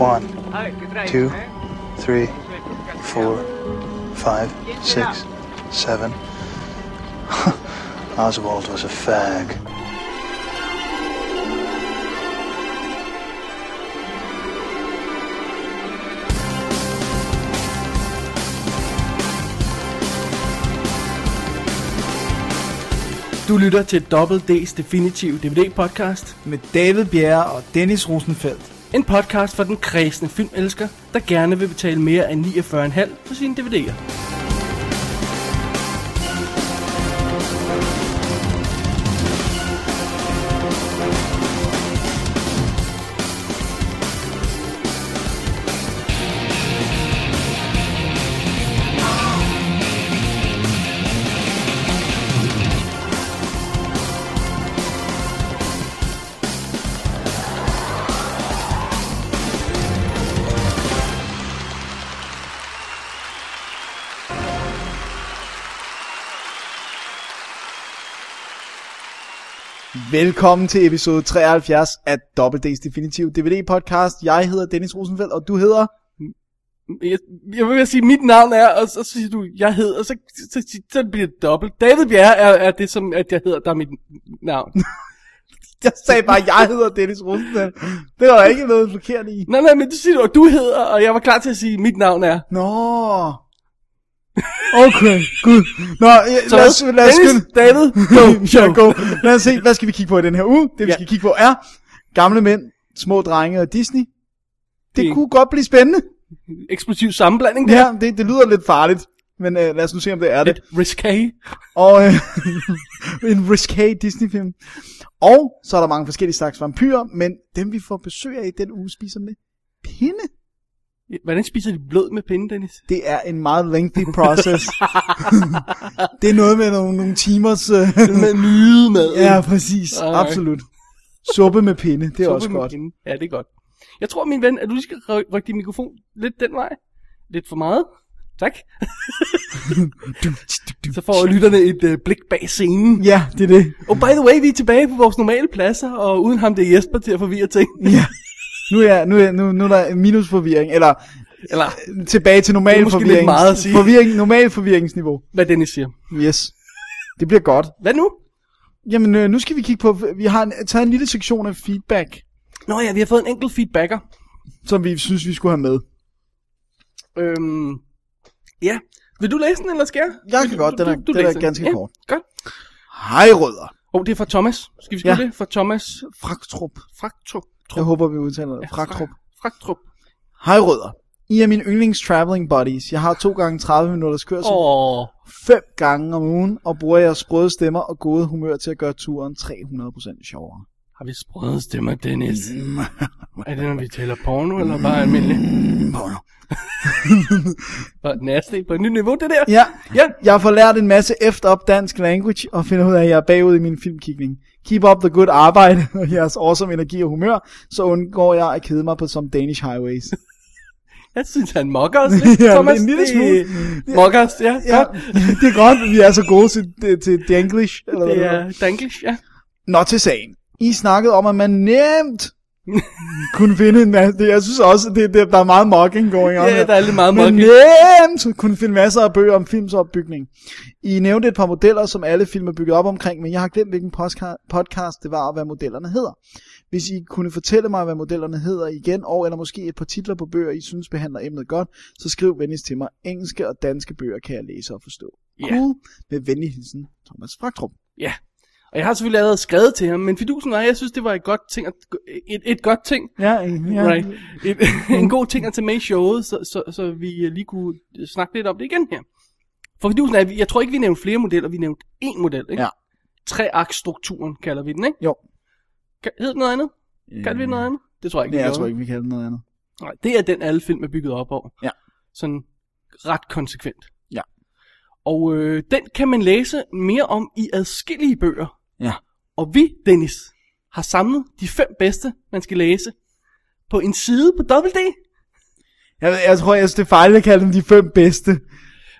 One, two, three, four, five, six, seven. Oswald was a fag. Du lytter til Double D's Definitive DVD-podcast. med David Bjerre og Dennis Rosenfeldt. En podcast for den kredsende filmelsker, der gerne vil betale mere end 49,5 for sine DVD'er. Velkommen til episode 73 af Double D's Definitive DVD podcast. Jeg hedder Dennis Rosenfeldt, og du hedder... Jeg, jeg vil sige, mit navn er, og så, siger du, jeg hedder, og så, så, så, så bliver det dobbelt. David Bjerre er, er det, som at jeg hedder, der er mit navn. Jeg sagde bare, jeg hedder Dennis Rosenfeldt. Det var ikke noget forkert i. nej, nej, men du siger, at du hedder, og jeg var klar til at sige, mit navn er. Nå. Okay, gud. Nå, Så lad os, lad os skynde. David, go, ja, go. Lad os se, hvad skal vi kigge på i den her uge? Det vi Ja. skal kigge på er gamle mænd, små drenge og Disney. Det Det- kunne godt blive spændende. Eksplosiv sammenblanding der. Ja, det, det lyder lidt farligt. Men øh, lad os nu se, om det er det. Lidt risque. Og øh, en risque Disney-film. Og så er der mange forskellige slags vampyrer, men dem vi får besøg af i den uge spiser med pinde. Hvordan spiser de blod med pinde, Dennis? Det er en meget lengthy process. det er noget med nogle, nogle timers... Øh, Med nyde mad. ja, præcis. Ej. Absolut. Suppe med pinde, det er Suppe også med godt. pinde. Ja, det er godt. Jeg tror, min ven, at du lige skal ry- rykke din mikrofon lidt den vej. Lidt for meget. Tak. Så får lytterne et øh, blik bag scenen. Ja, det er det. Og by the way, vi er tilbage på vores normale pladser, og uden ham det er Jesper til at forvirre ting. Ja. Nu er, nu er, nu, nu er der minusforvirring, eller Eller tilbage til normal forvirring. meget at sige. Forvirring, normal forvirringsniveau. hvad Dennis siger. Yes. Det bliver godt. Hvad nu? Jamen, øh, nu skal vi kigge på, vi har en, taget en lille sektion af feedback, Nå ja, vi har fået en enkelt feedbacker. som vi synes, vi skulle have med. Øhm, ja. Vil du læse den, eller skal jeg? Jeg kan du- godt, den er- du- du den er ganske ja, kort. Godt. Hej, rødder. Åh, oh, det er fra Thomas. Skal vi skrive Ja. det? Fra Thomas Fraktrup. Fraktrup. Jeg håber, vi udtaler det. Fraktrup. Fraktrup. Hej, rødder. I er mine yndlings traveling buddies. Jeg har to gange 30 minutters kørsel. Åh. Fem gange om ugen, og bruger jeres sprøde stemmer og gode humør til at gøre turen 300% sjovere. Har vi sprøde stemmer, Dennis? er det, når vi taler porno, eller bare almindelig? Porno. Bare nasty på et nyt niveau, det der? Ja, Ja. jeg har fået lært en masse efter op dansk language, og finder ud af, at jeg er bagud i min filmkigning. Keep up the good arbejde, og jeres awesome energi og humør, så undgår jeg at kede mig på some Danish highways. Jeg synes, han mokker os lidt, Ja, Thomas. en lille Det- smule. Mokker os, ja. Ja, Godt. det er godt, vi er så gode til, til, til Danglish. Eller Det det er Danglish, ja. Nå til sagen. I snakkede om, at man nemt kunne finde en masse... Det, jeg synes også, det, det, der er meget mocking going on. Ja, her. der er lidt meget Men mocking. nemt kunne finde masser af bøger om films opbygning. I nævnte et par modeller, som alle film er bygget op omkring, men jeg har glemt, hvilken postka- podcast det var, og hvad modellerne hedder. Hvis I kunne fortælle mig, hvad modellerne hedder igen, og eller måske et par titler på bøger, I synes behandler emnet godt, så skriv venligst til mig. Engelske og danske bøger kan jeg læse og forstå. Ja. Cool. Med venlig hilsen, Thomas Fraktrup. Ja. Og jeg har selvfølgelig allerede skrevet til ham, men fidusen var, jeg synes, det var et godt ting, at, et, et godt ting, Ja, ja. right. et, en god ting at tage med i showet, så, så, så vi øh, lige kunne snakke lidt om det igen her. For fidusen er, jeg tror ikke, vi nævnte flere modeller, vi nævnte én model, ikke? Ja. Treaksstrukturen kalder vi den, ikke? Jo. Kan, hedder den noget andet? Kalder vi den noget andet? Det tror jeg ikke, Ja, vi jeg gjorde. tror ikke, vi kalder det noget andet. Nej, det er den, alle film er bygget op over. Ja. Sådan ret konsekvent. Ja. Og øh, den kan man læse mere om i adskillige bøger. Ja. Og vi, Dennis, har samlet de fem bedste, man skal læse på en side på WD. Jeg, jeg tror, jeg det er fejl at kalde dem de fem bedste.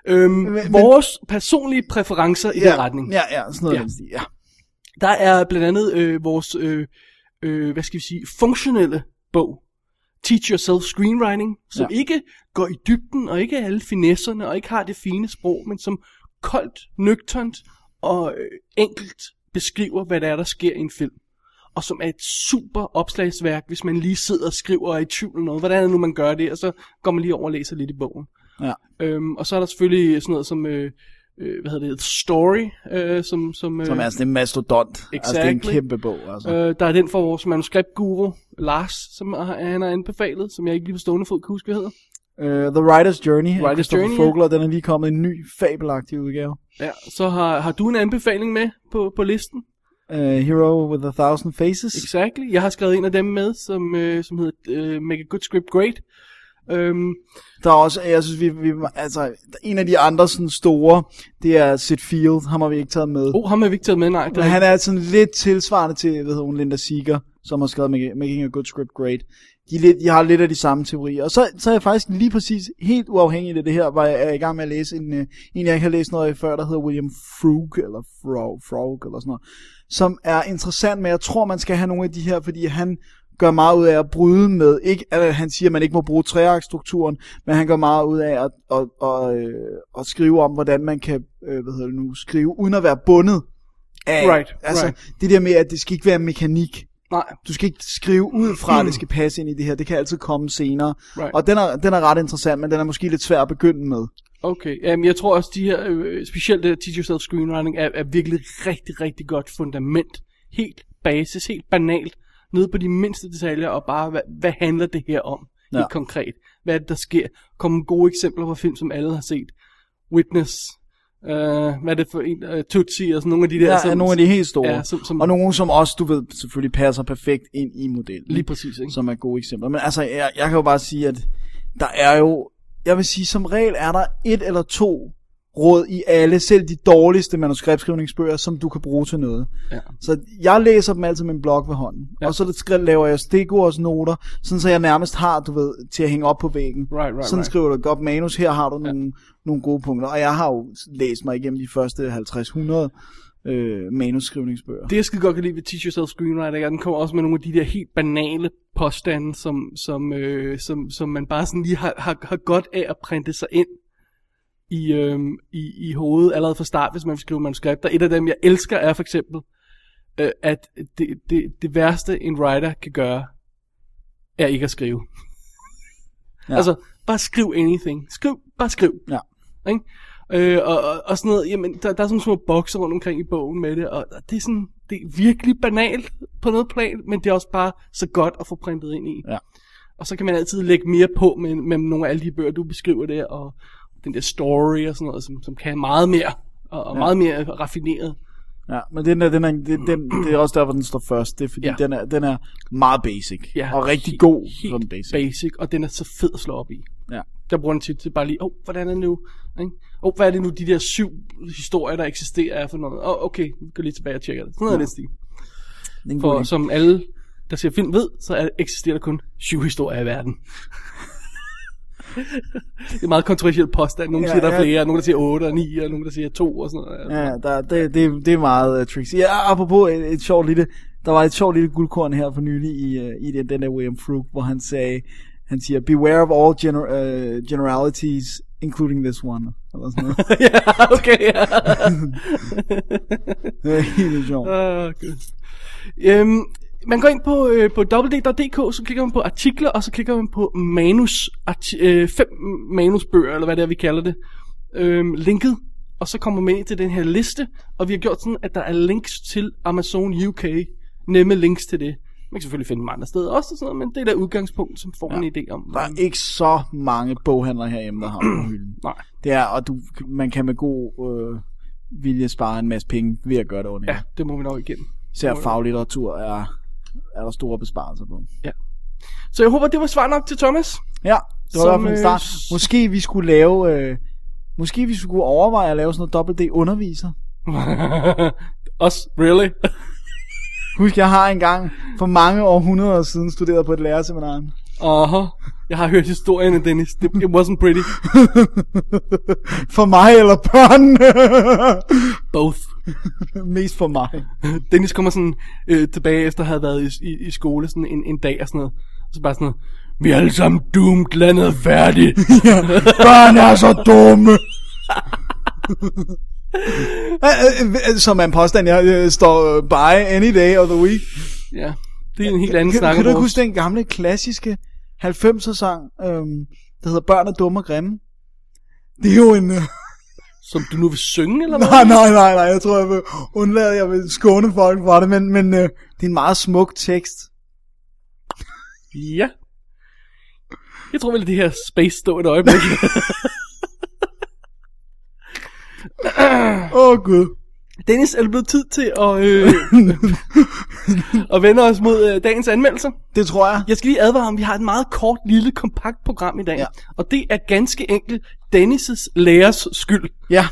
Øhm, men- vores personlige præferencer i ja, den retning. Ja, ja, sådan noget. Ja. Ja. ja. Der er blandt andet øh, vores, øh, øh, hvad skal vi sige, funktionelle bog teach yourself screenwriting, som ja. ikke går i dybden, og ikke er alle finesserne, og ikke har det fine sprog, men som koldt, nøgternt og øh, enkelt beskriver, hvad der er, der sker i en film. Og som er et super opslagsværk, hvis man lige sidder og skriver og er i tvivl om noget. Hvordan er det nu, man gør det? Og så går man lige over og læser lidt i bogen. Ja. Øhm, og så er der selvfølgelig sådan noget som, øh, øh, hvad hedder det, Story, øh, som... Som, øh, Som er sådan en mastodont. Altså, det er en Exactly. kæmpe bog, altså. Øh, der er den for vores manuskriptguru, Lars, som han har anbefalet, som jeg ikke lige på stående fod kan huske, hvad hedder. Uh, The Writer's Journey af Writer's Christopher Journey, ja. Vogler, den er lige kommet en ny fabelagtig udgave. Ja, så har, har du en anbefaling med på, på listen? Uh, Hero with a Thousand Faces. Exactly. Jeg har skrevet en af dem med, som, øh, som hedder øh, Make a Good Script Great. Øhm, Der er også, jeg synes, vi, vi, altså, en af de andre sådan store, det er Sid Field, ham har vi ikke taget med. oh, ham har vi ikke taget med, nej. Men han er sådan lidt tilsvarende til, hvad hedder hun, Linda Seeger, som har skrevet Making a Good Script Great. De, lidt, de har lidt af de samme teorier. Og så, så er jeg faktisk lige præcis helt uafhængig af det her, var jeg er i gang med at læse en, uh, en jeg ikke har læst noget af før, der hedder William Frug, eller Frog, Frog, eller sådan noget, som er interessant, men jeg tror, man skal have nogle af de her, fordi han gør meget ud af at bryde med, ikke at han siger, at man ikke må bruge treaktstrukturen, men han gør meget ud af at, at, at, at, at skrive om, hvordan man kan øh, hvad hedder det nu, skrive, uden at være bundet af, Right, altså, right. det der med, at det skal ikke være mekanik. Nej, Du skal ikke skrive ud fra, at det skal passe ind i det her. Det kan altid komme senere. Right. Og den er, den er ret interessant, men den er måske lidt svær at begynde med. okay. Jamen, jeg tror også, de her, øh, specielt det her Teach Yourself Screenwriting, er, er virkelig rigtig, rigtig godt fundament. Helt basis, helt banalt, nede på de mindste detaljer, og bare, hvad, hvad handler det her om? Ja. Helt konkret. Hvad er det, der sker? Kom gode eksempler på film, som alle har set. Witness, øh, hvad er det for en? Uh, Tootsie og sådan nogle af de der. Er som, nogle af de helt store. Ja, som, som, Og nogle, som også, du ved, selvfølgelig passer perfekt ind i modellen. Lige præcis, ikke? Som er gode eksempler. Men altså, jeg, jeg kan jo bare sige, at der er jo, jeg vil sige, som regel er der et eller to råd i alle, selv de dårligste manuskriptskrivningsbøger, som du kan bruge til noget. Ja. Så jeg læser dem altid med en blok ved hånden. Ja. Ja. Og så skri- laver jeg stikordsnoter, sådan så jeg nærmest har, du ved, til at hænge op på væggen. Right, right, sådan right. skriver du et godt manus, her har du nogle, nogle gode punkter. Og jeg har jo læst mig igennem de første 50-100 øh, manuskrivningsbøger. Det jeg skide godt kan lide ved Teach Yourself Screenwriting, er, den kommer også med nogle af de der helt banale påstande, som, som, øh, som, som man bare sådan lige har, har, har godt af at printe sig ind i, øh, i, i hovedet allerede fra start, hvis man vil skrive manuskripter. Et af dem, jeg elsker, er for eksempel, øh, at det, det, det værste, en writer kan gøre, er ikke at skrive. Ja. Altså, bare skriv anything. Skriv, bare skriv. Ja. Ikke? Øh, og, og, og sådan noget, jamen, der, der er sådan nogle små bokser rundt omkring i bogen med det, og og det er sådan, det er virkelig banalt på noget plan, men det er også bare så godt at få printet ind i. Ja. Og så kan man altid lægge mere på med, med nogle af alle de bøger, du beskriver der, og den der story og sådan noget, som, som kan meget mere, og, og Ja. meget mere raffineret. Ja, men den er, den er, den, den, det er også derfor, den står først. Det er fordi, ja. Den, er, den er meget basic. Ja, og rigtig helt- god helt som basic. basic, og den er så fed at slå op i. Ja. Der bruger den tit til bare lige, åh, oh, hvordan er det nu? Ikke? Oh, hvad er det nu, de der syv historier, der eksisterer er for noget? Åh, oh, okay, vi går lige tilbage og tjekker det. Sådan noget ja. stil. For som alle, der ser film ved, så er, eksisterer der kun syv historier i verden. Det er meget kontroversielt påstand. Nogle Ja, ja, siger, der er ja. flere, nogle der siger otte og ni, og nogle der siger to og sådan noget. Ja, der, det, det, det er meget uh, tricky. Ja, apropos et, et sjovt lille, der var et sjovt lille guldkorn her for nylig i, uh, i den, den der William Frug, hvor han sagde, han siger, beware of all gener, uh, generalities, including this one. Eller sådan noget. ja, okay, ja. det er helt sjovt. Åh, Gud. Øhm, man går ind på, øh, på www.dk, så klikker man på artikler, og så klikker man på manus, arti- øh, fem manusbøger, eller hvad det er, vi kalder det, øhm, linket, og så kommer man ind til den her liste, og vi har gjort sådan, at der er links til Amazon UK, nemme links til det. Man kan selvfølgelig finde dem andre steder også, og sådan noget, men det er der udgangspunkt, som får ja. en idé om. Der er ikke så mange boghandlere herhjemme, der har på hylden. Nej, Det er, og du, man kan med god øh, vilje spare en masse penge ved at gøre det ordentligt. ja, det må vi nok igennem. Især faglitteratur er, er der store besparelser på. Så jeg håber, det var svar nok til Thomas. Ja, det var i hvert fald en øh, start. Måske vi skulle lave... Øh, måske vi skulle overveje at lave sådan noget dobbelt D underviser. Også, really? Husk, jeg har engang for mange århundreder siden studeret på et lærerseminar. Aha. Jeg har hørt historien, Dennis. It wasn't pretty. for mig eller børn? Both. Mest for mig. Dennis kommer sådan øh, tilbage efter at have været i, i, i skole sådan en, en dag og sådan noget. Og så bare sådan noget, Vi er alle sammen doomed, landet er færdigt. Børn er så dumme. Øh, øh, Som er en påstand, jeg øh, står by any day of the week. ja, det er en helt anden Kan, snak. kan du ikke huske den gamle, klassiske 90'er sang, øhm, der hedder Børn er dumme og grimme? Det er jo en... Øh, Som du nu vil synge, eller hvad? nej, nej, nej, nej, jeg tror, jeg vil undlade, jeg vil skåne folk for det, men, men øh, det er en meget smuk tekst. Ja. Jeg tror vel, det her space stå et øjeblik. Åh, oh, Gud. Dennis, er det blevet tid til at, øh, at vende os mod øh, dagens anmeldelser? Det tror jeg. Jeg skal lige advare om, vi har et meget kort, lille, kompakt program i dag. Ja. Og det er ganske enkelt Dennis' lærers skyld. Ja,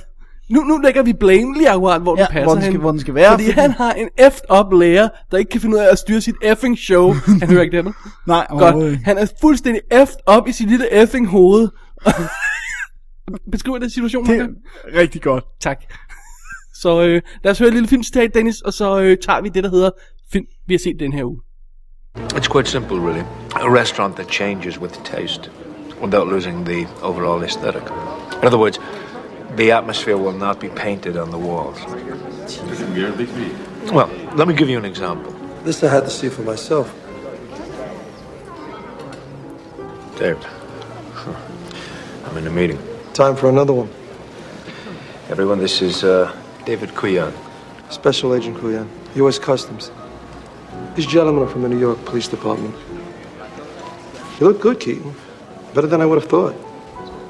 Nu, nu lægger vi blame lige akkurat, hvor ja den passer hvor, den skal, hen. hvor den skal være. Fordi han har en effed up lærer, der ikke kan finde ud af at styre sit effing show. Han hører ikke det? Nej, Godt. Han er fuldstændig effed up i sit lille effing hoved. Beskriver den situation, Det er rigtig godt. Tak. Så øh, lad os høre et lille filmcitat, Dennis, og så øh, tager vi det, der hedder film, vi har set den her uge. It's quite simple, really. A restaurant that changes with taste without losing the overall aesthetic. In other words, the atmosphere will not be painted on the walls. Well, let me give you an example. This I had to see for myself. Dave, I'm in a meeting. Time for another one. Everyone, this is uh, David Kuyan. Special Agent Kuyan, U.S. Customs. These gentlemen are from the New York Police Department. You look good, Keaton. Better than I would have thought.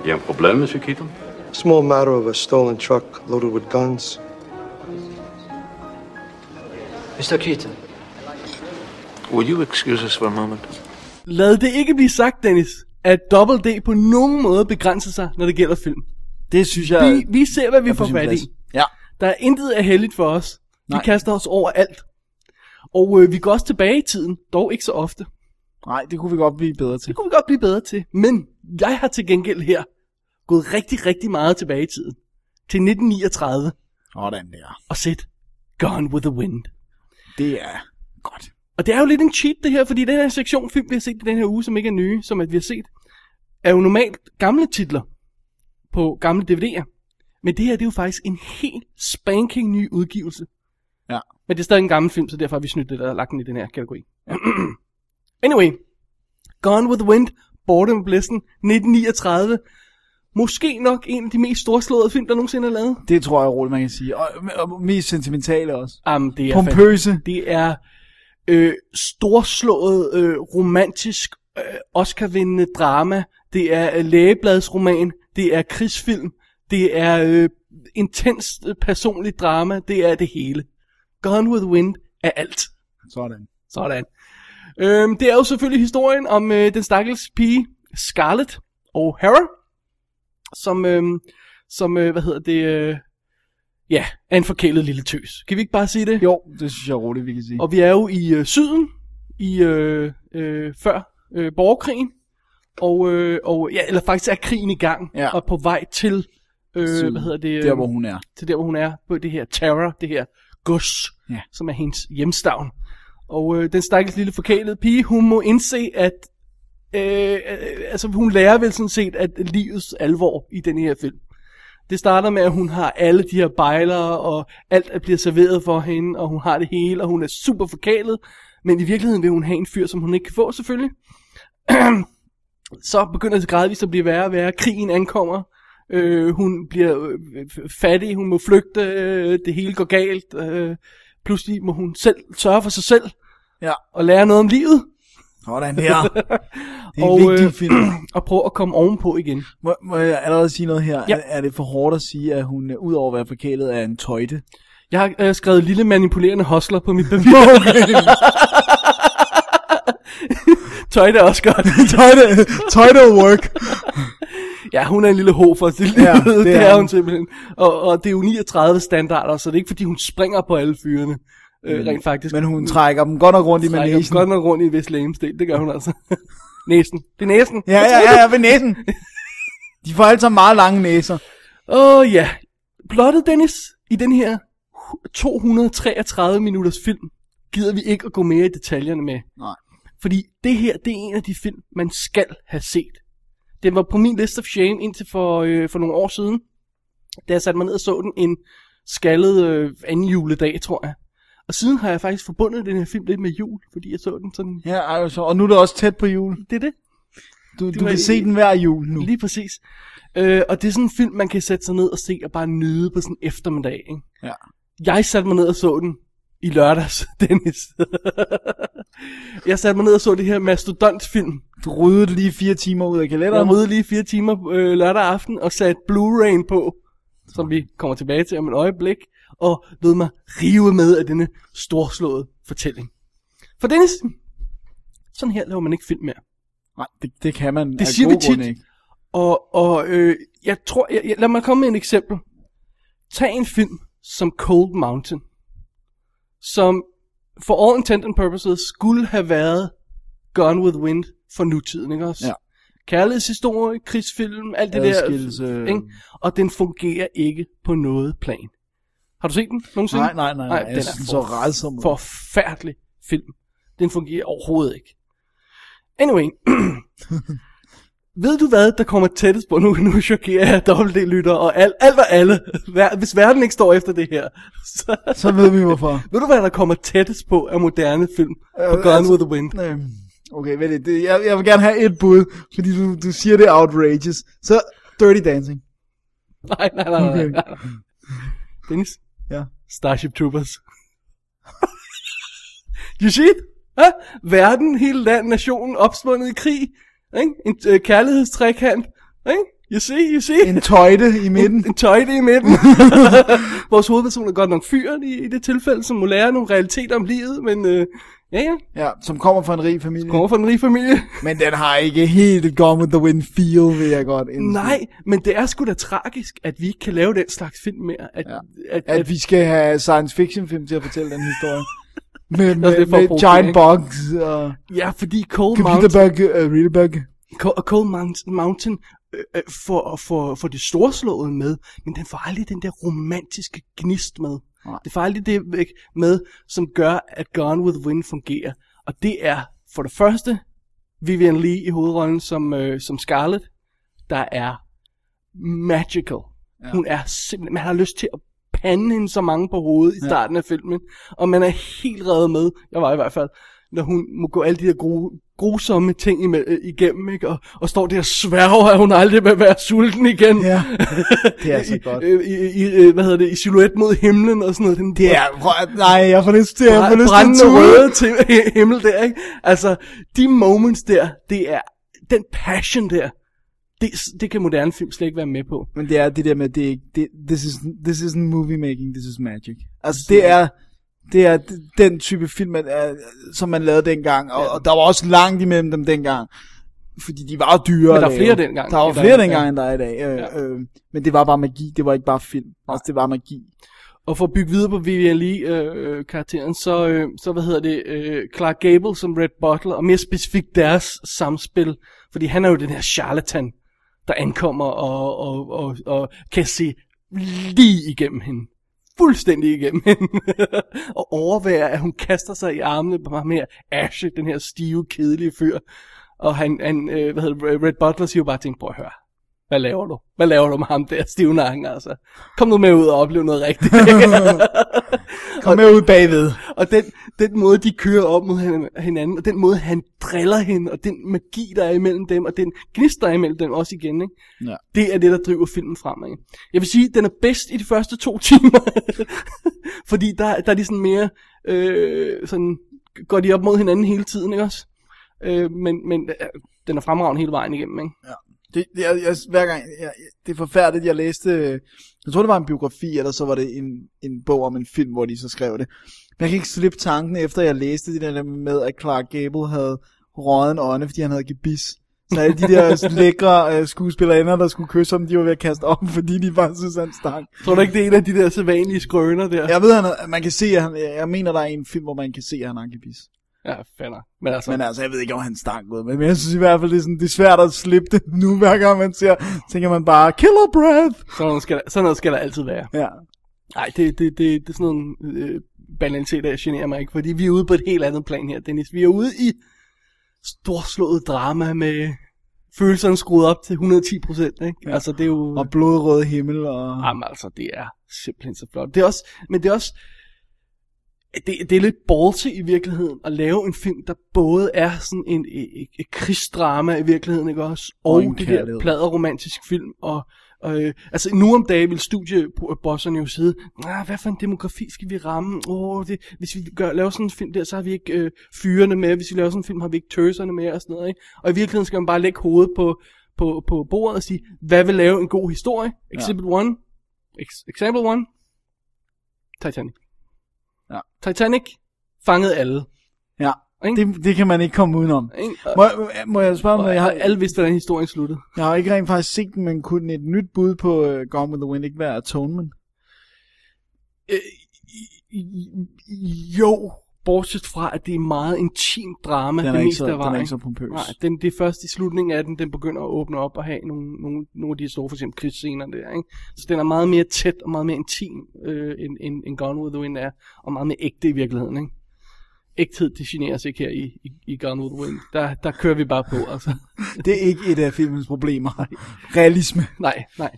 Il y a problème, Monsieur Keaton Small matter of a stolen truck loaded with guns. Mr. Keaton, Will you excuse us for a moment? Lad det ikke blive sagt, Dennis, at Double D på nogen måde begrænser sig, når det gælder film. Det synes jeg Vi, vi ser, hvad vi får fat i. Ja. Der er intet af heldigt for os. Vi Nej. kaster os over alt. Og øh, vi går også tilbage i tiden, dog ikke så ofte. Nej, det kunne vi godt blive bedre til. Det kunne vi godt blive bedre til. Men jeg har til gengæld her gået rigtig, rigtig meget tilbage i tiden. Til 1939 Sådan der. og set Gone with the Wind. Det er godt. Og det er jo lidt en cheat det her, fordi den her sektion film, vi har set i den her uge, som ikke er nye, som at vi har set, er jo normalt gamle titler på gamle DVD'er. Men det her, det er jo faktisk en helt spanking ny udgivelse. Ja. Men det er stadig en gammel film, så derfor har vi snydt det og lagt den i den her kategori. anyway, Gone with the Wind, Borte med Blæsten, 1939. Måske nok en af de mest storslåede film, der nogensinde er lavet. Det tror jeg roligt, man kan sige. Og, og mest sentimentale også. Um, det er Pompøse. Det er øh, storslået, øh, romantisk, øh, Oscar-vindende drama. Det er øh, lægebladsroman. Det er krigsfilm. Det er øh, intenst øh, personligt drama. Det er det hele. Gone with the Wind er alt. Sådan. Sådan. Øhm, det er jo selvfølgelig historien om øh, den stakkels pige, Scarlett O'Hara, som, øh, som øh, hvad hedder det, øh, ja, er en forkælet lille tøs. Kan vi ikke bare sige det? Jo, det synes jeg roligt, vi kan sige. Og vi er jo i øh, syden, i øh, øh, før øh, borgerkrigen, og, øh, og ja, eller faktisk er krigen i gang, Ja. og på vej til, øh, Syd. hvad hedder det? Der, øh, hvor hun er. til der, hvor hun er, på det her terror, det her gods, Ja. som er hendes hjemstavn. Og øh, den stakkels lille forkælede pige, hun må indse, at øh, altså, hun lærer vel sådan set, at livets alvor i den her film. Det starter med, at hun har alle de her bejlere, og alt er bliver serveret for hende, og hun har det hele, og hun er super forkælet. Men i virkeligheden vil hun have en fyr, som hun ikke kan få, selvfølgelig. så begynder det gradvist at blive værre og værre. Krigen ankommer. Øh, hun bliver øh, fattig, hun må flygte, øh, det hele går galt. Øh, pludselig må hun selv sørge for sig selv Ja. og lære noget om livet. Sådan der. Det er og, vigtig film. og prøve at komme ovenpå igen. Må, må jeg allerede sige noget her? Ja. Er, er det for hårdt at sige, at hun øh, udover at være forkælet er en tøjte? Jeg har øh, skrevet lille manipulerende hostler på mit papir. Tøj det er også godt. tøjte, tøjte work. Ja, hun er en lille ho for sit liv. Ja, det, det er hun. simpelthen. Og, og det er jo 39 standarder, så det er ikke fordi hun springer på alle fyrene. Øh, rent faktisk. Men hun trækker dem godt nok rundt i trækker manesen. godt nok rundt i en vis lægemstil. Det gør hun altså. næsen. Det er næsen. Ja, ja, ja, ja, ved næsen. De får sammen meget lange næser. Åh oh, ja. Plottet, Dennis, i den her 233 minutters film, gider vi ikke at gå mere i detaljerne med. Nej. Fordi det her, det er en af de film, man skal have set. Den var på min list of shame indtil for, øh, for nogle år siden. Da jeg satte mig ned og så den en skaldet øh, anden juledag, tror jeg. Og siden har jeg faktisk forbundet den her film lidt med jul, fordi jeg så den sådan... Ja, ej, så, og nu er det også tæt på jul. Det er det. Du, du var vil i- se den hver jul nu. Lige præcis. Øh, og det er sådan en film, man kan sætte sig ned og se og bare nyde på sådan en eftermiddag. Ikke? Ja. Jeg satte mig ned og så den i lørdags, Dennis. jeg satte mig ned og så det her mastodontfilm. Du ryddede lige fire timer ud af Jeg kalenderen. rydde lige fire timer øh, lørdag aften og satte Blu-ray'en på, som vi kommer tilbage til om et øjeblik, og lod mig rive med af denne storslåede fortælling. For Dennis, sådan her laver man ikke film mere. Nej, det, det kan man Det siger vi tit. ikke. Og, og øh, jeg tror, jeg, jeg, lad mig komme med et eksempel. Tag en film som Cold Mountain, som for all intent and purposes skulle have været Gone with Wind for nutiden, ikke også? Ja. Kærlighedshistorie, krigsfilm, alt det der. Ikke? Og den fungerer ikke på noget plan. Har du set den nogensinde? Nej, nej, nej, nej. Jeg den er den så. Forfærdelig film. Den fungerer overhovedet ikke. Anyway. Ved du hvad, der kommer tættest på? Nu, nu chokerer jeg dobbelt-lytter og al, alt og alle. Hvis verden ikke står efter det her. Så, Så ved vi hvorfor. ved du hvad, der kommer tættest på af moderne film? På Øh, Gone altså- with the Wind. Øhm, Okay, vent lidt. Det, jeg, jeg vil gerne have et bud, fordi du, du siger det er outrageous. Så Dirty Dancing. Nej, nej, nej, nej. Okay. nej. Dennis? Ja. Starship Troopers. you see it? Ha? Verden, hele land, nationen opspundet i krig. Ikke? En øh, kærlighedstrækant. Ikke? You see, you see? En tøjte i midten. en tøjte i midten. Vores hovedperson er godt nok fyren i, i det tilfælde, som må lære nogle realiteter om livet, men øh, ja, ja, Ja, som kommer fra en rig familie. kommer fra en rig familie. Men den har ikke helt Gone with the Wind feel, vil jeg godt indskyde. Nej, men det er sgu da tragisk, at vi ikke kan lave den slags film mere. At, Ja. at, At vi skal have science fiction film til at fortælle den historie. Med, med, for med giant bugs og Ja, fordi Cold Mountain, uh, real bug. Co- Cold Mountain, Mountain øh, øh, får, får, får det storslåede med, men den får aldrig den der romantiske gnist med. Nej. Det får aldrig det med, som gør, at Gone with Wind fungerer. Og det er for det første Vivian Lee i hovedrollen som, øh, som Scarlett, der er magical. Ja. Hun er simpelthen, man har lyst til at pande hende så mange på hovedet i starten af filmen, og man er helt reddet med, jeg var i hvert fald, når hun må gå alle de der gru, grusomme ting igennem, ikke? Og, og står der og sværger, at hun aldrig vil være sulten igen. Ja, det er så godt. I, i, i, hvad hedder det, i silhuet mod himlen og sådan noget. Den Det er, prøv- nej, jeg får lyst til, jeg får lyst brændende til røde til himmel der, ikke? Altså, de moments der, det er, den passion der, det, det kan moderne film slet ikke være med på. Men det er det der med, det er ikke, det, this, is, this isn't movie making, this is magic. Altså det er, det er den type film, man, er, som man lavede dengang, og, og der var også langt imellem dem dengang. Fordi de var dyre Men der at er lave. flere dengang, Der var flere er- dengang, ja. end der er i dag. Øh, Ja. øh, men det var bare magi, det var ikke bare film. Altså, det var magi. Og for at bygge videre på Vivian Lee-karakteren, så, øh, så hvad hedder det, øh, Clark Gable som Red Butler, og mere specifikt deres samspil, fordi han er jo den her charlatan, der ankommer og, og, og, og kan se lige igennem hende. Fuldstændig igennem hende. og overvære, at hun kaster sig i armene på ham her, Ashe, den her stive, kedelige fyr. Og han, han øh, hvad hedder Red Butler siger jo bare til hende, prøv at høre. Hvad laver du? Hvad laver du med ham der, stivnakken, altså? Kom nu med ud og opleve noget rigtigt. Kom med ud bagved. Og den, den måde, de kører op mod hin- hinanden, og den måde, han driller hende, og den magi, der er imellem dem, og den gnist, der er imellem dem også igen, ikke? Ja. det er det, der driver filmen frem. Ikke? Jeg vil sige, den er bedst i de første to timer, fordi der, der er de sådan mere, øh, sådan, går de op mod hinanden hele tiden, ikke også? Øh, men, men øh, den er fremragende hele vejen igennem, ikke? Det, det, jeg, jeg, hver gang, jeg, det er forfærdeligt, jeg læste, jeg tror det var en biografi, eller så var det en, en bog om en film, hvor de så skrev det. Men jeg kan ikke slippe tanken, efter jeg læste det der med, at Clark Gable havde røget en ånde, fordi han havde gebis. Så alle de der lækre uh, skuespillerinder, der skulle kysse ham, de var ved at kaste op, fordi de bare synes, han stank. Tror du ikke, det er en af de der sædvanlige skrøner der? Jeg ved, han, man kan se, at han, jeg mener, der er en film, hvor man kan se, at han har gebis. Ja, fanden. Men altså, Men altså, jeg ved ikke, om han stank ud. Men jeg synes i hvert fald, det er, sådan, det er svært at slippe det nu, hver gang man ser, tænker man bare, killer breath. sådan, noget skal der, sådan noget skal der altid være. Ja. Nej, det, det, det, det er sådan nogle øh, banaliteter, der generer mig ikke, fordi vi er ude på et helt andet plan her, Dennis. Vi er ude i storslået drama med følelserne skruet op til 110 procent, ikke? Ja. Altså, det er jo... Og blodrød himmel og... Jamen altså, det er simpelthen så flot. Det er også, men det er også, det, det er lidt ballsy i virkeligheden at lave en film, der både er sådan en, et, et krigsdrama i virkeligheden, ikke også? Og, Og det der kærlighed. pladeromantisk film, og øh, altså nu om dagen vil studiebosserne jo sidde, nah, hvad for en demografi skal vi ramme? Oh, det, hvis vi gør, laver sådan en film der, så har vi ikke øh, fyrene med, hvis vi laver sådan en film, har vi ikke tøserne med og sådan noget. Ikke? Og i virkeligheden skal man bare lægge hovedet på, på, på bordet og sige, hvad vil lave en god historie? Exhibit 1, ex, example 1, Titanic. Ja. Titanic fangede alle. Ja, Ikke? det, det kan man ikke komme udenom. Ikke? Må, må jeg spørge, om Og jeg har, alle vidste, hvordan historien sluttede. jeg har ikke rent faktisk set den, men kunne et nyt bud på uh, Gone with the Wind ikke være Atonement? Øh, jo, bortset fra, at det er meget intim drama, Den er det ikke meste så- af den er vejen. ikke så pompøs. Nej, den, det er først i slutningen af den, den begynder at åbne op og have nogle, nogle, nogle af de store, for eksempel krigsscener der, ikke? Så den er meget mere tæt og meget mere intim, øh, end, end, end Gone with the Wind er, og meget mere ægte i virkeligheden, ikke? Ægthed, det generer os ikke her i, i, i Gone with the Wind. Der, der kører vi bare på, altså. Det er ikke et af filmens problemer. Realisme. Nej, nej.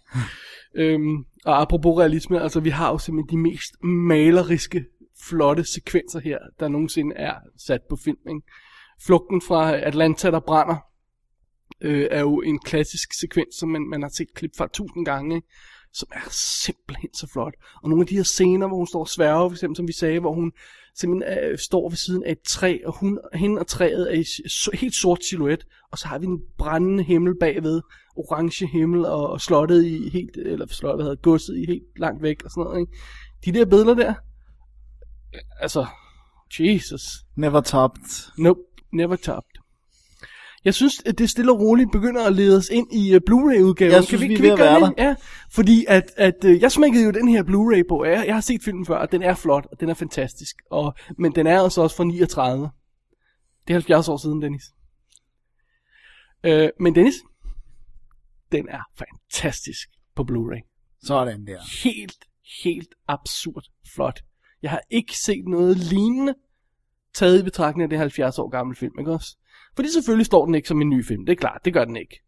Øhm, og apropos realisme, altså vi har jo simpelthen de mest maleriske, flotte sekvenser her, der nogensinde er sat på film. Ikke? Flugten fra Atlanta, der brænder, øh, er jo en klassisk sekvens, som man, man har set klip fra tusind gange, ikke? som er simpelthen så flot. Og nogle af de her scener, hvor hun står og sværger, for eksempel, som vi sagde, hvor hun simpelthen øh, står ved siden af et træ, og hun, hende og træet er i so, helt sort silhuet, og så har vi en brændende himmel bagved, orange himmel, og, og slottet i helt, eller slottet, hvad hedder, godset i helt langt væk, og sådan noget, ikke? De der billeder der, altså, Jesus, Never topped. Nope, never topped. Jeg synes, at det stille og roligt begynder at lede os ind i uh, Blu-ray-udgaven. Jeg synes, vi er kan at gøre det? Ja, fordi at, at uh, jeg smækkede jo den her Blu-ray på. Jeg, jeg har set filmen før, og den er flot, og den er fantastisk. Og, men den er altså også fra 39. Det er 70 år siden, Dennis. Uh, men Dennis, den er fantastisk på Blu-ray Sådan der. helt, helt absurd flot. Jeg har ikke set noget lignende taget i betragtning af det 70 år gamle film, ikke også? Fordi selvfølgelig står den ikke som en ny film, det er klart, det gør den ikke.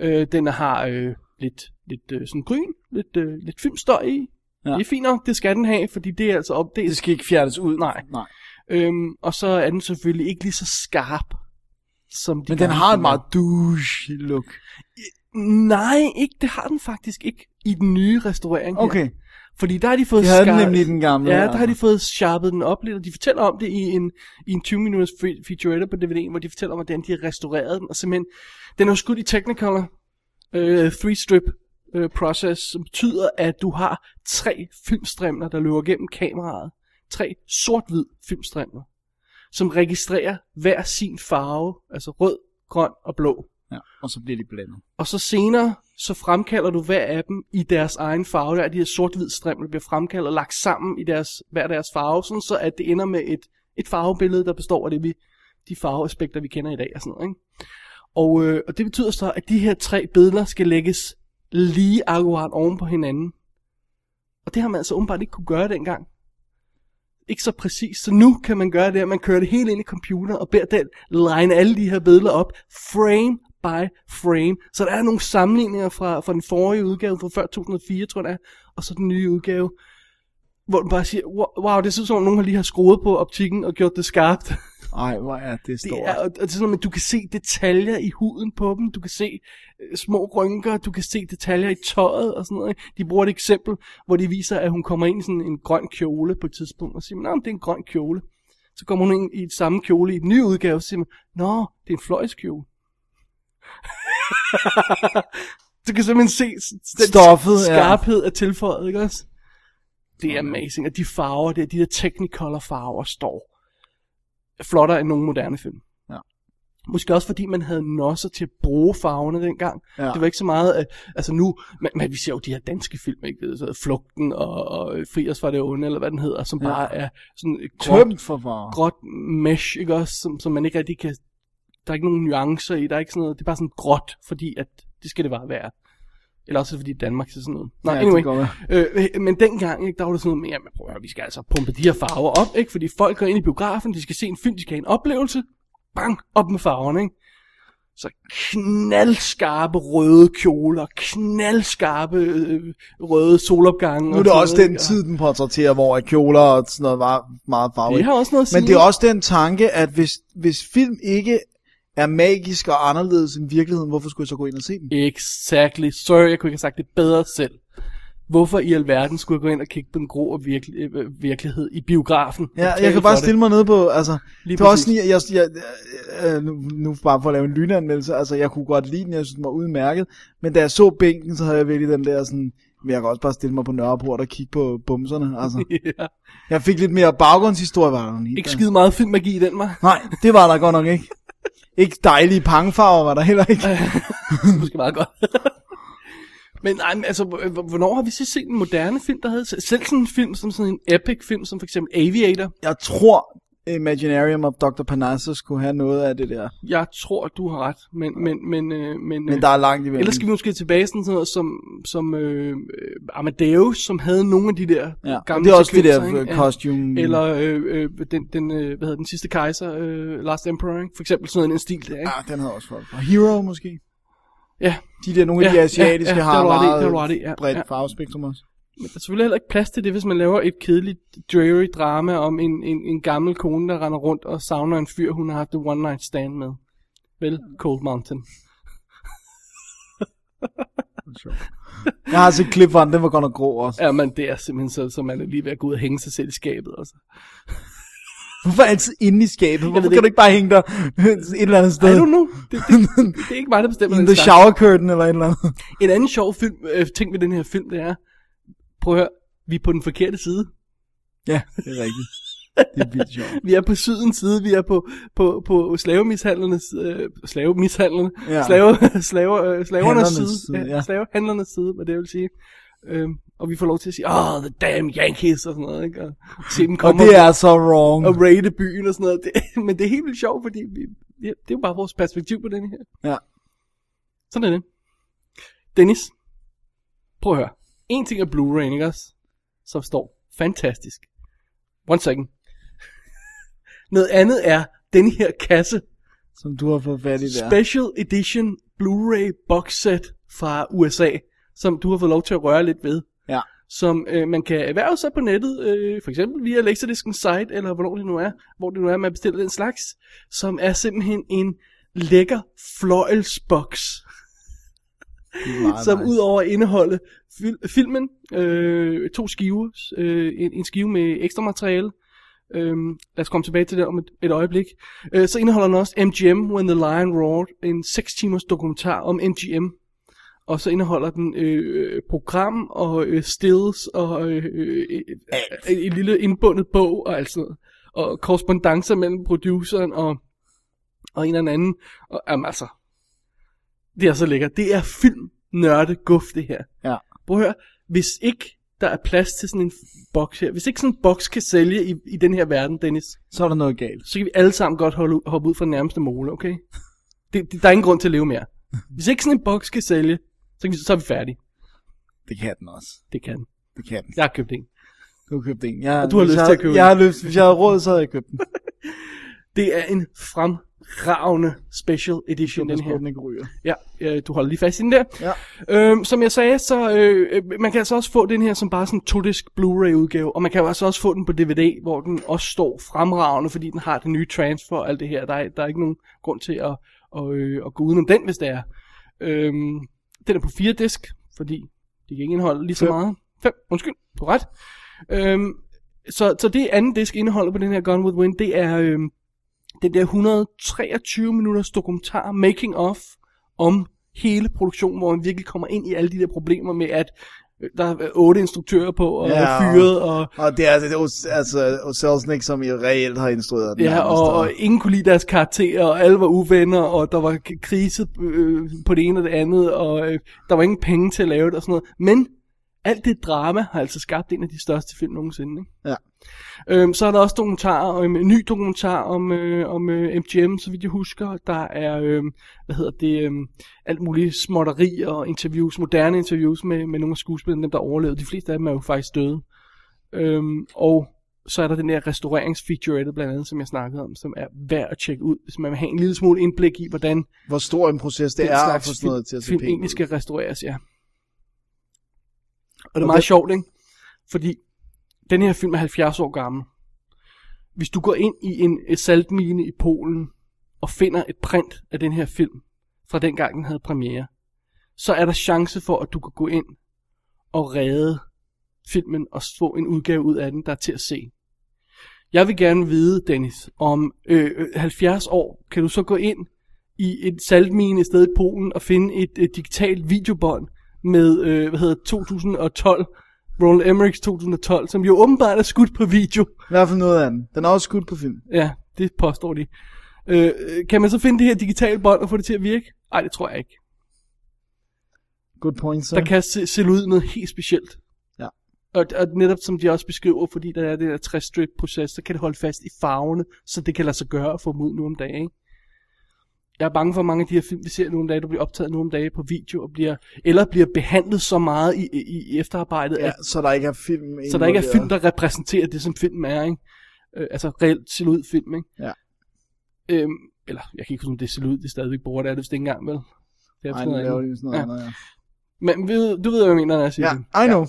Øh, den har øh, lidt, lidt øh, sådan gryn, lidt, øh, lidt filmstøj i. Ja. Det er fint nok, det skal den have, fordi det er altså op, det skal ikke fjernes ud. Nej. Nej. Øhm, og så er den selvfølgelig ikke lige så skarp, som de Men den har er. meget douche look. Nej, ikke, det har den faktisk ikke i den nye restaurering her. Fordi der har de fået De havde den skar- nemlig i den gamle, Ja, der har de fået sharpet den op lidt, og de fortæller om det i en, i en 20 minutters fe- featurette på DVD'en, hvor de fortæller om, hvordan de har restaureret den, og simpelthen, den er jo skudt i Technicolor, øh, three strip øh, process, som betyder, at du har tre filmstrimler, der løber gennem kameraet. Tre sort-hvid filmstrimler, som registrerer hver sin farve, altså rød, grøn og blå. Ja, og så bliver de blandet. Og så senere, så fremkalder du hver af dem i deres egen farve. Der er de her sort-hvid strimler, bliver fremkaldt og lagt sammen i deres, hver deres farve, sådan så at det ender med et, et farvebillede, der består af det, vi, de farveaspekter, vi kender i dag og sådan noget. Ikke? Og, øh, og det betyder så, at de her tre billeder skal lægges lige akkurat oven på hinanden. Og det har man altså åbenbart ikke kunne gøre dengang. Ikke så præcis. Så nu kan man gøre det, at man kører det helt ind i computer og beder den line alle de her billeder op, frame by frame. Så der er nogle sammenligninger fra, fra den forrige udgave fra før 2004, tror jeg det er, og så den nye udgave, hvor den bare siger, "Wow, det ser ud som om nogen har lige har skruet på optikken og gjort det skarpt. Ej, hvor er det Det stort. er, og det er sådan, at du kan se detaljer i huden på dem, du kan se øh, små rynker, du kan se detaljer i tøjet og sådan noget. ikke? De bruger et eksempel, hvor de viser, at hun kommer ind i sådan en grøn kjole på et tidspunkt, og siger, nej, det er en grøn kjole. Så kommer hun ind i et samme kjole i den nye udgave, og siger, nå, det er en fløjskjole. du kan simpelthen se den Stoffet, ja. skarphed af tilføjet, ikke også? Det er amazing, og de farver, det er de der Technicolor farver står flottere end nogen moderne film. Ja. Måske også fordi man havde nosser til at bruge farverne dengang. Ja. Det var ikke så meget, at, altså nu, men, men vi ser jo de her danske film, ikke? Så Flugten og, og Fri os fra det onde, eller hvad den hedder, som Ja. bare er sådan et gråt, Tømt for gråt mesh, ikke også, som, som man ikke rigtig kan, der er ikke nogen nuancer i, der er ikke sådan noget, det er bare sådan gråt, fordi at det skal det bare være. Eller også fordi Danmark ser sådan noget. Nå, Ja, anyway. Øh, men dengang, ikke, der var det sådan noget med, jamen, prøv at høre, vi skal altså pumpe de her farver op, ikke? Fordi folk går ind i biografen, de skal se en film, de skal have en oplevelse. bang, op med farverne, ikke? Så knaldskarpe røde kjoler, knaldskarpe øh, røde solopgange. Nu er det også den tid, den portrætterer, hvor kjoler og sådan noget var meget farverigt. Det har også noget at sige. Men det er også den tanke, at hvis, hvis film ikke er magisk og anderledes end virkeligheden, hvorfor skulle jeg så gå ind og se den? Exactly. Sorry, jeg kunne ikke have sagt det bedre selv. Hvorfor i alverden skulle jeg gå ind og kigge på den grå virkelig, øh, virkelighed i biografen? Ja, jeg kan bare det? stille mig ned på, altså, Lige det var også præcis. lige, jeg, jeg, jeg, øh, nu, nu bare for at lave en lynanmeldelse, altså jeg kunne godt lide den, jeg synes den var udmærket, men da jeg så bænken, så havde jeg virkelig den der sådan, men jeg kan også bare stille mig på Nørreport og kigge på bumserne, altså. ja. Jeg fik lidt mere baggrundshistorie, var der Ikke skide meget filmmagi i den, var. Nej, det var der godt nok ikke. Ikke dejlige pangfarver var der heller ikke. Måske meget godt. Men nej, men altså, hvornår har vi så set en moderne film, der havde selv sådan en film, som sådan en epic film, som for eksempel Aviator? Jeg tror, Imaginarium of Dr. Parnassus skulle have noget af det der. Jeg tror, du har ret, men, men, men, øh, men, Men der er langt imellem. Ellers skal vi måske tilbage sådan noget som, som øh, øh, Amadeus, som havde nogle af de der Ja, gamle det er også det der, øh, ikke? costume- Eller øh, øh, den, den, øh, hvad hedder den sidste kejser, øh, Last Emperor, ikke? For eksempel sådan en stil der, ikke? Ja, den havde også folk. Og Hero måske. Ja. De der, nogle af Ja, de asiatiske ja, ja, har det meget det ret i, ja, bredt ja. farvespektrum også. Men der er selvfølgelig heller ikke plads til det, hvis man laver et kedeligt, dreary drama om en, en, en gammel kone, der render rundt og savner en fyr, hun har haft et one night stand med. Vel, Cold Mountain. Jeg har set klip fra den, den var godt nok grå også. Ja, men det er simpelthen så, så man er lige ved at gå ud og hænge sig selv i skabet. Altså. Hvorfor altid inde i skabet? Hvorfor kan du ikke bare hænge der et eller andet sted? I don't know. Det, det, det, det er ikke mig, der bestemmer In the shower curtain eller et eller andet. En anden sjov film, øh, ting ved den her film, det er, prøv at høre, vi er på den forkerte side. Ja, det er rigtigt. Det er vildt sjovt. Vi er på sydens side, vi er på, på, på slavemishandlernes, øh, slavemishandlerne, Ja. slave, slave, øh, slavernes side, side, ja, slavehandlernes side, hvad det vil sige. Øhm, og vi får lov til at sige, oh, the damn Yankees, og sådan noget, ikke? Og se dem Og komme det er så wrong. og raide byen og sådan noget. Det, men det er helt vildt sjovt, fordi vi, ja, det er jo bare vores perspektiv på den her. Ja. Sådan er det. Dennis, prøv at høre. En ting er Blu-ray, ikke også? Som står fantastisk. One second. Noget andet er den her kasse. Som du har fået fat i der. Special Edition Blu-ray box set fra USA, som du har fået lov til at røre lidt ved. Ja. Som øh, man kan erhverve sig på nettet, øh, for eksempel via Laserdiscens site, eller hvornår det nu er, hvor det nu er, man bestiller den slags, som er simpelthen en lækker fløjelsboks, Meget som nice. udover at indeholde fil- filmen, øh, to skiver, øh, en, en skive med ekstra materiale, Øhm, lad os komme tilbage til det om et, et øjeblik. Øh, så indeholder den også MGM When the Lion Roared, en 6 timers dokumentar om MGM. Og så indeholder den øh, program og øh, stills og øh, øh, øh, en lille indbundet bog og alt sådan noget. Og korrespondencer mellem produceren og, og en eller anden. Og, jamen, altså, det er så lækkert. Det er film nørde guf, det her. Ja. Prøv at høre, hvis ikke der er plads til sådan en boks her, hvis ikke sådan en boks kan sælge i, i den her verden, Dennis, Så er der noget galt. så kan vi alle sammen godt holde, hoppe ud fra den nærmeste mole, okay? Det, det, der er ingen grund til at leve mere. Hvis ikke sådan en boks kan sælge, så, kan vi, så er vi færdige. Det kan den også. Det kan den. Det kan den. Jeg har købt en. Du har købt en. Jeg, Og du har lyst jeg, til at købe Jeg en. har lyst, hvis jeg havde råd, så havde jeg købt den. Det er en fremragende special edition, Den her. den ikke ryger. Ja, øh, du holder lige fast i den der. Ja. Øhm, som jeg sagde, så øh, man kan altså også få den her som bare sådan todisk Blu-ray udgave, og man kan altså også få den på DVD, hvor den også står fremragende, fordi den har det nye transfer og alt det her. Der er, der er ikke nogen grund til at, at, øh, at gå udenom den, hvis det er. Øhm, den er på fire disk, fordi de kan ikke indeholde lige så Fem. meget. Fem, undskyld, du ret. Øhm, så, så det anden disk indeholder på den her Gone with Wind, det er øhm, den der 123 minutters dokumentar making of om hele produktionen, hvor man virkelig kommer ind i alle de der problemer med, at øh, der er otte instruktører på, og Ja, fyret, og, Og det er altså, altså Selznick, som jo reelt har instrueret den. ja, og, og ingen kunne lide deres karakterer, og alle var uvenner, og der var krise øh, på det ene og det andet, og øh, der var ingen penge til at lave det og sådan noget. Men alt det drama har altså skabt en af de største film nogensinde. Ikke? Ja. Øhm, så er der også dokumentarer, um, en ny dokumentar om, øh, om øh, MGM, så vidt jeg husker. Der er, øh, hvad hedder det, øh, alt muligt småtteri og interviews, moderne interviews med, med nogle af skuespillerne, dem der overlevede. De fleste af dem er jo faktisk døde. Øhm, og så er der den der restaureringsfeaturette blandt andet, som jeg snakkede om, som er værd at tjekke ud, hvis man vil have en lille smule indblik i, hvordan Hvor stor en proces det er at få sådan noget til at se film egentlig skal restaureres, ja. Og det er meget det- sjovt, ikke? Fordi den her film er 70 år gammel. Hvis du går ind i en øh, saltmine i Polen og finder et print af den her film, fra dengang den havde premiere, så er der chance for, at du kan gå ind og redde filmen og få en udgave ud af den, der er til at se. Jeg vil gerne vide, Dennis, om øh, øh, 70 år kan du så gå ind i et saltmine et sted i Polen og finde et, et digitalt videobånd med, øh, hvad hedder det, 2012, Roland Emmerichs 2012, som jo åbenbart er skudt på video. I hvert fald noget af den. Den er også skudt på film. Ja, det påstår de. Øh, kan man så finde det her digitale bånd og få det til at virke? Nej, det tror jeg ikke. Good point, sir. Der kan se, se ud noget helt specielt. Ja. Og, og netop som de også beskriver, fordi der er det der 60 strip proces, så kan det holde fast i farverne, så det kan lade sig gøre at få dem ud nu om dagen. Ikke? Jeg er bange for, at mange af de her film, vi ser nu om dagen, der bliver optaget nu om dagen på video, og bliver, eller bliver behandlet så meget i, i, i efterarbejdet, Ja, at, så der ikke er film så der ikke er film, der repræsenterer det, som filmen er. Ikke? Øh, altså reelt ud film. Ikke? Ja. Øhm, eller, jeg kan ikke huske, om det ser ud, det er stadigvæk bruger, det er det vist ikke engang, vel? Det er sådan nu laver de sådan noget Ja. andet, ja. Men ved, du ved, hvad jeg mener, når jeg siger det. Ja, I know.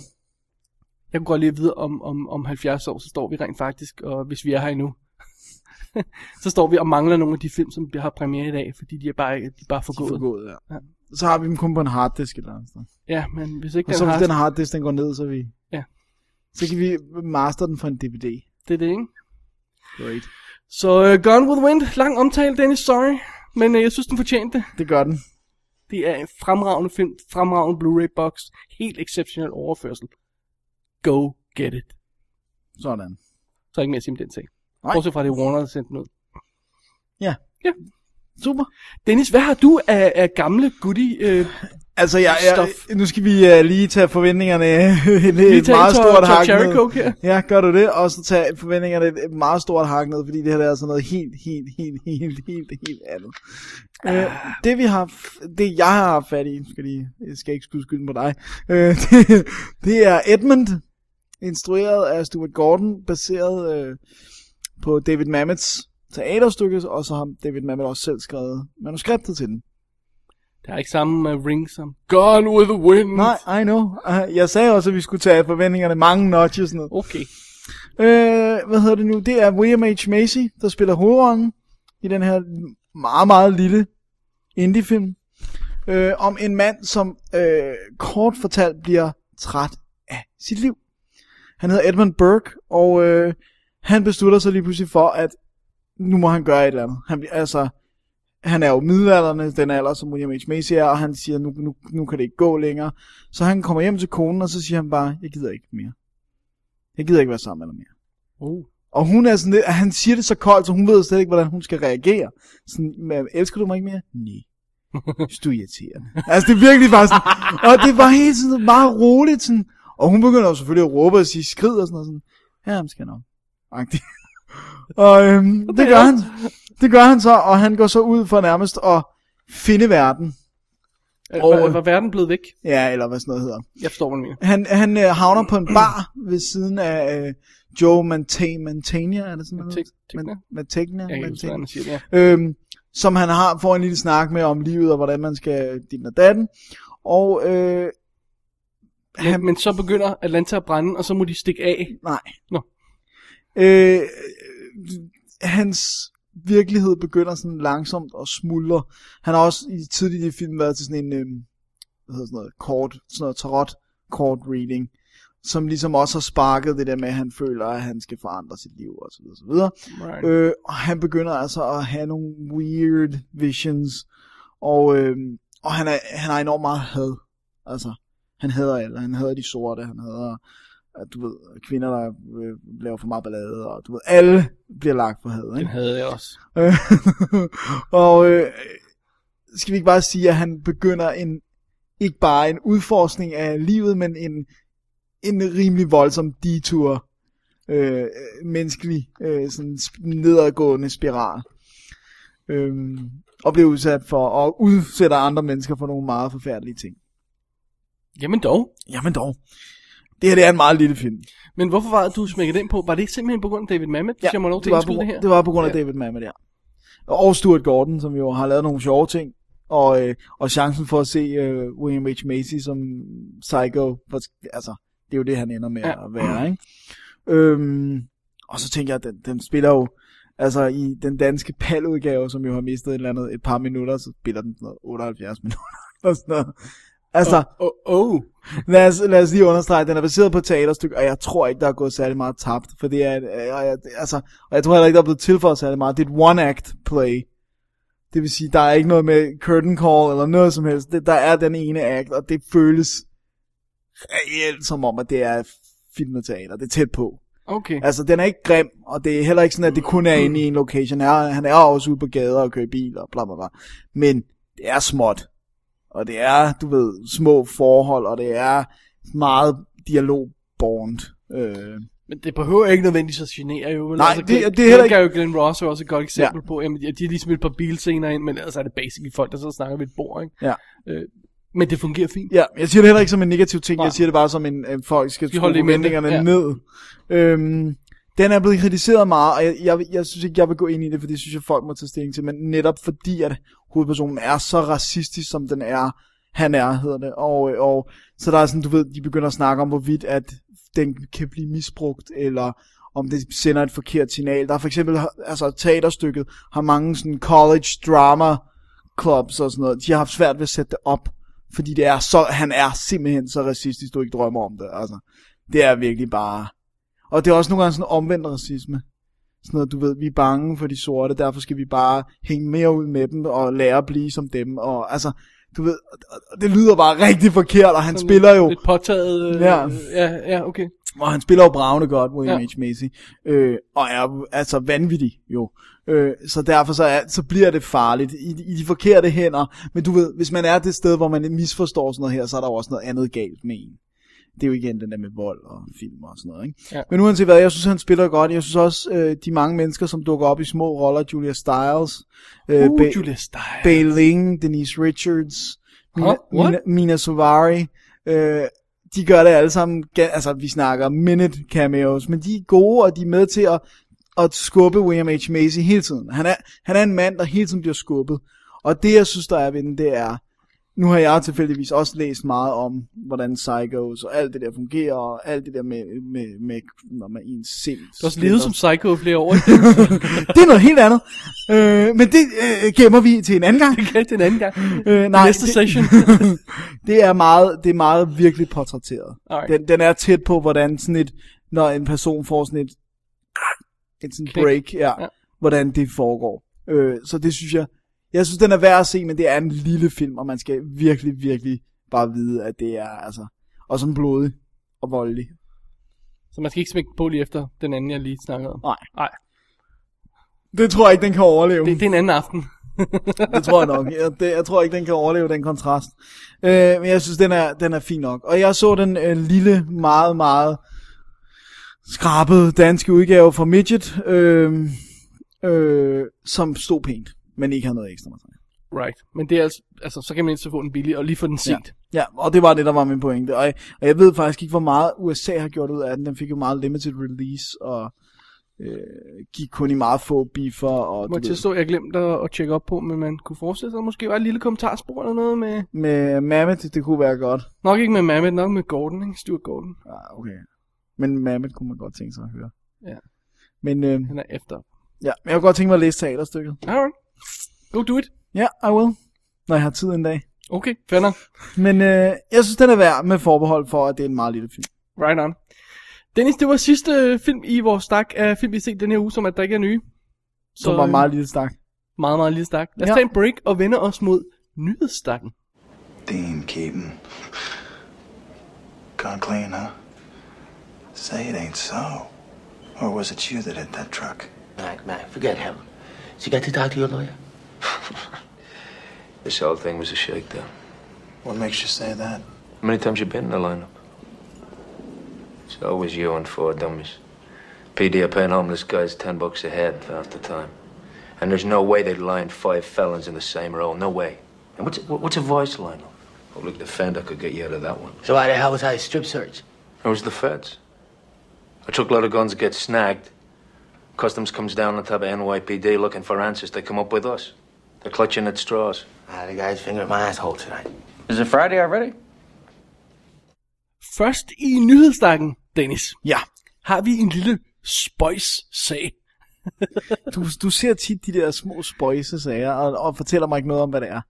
Jeg kunne godt lige vide, om, om, om 70 år, så står vi rent faktisk, og hvis vi er her endnu, så står vi og mangler nogle af de film, som har premiere i dag, fordi de er bare, de er bare De er forgået. forgået, ja. Ja. Så har vi dem kun på en harddisk eller andet sted. Ja, men hvis ikke Og den så hvis den harddisk, den går ned, så vi... Ja. Så kan vi master den for en DVD. Det er det, ikke? Great. Så uh, Gone with the Wind, lang omtale, Dennis, sorry. Men uh, jeg synes, den fortjente det. Det gør den. Det er en fremragende film, fremragende Blu-ray box, helt exceptionel overførsel. Go get it. Sådan. Så er ikke mere at sige om den sag. Nej. Bortset fra, det er Warner, der sendte den ud. Ja. Ja. Super. Dennis, hvad har du af, af gamle goodie øh, Altså, jeg, jeg, nu skal vi uh, lige tage forventningerne et, Lige et meget stort hak ned. coke her. Ja, gør du det? Og så tage forventningerne et, et meget stort hak ned, fordi det her er altså noget helt, helt, helt, helt, helt, helt andet. Ah. Øh, det vi har, det jeg har haft fat i, skal, lige, jeg skal ikke skyde skylden på dig, øh, det, det er Edmund, instrueret af Stuart Gordon, baseret øh, på David Mammetts teaterstykke, og så har David Mamet også selv skrevet manuskriptet til den. Der er ikke samme uh, ring som Gone with the Wind. Nej, I know. Uh, Jeg sagde også, at vi skulle tage forventningerne mange notches ned. Okay. Øh, hvad hedder det nu? Det er William H. Macy, der spiller hovedrollen i den her meget, meget lille indie-film. Øh, om en mand, som øh, kort fortalt bliver træt af sit liv. Han hedder Edmund Burke, og øh, han beslutter sig lige pludselig for, at nu må han gøre et eller andet. Han, altså, han er jo middelalderne, den alder, som William H. Macy er, og han siger, nu, nu, nu kan det ikke gå længere. Så han kommer hjem til konen, og så siger han bare, jeg gider ikke mere. Jeg gider ikke være sammen med dig mere. Oh. Og hun er sådan lidt, han siger det så koldt, så hun ved slet ikke, hvordan hun skal reagere. Sådan, "Men elsker du mig ikke mere? Nej. Du er irriterende. altså det er virkelig bare sådan, og det var helt sådan meget roligt sådan, og hun begynder jo selvfølgelig at råbe og sige skrid og sådan noget sådan, ja, jamen skal nok. Og øhm, det gør han. Det gør han så, og han går så ud for nærmest at finde verden. Og, var, var verden blevet væk? Ja, eller hvad sådan noget hedder. Jeg forstår, hvad du mener. Han, han øh, havner på en bar ved siden af øh, Joe Manta- Mantegna, er det sådan noget? Mantegna? Man- Mantegna? Mantegna. hvad man siger det. Ja. øhm, som han har får en lille snak med om livet og hvordan man skal din og datten. Og øh, Men, men så begynder Atlanta at brænde, og så må de stikke af. nej. Nå. Øh, hans virkelighed begynder sådan langsomt at smuldre. Han har også i tidligere i filmen været til sådan en, øh, hvad hedder sådan noget, kort, sådan noget tarot kort reading, som ligesom også har sparket det der med, at han føler, at han skal forandre sit liv og så videre, så videre. Right. Øh, og han begynder altså at have nogle weird visions, og, øh, og han, er, han har enormt meget had. Altså, han hader alle. Han hader de sorte, han hader, at du ved, kvinder, der øh, laver for meget ballade, og du ved, alle bliver lagt for had, Den ikke? havde jeg også. Og øh, skal vi ikke bare sige, at han begynder en, ikke bare en udforskning af livet, men en, en rimelig voldsom detur, øh, menneskelig, øh, sådan nedadgående spiral. Øh, og bliver udsat for, og udsætter andre mennesker for nogle meget forfærdelige ting. Jamen dog. Jamen dog. Det her det er en meget lille film. Men hvorfor var du smækkede den på? Var det ikke simpelthen på grund af David Mamet, hvis jeg må lov til det, at det her? det var på grund af Ja. David Mamet, ja. Og Stuart Gordon, som jo har lavet nogle sjove ting. Og, øh, og chancen for at se øh, William H. Macy som psycho, for, altså, det er jo det, han ender med Ja. ja. at være, ikke? Øhm, og så tænker jeg, at den, den spiller jo, altså i den danske PAL-udgave, som jo har mistet et, eller andet, et par minutter, så spiller den sådan noget 78 minutter. Og sådan noget. Altså, Åh, oh, oh. lad, os, lad os lige understrege, den er baseret på et teaterstykke, og jeg tror ikke, der er gået særlig meget tabt, for det er, øh, og jeg, altså, og jeg tror heller ikke, der er blevet tilføjet særlig meget. Det er et one-act play. Det vil sige, der er ikke noget med curtain call eller noget som helst. Det, der er den ene act, og det føles reelt som om, at det er film og teater. Det er tæt på. Okay. Altså, den er ikke grim, og det er heller ikke sådan, at det kun er inde i en location. Han er, han er også ude på gader og kører bil og bla bla bla. Men det er småt. Og det er, du ved, små forhold, og det er meget dialogbornt. Øh, Men det behøver ikke nødvendigvis at genere jo. vel? Nej, altså, det- Glenn- det er heller ikke- Glenn- Glenn Ross er også et godt eksempel Ja. på. Jamen, de har lige smidt et par bilscener ind, men ellers er det basically folk, der og snakker ved et bord. Ikke? ja. Øh, men det fungerer fint. ja, jeg siger det heller ikke som en negativ ting, Nej. jeg siger det bare som en, en folk skal skrue forventningerne ja. ned. Øhm, den er blevet kritiseret meget, og jeg, jeg, jeg synes ikke, jeg vil gå ind i det, for det synes jeg, folk må tage stilling til, men netop fordi, at hovedpersonen er så racistisk, som den er, han er, hedder det, og, og så der er sådan, du ved, de begynder at snakke om, hvorvidt at den kan blive misbrugt, eller om det sender et forkert signal. Der er for eksempel, altså teaterstykket har mange sådan college drama clubs og sådan noget, de har haft svært ved at sætte det op, fordi det er så, han er simpelthen så racistisk, du ikke drømmer om det, altså. Det er virkelig bare... Og det er også nogle gange sådan omvendt racisme. Sådan noget, du ved, vi er bange for de sorte, derfor skal vi bare hænge mere ud med dem og lære at blive som dem. Og altså, du ved, det lyder bare rigtig forkert, og han Sådan spiller jo... Lidt påtaget. Øh, Ja. ja. Ja, okay. Og han spiller jo bravende godt, William ja. H. Macy. Øh, og er altså vanvittig, jo. Øh, så derfor så, er, så bliver det farligt i, i de forkerte hænder. Men du ved, hvis man er det sted, hvor man misforstår sådan noget her, så er der jo også noget andet galt med en. Det er jo igen den der med vold og film og sådan noget, ikke? Ja. Men uanset hvad, jeg synes, han spiller godt. Jeg synes også, øh, de mange mennesker, som dukker op i små roller, Julia Stiles, øh, Uh, Ba- Julia Stiles. Bei Ling, Denise Richards, Mina, Huh? What? Mina, Mina Suvari, øh, de gør det alle sammen, altså vi snakker minute cameos, men de er gode, og de er med til at, at skubbe William H. Macy hele tiden. Han er, han er en mand, der hele tiden bliver skubbet. Og det, jeg synes, der er ved den, det er, nu har jeg tilfældigvis også læst meget om, hvordan psychos og alt det der fungerer, og alt det der med, med, med når man ens sind. Du har også levet som psycho i flere år. det er noget helt andet. Øh, men det øh, gemmer vi til en anden gang. det er en anden gang. Øh, Nej, Næste det, session. det er meget, det er meget virkelig portrætteret. Alright. Den, den er tæt på, hvordan sådan et, når en person får sådan et, et sådan Klik. break, Ja. ja. hvordan det foregår. Øh, så det synes jeg, jeg synes den er værd at se, men det er en lille film, og man skal virkelig, virkelig bare vide, at det er altså, og sådan blodig og voldelig. Så man skal ikke smække på lige efter den anden, jeg lige snakkede om. Nej. Nej, Det tror jeg ikke, den kan overleve. det, det er en anden aften. det tror jeg nok. Jeg, det, jeg tror ikke, den kan overleve den kontrast. Øh, men jeg synes, den er, den er fin nok. Og jeg så den øh, lille, meget, meget skrabede danske udgave fra Midget, øh, øh, som stod pænt, men ikke har noget ekstra materiale. Right. Men det er altså, altså, så kan man så få den billig og lige få den set. Ja, og det var det, der var min pointe. Og jeg, og jeg ved faktisk ikke, hvor meget USA har gjort ud af den. Den fik jo meget limited release, og øh, gik kun i meget få biffer. Og, Må jeg tilstå, jeg glemte at, at tjekke op på, men man kunne forestille sig, måske var et lille kommentarspor eller noget med... med Mammoth, det kunne være godt. Nok ikke med Mamet, nok med Gordon, ikke? Stuart Gordon. Ah, okay. Men Mammoth kunne man godt tænke sig at høre. Ja. Men øh, Han er efter. ja, men jeg kunne godt tænke mig at læse teaterstykket. Alright. Go do it. Ja, I will. Når jeg har tid en dag. Okay, fair nok. Men øh, jeg synes, den er værd med forbehold for, at det er en meget lille film. Right on. Dennis, det var sidste øh, film i vores stak af film, vi har set den her uge, som at der ikke er nye. Som var meget lille stak. meget, meget lille stak. Lad os Ja. tage en break og vende os mod nyhedsstakken. Dean Keaton. Gone clean, huh? Say it ain't so. Or was it you that hit that truck? Mac, Mac, forget him. So you get to talk to your lawyer? This whole thing was a shakedown. What makes you say that? How many times you been in the lineup? It's always you and four dummies. PD are paying homeless guys ten bucks a head half the time. And there's no way they'd line five felons in the same row. No way. And what's what's a voice lineup? Oh, look, the Fender could get you out of that one. So why the hell was I strip search? It was the feds. I took a lot of guns get snagged. Customs comes down on top of NYPD looking for answers. They come up with us. They're clutching at straws. Ah, the guy's finger in my asshole tonight. Is it Friday already? Først i nyhedsstakken, Dennis, Ja, har vi en lille spøjs-sag. du, du ser tit de der små spøjse sager, og, og fortæller mig ikke noget om, hvad det er.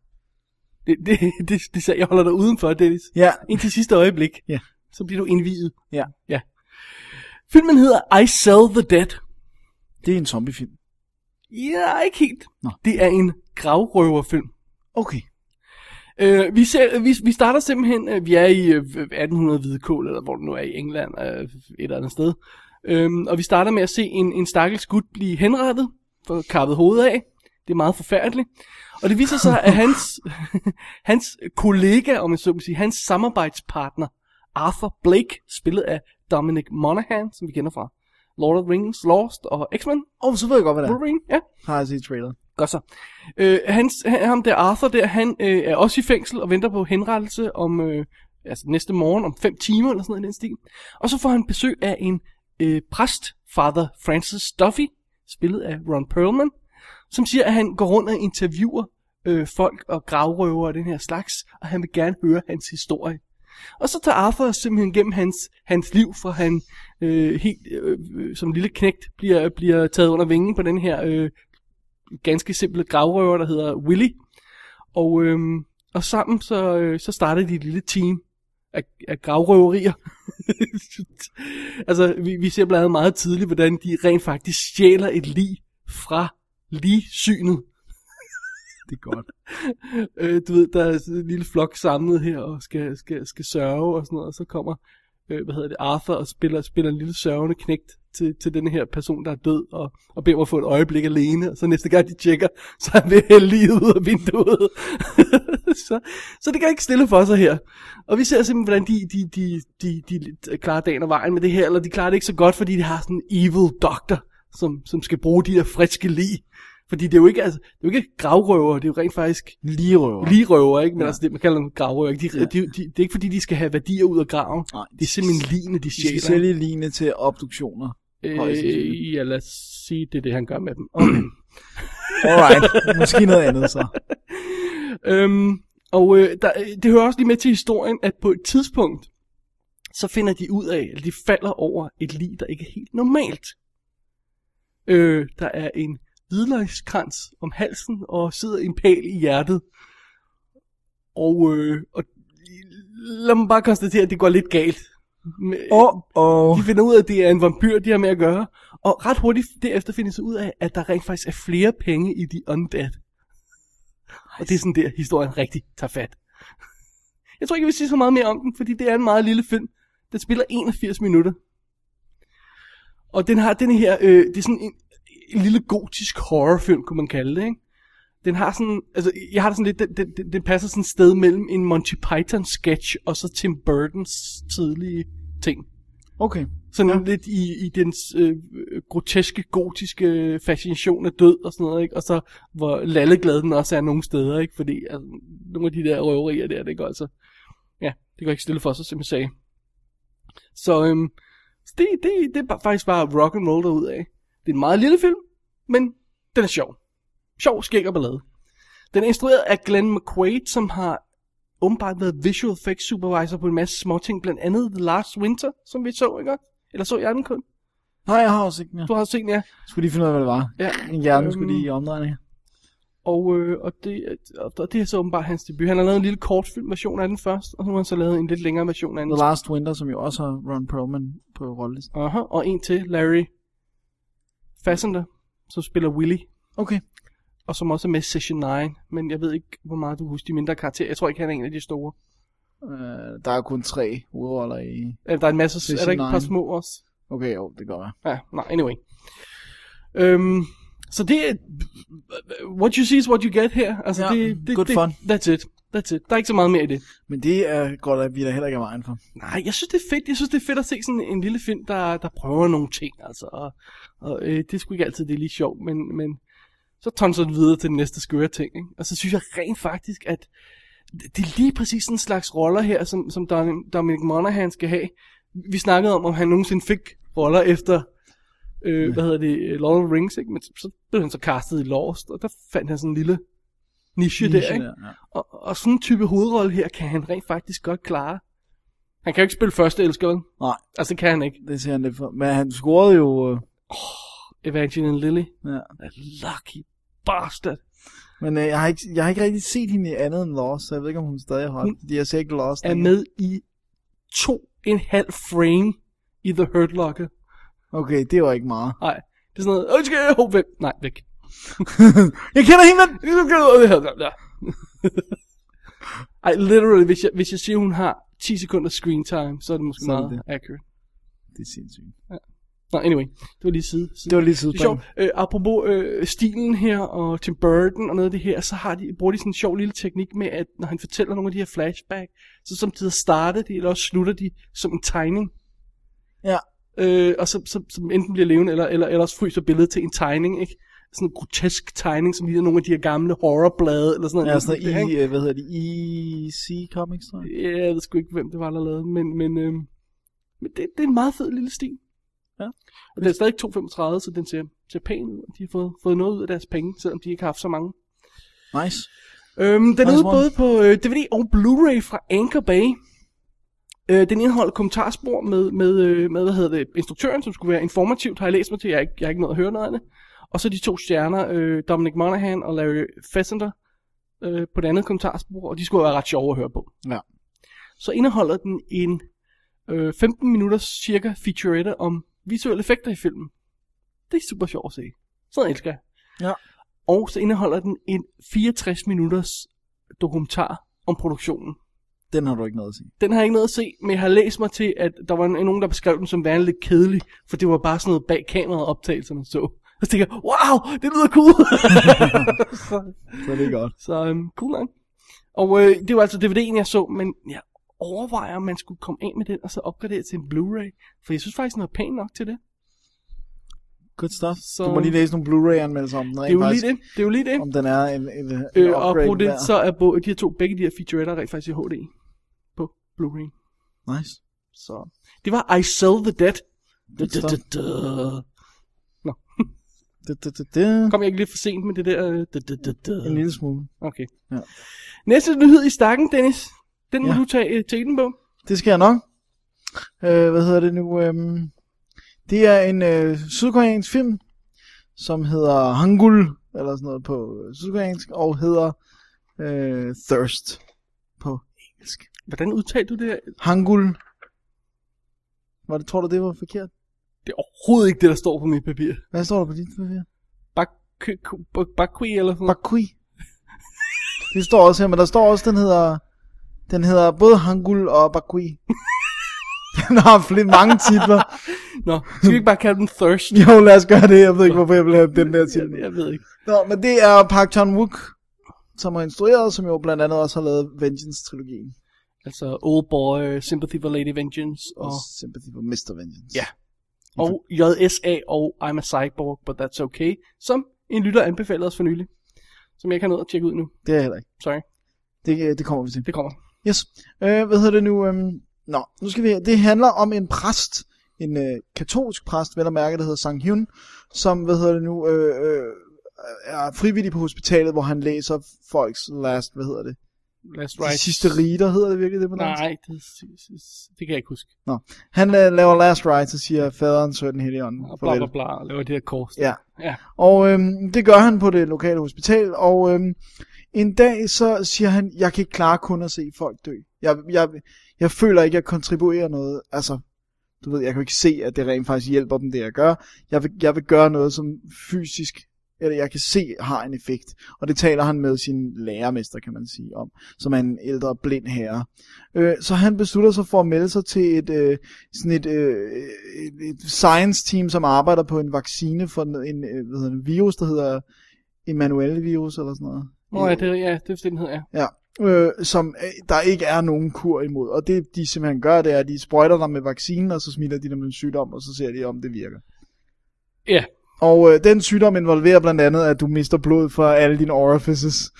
Det, det, det, det, det jeg holder dig udenfor, Dennis. Ja, Indtil sidste øjeblik. Ja. Så bliver du indviet. ja. Ja. Filmen hedder I Sell the Dead. Det er en zombiefilm. Ja, ikke helt. Nå. Det er en gravrøverfilm. Okay. Øh, vi, ser, vi, vi starter simpelthen, øh, vi er i øh, 1800 Hvidekål, eller hvor det nu er i England, øh, et eller andet sted. Øhm, og vi starter med at se en, en stakkels gut blive henrettet, for kappet hovedet af. Det er meget forfærdeligt. Og det viser sig, at hans, hans kollega, om jeg så må sige, hans samarbejdspartner, Arthur Blake, spillet af Dominic Monaghan, som vi kender fra Lord of the Rings, Lost og X-Men. Åh, oh, så ved jeg godt, hvad det er. Wolverine, ja. Har jeg set trailer. Godt så. Øh, hans, han, ham der Arthur der, han øh, er også i fængsel og venter på henrettelse om øh, altså næste morgen om 5 timer eller sådan noget i den stil. Og så får han besøg af en øh, præst, Father Francis Duffy, spillet af Ron Perlman, som siger, at han går rundt og interviewer øh, folk og gravrøver og den her slags, og han vil gerne høre hans historie. Og så tager Arthur simpelthen gennem hans, hans liv, fra han øh, helt øh, øh som lille knægt bliver, bliver taget under vingen på den her øh, ganske simple gravrøver, der hedder Willy. Og, øh, og sammen så, øh, så startede de et lille team af, af gravrøverier. altså, vi, vi ser blandt andet meget tidligt, hvordan de rent faktisk stjæler et lig fra ligsynet. Det er godt. øh, du ved, der er en lille flok samlet her og skal, skal, skal sørge og sådan noget, og så kommer, øh, hvad hedder det, Arthur og spiller, spiller en lille sørgende knægt til, til den her person, der er død, og, og beder mig at få et øjeblik alene, og så næste gang de tjekker, så er han ved at lige ud af vinduet. så, så det kan ikke stille for sig her. Og vi ser simpelthen, hvordan de, de, de, de, de, de klarer dagen og vejen med det her, eller de klarer det ikke så godt, fordi de har sådan en evil doctor, som, som skal bruge de der friske lig. Fordi det er jo ikke, altså, det er jo ikke gravrøver, det er jo rent faktisk Lige røver. lige røver, ikke? Men ja. altså, det, man kalder dem gravrøver, ikke? De, ja. de, de, det er ikke fordi, de skal have værdier ud af graven. Nej, det er simpelthen ligene, de De skal sælge lignende til obduktioner. Øh, ja, lad os sige, det er det, han gør med dem. Alright, måske noget andet så. øhm, og øh, der, det hører også lige med til historien, at på et tidspunkt, så finder de ud af, at de falder over et lig, der ikke er helt normalt. Øh, der er en hvidløgskrans om halsen, og sidder en pæl i hjertet. Og, øh, og lad mig bare konstatere, at det går lidt galt. Åh, oh, De finder ud af, at det er en vampyr, de har med at gøre. Og ret hurtigt derefter finder de så ud af, at der rent faktisk er flere penge i de undead. Og det er sådan der, historien rigtig tager fat. Jeg tror ikke, jeg vil sige så meget mere om den, fordi det er en meget lille film. Den spiller 81 minutter. Og den har den her, øh, det er sådan en, en lille gotisk horrorfilm, kunne man kalde det, ikke? Den har sådan, altså jeg har det sådan lidt, den, den, den, den passer sådan et sted mellem en Monty Python sketch og så Tim Burtons tidlige ting. okay. Sådan ja. lidt i, i dens øh, groteske, gotiske fascination af død og sådan noget, ikke? Og så hvor lalleglad den også er nogle steder, ikke? Fordi altså, nogle af de der røverier der, det går altså... Ja, det går ikke stille for sig, som jeg sagde. Så, øhm, så det, det, det er faktisk bare rock and roll derud af. Det er en meget lille film, men den er sjov. Sjov, skæg og ballade. Den er instrueret af Glenn McQuaid, som har åbenbart været visual effects supervisor på en masse småting, blandt andet The Last Winter, som vi så, ikke? Eller så jeg den kun? Nej, jeg har også ikke mere. Du har set den, ja. Skulle lige finde ud af, hvad det var. ja. Min hjerne Øhm, skulle lige i omdrejning. Og, øh, og, det, og det er så åbenbart hans debut. Han har lavet en lille kortfilm version af den først, og så har han så lavet en lidt længere version af den. The Last Winter, som jo også har Ron Perlman på rollelisten. Aha, og en til, Larry Fassender, som spiller Willy, Okay. og som også er med i Session 9, men jeg ved ikke, hvor meget du husker de mindre karakterer. Jeg tror ikke, han er en af de store. Uh, der er kun tre hovedroller i... Eller der er en masse, er Session der ikke et par 9. små også? Okay, jo, det godt være. Ja, nej, anyway. Øhm, så det er, what you see is what you get her. Altså, Ja, det, det, good det, fun. That's it. That's it. Der er ikke så meget mere i det. Men det er godt, at vi der heller ikke er vejen for. Nej, jeg synes, det er fedt. Jeg synes, det er fedt at se sådan en lille film, der, der prøver nogle ting, altså. Og, og øh, det er sgu ikke altid, det er lige sjovt, men, men så tonser den videre til den næste skøre ting, ikke? Og så synes jeg rent faktisk, at det er lige præcis sådan en slags roller her, som, som Dom- Dominic Monaghan skal have. vi snakkede om, om han nogensinde fik roller efter, øh, hvad hedder det, Lord of the Rings, ikke? Men så blev han så castet i Lost, og der fandt han sådan en lille niche, Niche der, ikke? der, ja. Og, og sådan en type hovedrolle her, kan han rent faktisk godt klare. Han kan jo ikke spille første elsker, vel? Nej, Altså, det kan han ikke. det ser han lidt for. Men han scorede jo... Øh, Evangeline Lilly. ja. That lucky bastard. Men øh, jeg, har ikke, jeg har ikke rigtig set hende i andet end Lost, så jeg ved ikke, om hun stadig har Hun Fordi jeg ser ikke Lost. Er med i to en halv frame i The Hurt Locker. Okay, det var ikke meget. Nej, det er sådan noget, skal jeg væk? Nej, væk. jeg kender hende. Ja. Ej, literally, hvis jeg, hvis jeg siger, hun har 10 sekunder screen time, så er det måske Så det meget accurate. Det er sindssygt. Nå, anyway, det var lige side. side. Det var lige Det er sjovt. Øh, apropos øh, stilen her, og Tim Burton og noget af det her, så har de, bruger de sådan en sjov lille teknik med, at når han fortæller nogle af de her flashback, så samtidig starter de, eller også slutter de som en tegning. Ja. Øh, og så, så, som enten bliver levende, eller, eller ellers fryser billedet til en tegning, ikke? Sådan en grotesk tegning, som ligner nogle af de her gamle horrorblade, eller sådan noget. Ja, sådan noget i, øh, hvad hedder det, EC Comics, tror jeg. Ja, jeg ved sgu ikke, hvem det var, der lavede men, men, øhm, men det, det er en meget fed lille stil. Ja. Og den er stadig 2,35, så den ser, ser pæn ud, og de har fået, fået noget ud af deres penge, selvom de ikke har haft så mange. Nice. Øhm, den er Nice ude one. både på øh, DVD og Blu-ray fra Anchor Bay. Øh, den indeholder kommentarspor med, med, øh, med, hvad hedder det, instruktøren, som skulle være informativt, har jeg læst mig til, jeg har ikke, jeg har ikke nået at høre noget af det. Og så de to stjerner, øh, Dominic Monaghan og Larry Fessender, øh, på det andet kommentarspor, og de skulle være ret sjove at høre på. Ja. Så indeholder den en øh, 15 minutters cirka featurette om visuelle effekter i filmen. Det er super sjovt at se. Sådan elsker jeg. Ja. Og så indeholder den en 64 minutters dokumentar om produktionen. Den har du ikke noget at sige. Den har jeg ikke noget at se, men jeg har læst mig til, at der var nogen, der beskrev den som værende lidt kedelig, for det var bare sådan noget bag kameraet optagelse, man så. Og så tænker jeg, wow, det lyder cool. så, Så det er godt. så um, cool nok. Og øh, det var altså DVD'en, jeg så, men jeg overvejer, om man skulle komme af med den, og så opgradere til en Blu-ray. For jeg synes faktisk, den er pæn nok til det. Good stuff. Så-. Du må lige læse nogle Blu-ray-anmeldelser om den. Det er jo lige det. Det er jo lige det. Om den er en, en, en Øh, og på det, så er både, de her to, begge de her featuretter rent faktisk i HD på Blu-ray. Nice. Så det var I Sell the Dead. Da, da, da, da. Det, det, det, det. Kom jeg ikke lidt for sent med det der? øh. En lille smule. Okay. Ja. Næste nyhed i stakken, Dennis. Den må Ja. du tage øh, teten på. Det skal jeg nok. Øh, hvad hedder det nu? Øhm, det er en øh, sydkoreansk film, som hedder Hangul, eller sådan noget på sydkoreansk, og hedder øh, Thirst på engelsk. Hvordan udtalte du det? Hangul. Var det, tror du, det var forkert? Det er overhovedet ikke det, der står på mit papir. Hvad står der på dit papir? Bak- bak- Bakui eller sådan noget. Bakui. Det står også her, men der står også, den hedder, den hedder både Hangul og Bakui. den har flere mange titler. Nå, skal vi ikke bare kalde den Thirst? Jo, lad os gøre det. Jeg ved ikke, hvorfor jeg vil have den der titel. jeg, jeg ved ikke. Nå, men det er Park Chan-wook, som har instrueret, som jo blandt andet også har lavet Vengeance-trilogien. Altså Old Boy, Sympathy for Lady Vengeance Og og, Sympathy for Mr. Vengeance. Ja. Og JSA og I'm a Cyborg, but that's okay, som en lytter anbefalede os for nylig. Som jeg har nået at tjekke ud nu. Det er jeg heller ikke. Sorry, Det, øh, det kommer vi til. det kommer. Yes. Øh, hvad hedder det nu? Øhm, nå, nu skal vi Det handler om en præst, en øh, katolsk præst, vel at mærke, der hedder Sang Hyun, som, hvad hedder det nu, øh, øh, er frivillig på hospitalet, hvor han læser folks last, hvad hedder det? Last De Right. sidste riter, hedder det virkelig det på dansk? Nej, det, det kan jeg ikke huske. Nå. Han øh, laver last rites og siger, faderen, sønnen, helligånden, Og bla bla bla, og laver det her kors. Ja. Ja. Og øhm, det gør han på det lokale hospital, og øhm, en dag så siger han, jeg kan ikke klare kun at se folk dø. Jeg, jeg, jeg føler ikke, at jeg kontribuerer noget. Altså, du ved, jeg kan jo ikke se, at det rent faktisk hjælper dem, det jeg gør. Jeg vil, jeg vil gøre noget, som fysisk, eller jeg kan se, har en effekt. Og det taler han med sin lærermester, kan man sige, om, som er en ældre blind herre. Øh, så han beslutter sig for at melde sig til et, øh, sådan et, øh, et, science team, som arbejder på en vaccine for en, en, øh, hvad hedder en virus, der hedder Emanuel virus eller sådan noget. Nå, ja, det, ja, det er den hedder, ja. Ja, øh, som øh, der ikke er nogen kur imod. Og det de simpelthen gør, det er, at de sprøjter dig med vaccinen, og så smitter de dig med en sygdom, og så ser de, om det virker. Ja, Og øh, den sygdom involverer blandt andet, at du mister blod fra alle dine orifices.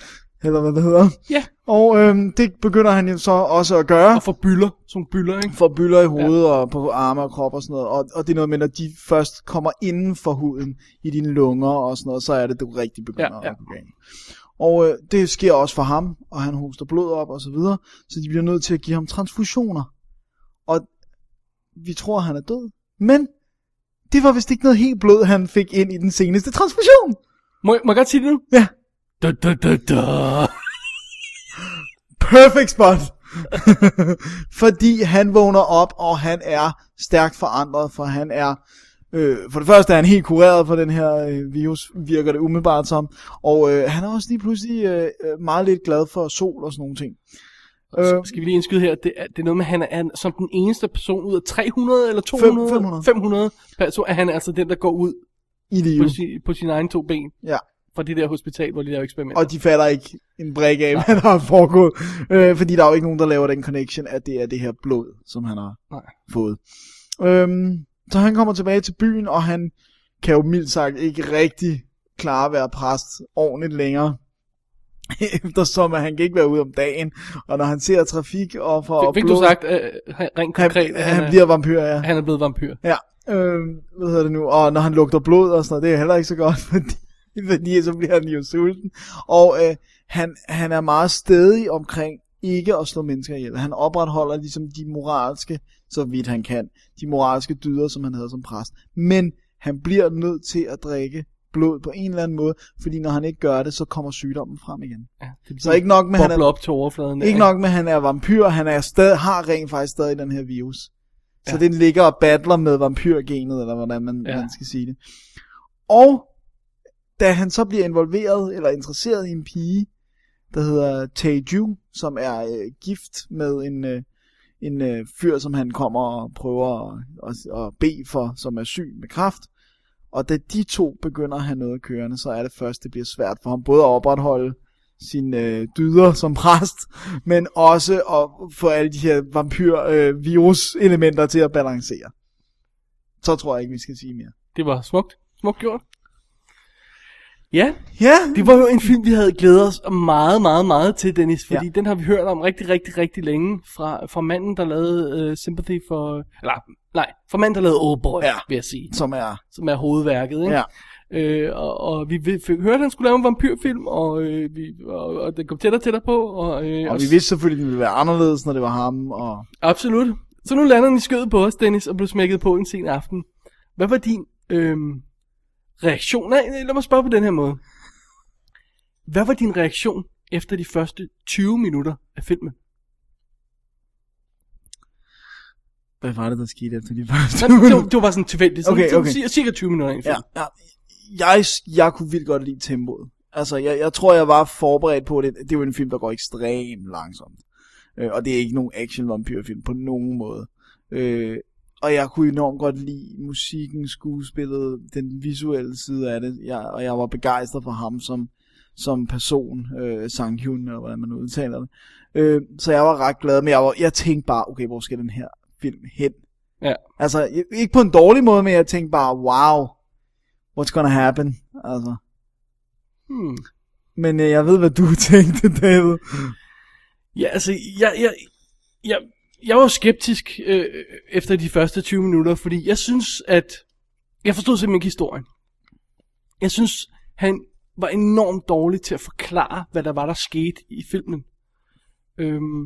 eller hvad det hedder. Ja. Og øhm, det begynder han jo så også at gøre. Og får byller, sådan byller, ikke? får byller i hovedet ja. og på arme og krop og sådan noget. Og, og det er noget med, når de først kommer inden for huden i dine lunger og sådan noget, så er det, du rigtig begynder Ja, ja. at gå. Og øh, det sker også for ham, og han hoster blod op og så videre, så de bliver nødt til at give ham transfusioner. Og vi tror, han er død. Men det var vist ikke noget helt blod, han fik ind i den seneste transfusion. Må, må jeg godt sige det nu? Ja. Da, da, da, da. Perfect spot. Fordi han vågner op, og han er stærkt forandret, for han er... Øh, for det første er han helt kureret for den her øh, virus, virker det umiddelbart som. Og øh, han er også lige pludselig øh, øh, meget lidt glad for sol og sådan nogle ting. Så skal vi lige indskyde her, det er, det er noget med, at han er som den eneste person ud af 300 eller 200, 500. 500 personer, at han er altså den, der går ud I det på, sin, på sine egne to ben Ja. fra det der hospital, hvor de laver eksperimenter. Og de fatter ikke en brik af, hvad der er foregået. Øh, fordi der er jo ikke nogen, der laver den connection, at det er det her blod, som han har Nej. fået. Øhm, så han kommer tilbage til byen, og han kan jo mildt sagt ikke rigtig klare at være præst ordentligt længere. Eftersom at han kan ikke være ude om dagen, og når han ser trafik og Fik, blod, du sagt uh, rent konkret, han, at han, er, bliver vampyr, ja. han er blevet vampyr? Ja, øh, hvad hedder det nu? Og når han lugter blod og sådan noget, det er heller ikke så godt, fordi, fordi så bliver han jo sulten. Og øh, han, han er meget stedig omkring ikke at slå mennesker ihjel. Han opretholder ligesom de moralske, så vidt han kan, de moralske dyder, som han havde som præst. Men han bliver nødt til at drikke blod på en eller anden måde, fordi når han ikke gør det, så kommer sygdommen frem igen. Ja, det Så ikke nok med, han er, op til overfladen. ikke Ja. nok med, at han er vampyr, han er stadig, har rent faktisk stadig den her virus. Så Ja. den ligger og battler med vampyrgenet, eller hvordan man, Ja. man skal sige det. Og da han så bliver involveret, eller interesseret i en pige, der hedder Taeju, som er øh, gift med en, øh, en øh, fyr, som han kommer og prøver at, at, at bede for, som er syg med kræft. Og da de to begynder at have noget kørende, så er det først, det bliver svært for ham både at opretholde sine øh, dyder som præst, men også at få alle de her vampyr-virus-elementer øh, til at balancere. Så tror jeg ikke, vi skal sige mere. Det var smukt. Smukt gjort. Ja, Ja, det var jo en film, vi havde glædet os meget, meget, meget til, Dennis. Fordi ja. Den har vi hørt om rigtig, rigtig, rigtig længe. Fra, fra manden, der lavede uh, Sympathy for... Eller, nej, fra manden, der lavede Old Boy, ja. Vil jeg sige. som er... Som er hovedværket, ikke? Ja. Øh, og, og vi vi fik hørt, at han skulle lave en vampyrfilm, og, øh, vi, og, og det kom tættere og tættere på. Og, øh, Og vi vidste selvfølgelig, at det ville være anderledes, når det var ham. Og... Absolut. Så nu lander den i skødet på os, Dennis, og blev smækket på en sen aften. Hvad var din øhm, reaktion? Nej, lad mig spørge på den her måde. Hvad var din reaktion efter de første 20 minutter af filmen? Hvad var det, der skete efter de første Nej, det, var, det var bare sådan tilfældigt. Sådan, Okay, sådan okay. Cirka, cirka 20 minutter af. Ja, ja. Jeg, jeg kunne vildt godt lide tempoet. Altså, jeg, jeg tror, jeg var forberedt på det. Det er jo en film, der går ekstremt langsomt. Øh, og det er ikke nogen action vampyrfilm på nogen måde. Øh, og jeg kunne enormt godt lide musikken, skuespillet, den visuelle side af det. Jeg, og jeg var begejstret for ham som, som person, øh, Sang Hyun, eller hvordan man udtaler det. Øh, så jeg var ret glad, men jeg, var, jeg tænkte bare, okay, hvor skal den her film hen? Ja. Altså, ikke på en dårlig måde, men jeg tænkte bare, wow, what's gonna happen? Altså. Hmm. Men øh, jeg ved, hvad du tænkte, David. Ja, altså, jeg, jeg, jeg, jeg var skeptisk øh, efter de første 20 minutter, fordi jeg synes, at... Jeg forstod simpelthen ikke historien. Jeg synes, han var enormt dårlig til at forklare, hvad der var, der skete i filmen. Øhm,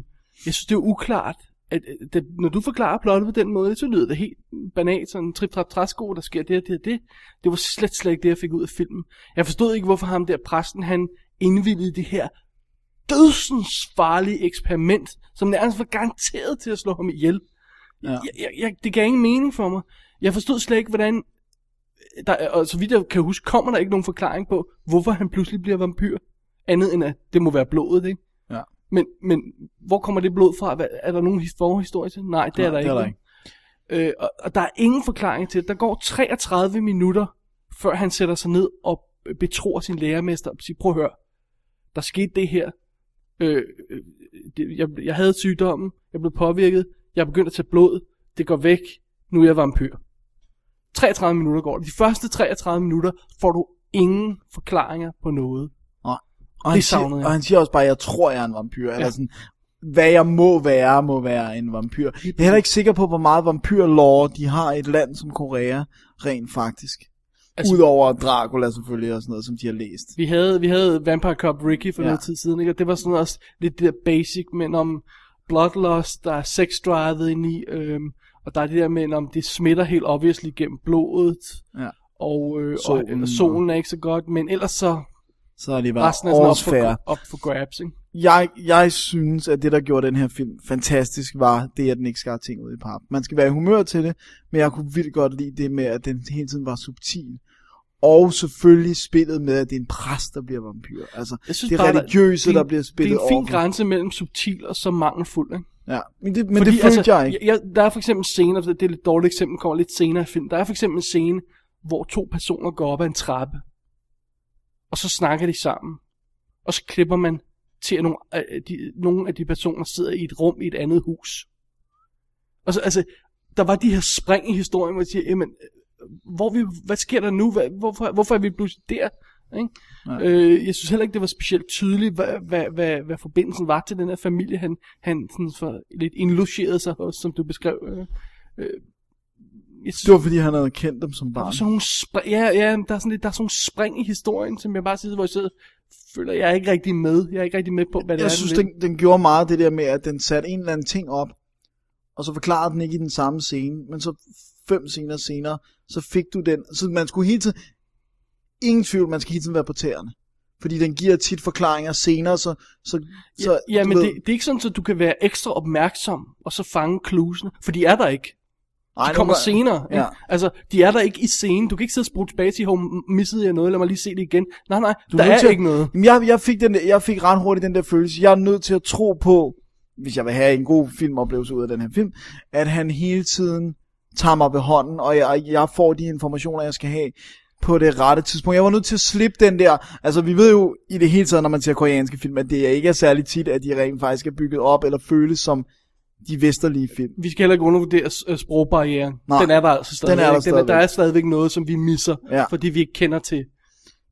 jeg synes, det er uklart, at, øh, at, at når du forklarer plottet på den måde, så lyder det helt banalt, sådan trip trap træsko, der sker det og det og det. Det var slet, slet ikke det, jeg fik ud af filmen. Jeg forstod ikke, hvorfor ham der præsten, han indvildede det her dødsens farlige eksperiment, som nærmest var garanteret til at slå ham ihjel. Ja. Jeg, jeg, jeg, det gav ingen mening for mig. Jeg forstod slet ikke, hvordan... Der, og så vidt jeg kan huske, kommer der ikke nogen forklaring på, hvorfor han pludselig bliver vampyr. Andet end at det må være blodet, ikke? Ja. Men, men hvor kommer det blod fra? Hvad, er der nogen his- forhistorie til? Nej, det er der det ikke. er der ikke. Øh, og, og der er ingen forklaring til det. Der går 33 minutter, før han sætter sig ned og betror sin lærermester og siger, prøv at høre, der skete det her. Øh, øh, det, jeg, jeg havde sygdommen, jeg blev påvirket, jeg er begyndt at tage blod, det går væk, nu er jeg vampyr. 33 minutter går det. De første 33 minutter får du ingen forklaringer på noget. Nej. Og han, Det siger, savnede jeg. og han siger også bare, jeg tror, jeg er en vampyr. Ja. Eller sådan, hvad jeg må være, må være en vampyr. Jeg er heller ikke sikker på, hvor meget vampyrlore de har i et land som Korea, rent faktisk. Altså, Udover Dracula selvfølgelig og sådan noget, som de har læst. Vi havde, vi havde Vampire Cop Ricky for Ja. noget tid siden, ikke? og det var sådan også lidt det der basic, men om bloodlust, der er sex drivet ind i, øhm, og der er det der med, om det smitter helt obviously gennem blodet, Ja. og, øh, Solen og, solen er ikke så godt, men ellers så Så har de været resten er sådan op for, op for grabs, ikke? Jeg, jeg synes, at det, der gjorde den her film fantastisk, var det, at den ikke skar ting ud i pap. Man skal være i humør til det, men jeg kunne vildt godt lide det med, at den hele tiden var subtil. Og selvfølgelig spillet med, at det er en præst, der bliver vampyr. Altså, Jeg synes det bare, der- religiøse, det er der en- bliver Det spillet er en fin over. grænse mellem subtil og så mangelfuld, ikke? Ja, men det, men det følte jeg ikke. Jeg, der er for eksempel scener, det er et lidt dårligt eksempel, kommer lidt senere i film. Der er for eksempel en scene, hvor to personer går op ad en trappe, og så snakker de sammen, og så klipper man til, at nogle, af de, nogle af de personer sidder i et rum i et andet hus. Og så, altså, der var de her spring i historien, hvor jeg siger, jamen, øh, hvor vi, hvad sker der nu? Hvad, hvorfor, hvorfor er vi pludselig der? Ikke? Øh, jeg synes heller ikke, det var specielt tydeligt, hvad, hvad, hvad, hvad forbindelsen var til den her familie, han, han sådan for lidt indlogerede sig hos, som du beskrev. Øh, øh, jeg synes, Det var, fordi han havde kendt dem som barn. sådan nogle spring, ja, ja, der er sådan lidt, der er sådan nogle spring i historien, som jeg bare siger, hvor jeg sidder, føler, jeg er ikke rigtig med. Jeg er ikke rigtig med på, hvad det Jeg er, synes, vil. den, den gjorde meget det der med, at den satte en eller anden ting op, og så forklarede den ikke i den samme scene, men så fem scener senere, så fik du den. Så man skulle hele tiden, ingen tvivl, man skal hele tiden være på tæerne. Fordi den giver tit forklaringer senere, så... så, så Ja, men ved- det, det er ikke sådan, at du kan være ekstra opmærksom, og så fange klusene, for de er der ikke. Ej, De nu kommer var- senere. Ja. Altså, de er der ikke i scenen. Du kan ikke sidde og spole tilbage sige, hov, missede jeg noget, lad mig lige se det igen. Nej, nej, Du der er til at- ikke noget. Jamen, jeg, jeg, fik den jeg fik ret hurtigt den der følelse. Jeg er nødt til at tro på, hvis jeg vil have en god filmoplevelse ud af den her film, at han hele tiden tager mig ved hånden, og jeg, jeg får de informationer, jeg skal have på det rette tidspunkt. Jeg var nødt til at slippe den der, altså vi ved jo i det hele taget, når man ser koreanske film, at det ikke er særlig tit, at de rent faktisk er bygget op, eller føles som de vesterlige film. Vi skal heller ikke undervurdere øh, sprogbarrieren. Nej, den er der altså stadigvæk. den er der Den er, der stadigvæk. er stadigvæk noget, som vi misser, Ja. fordi vi ikke kender til.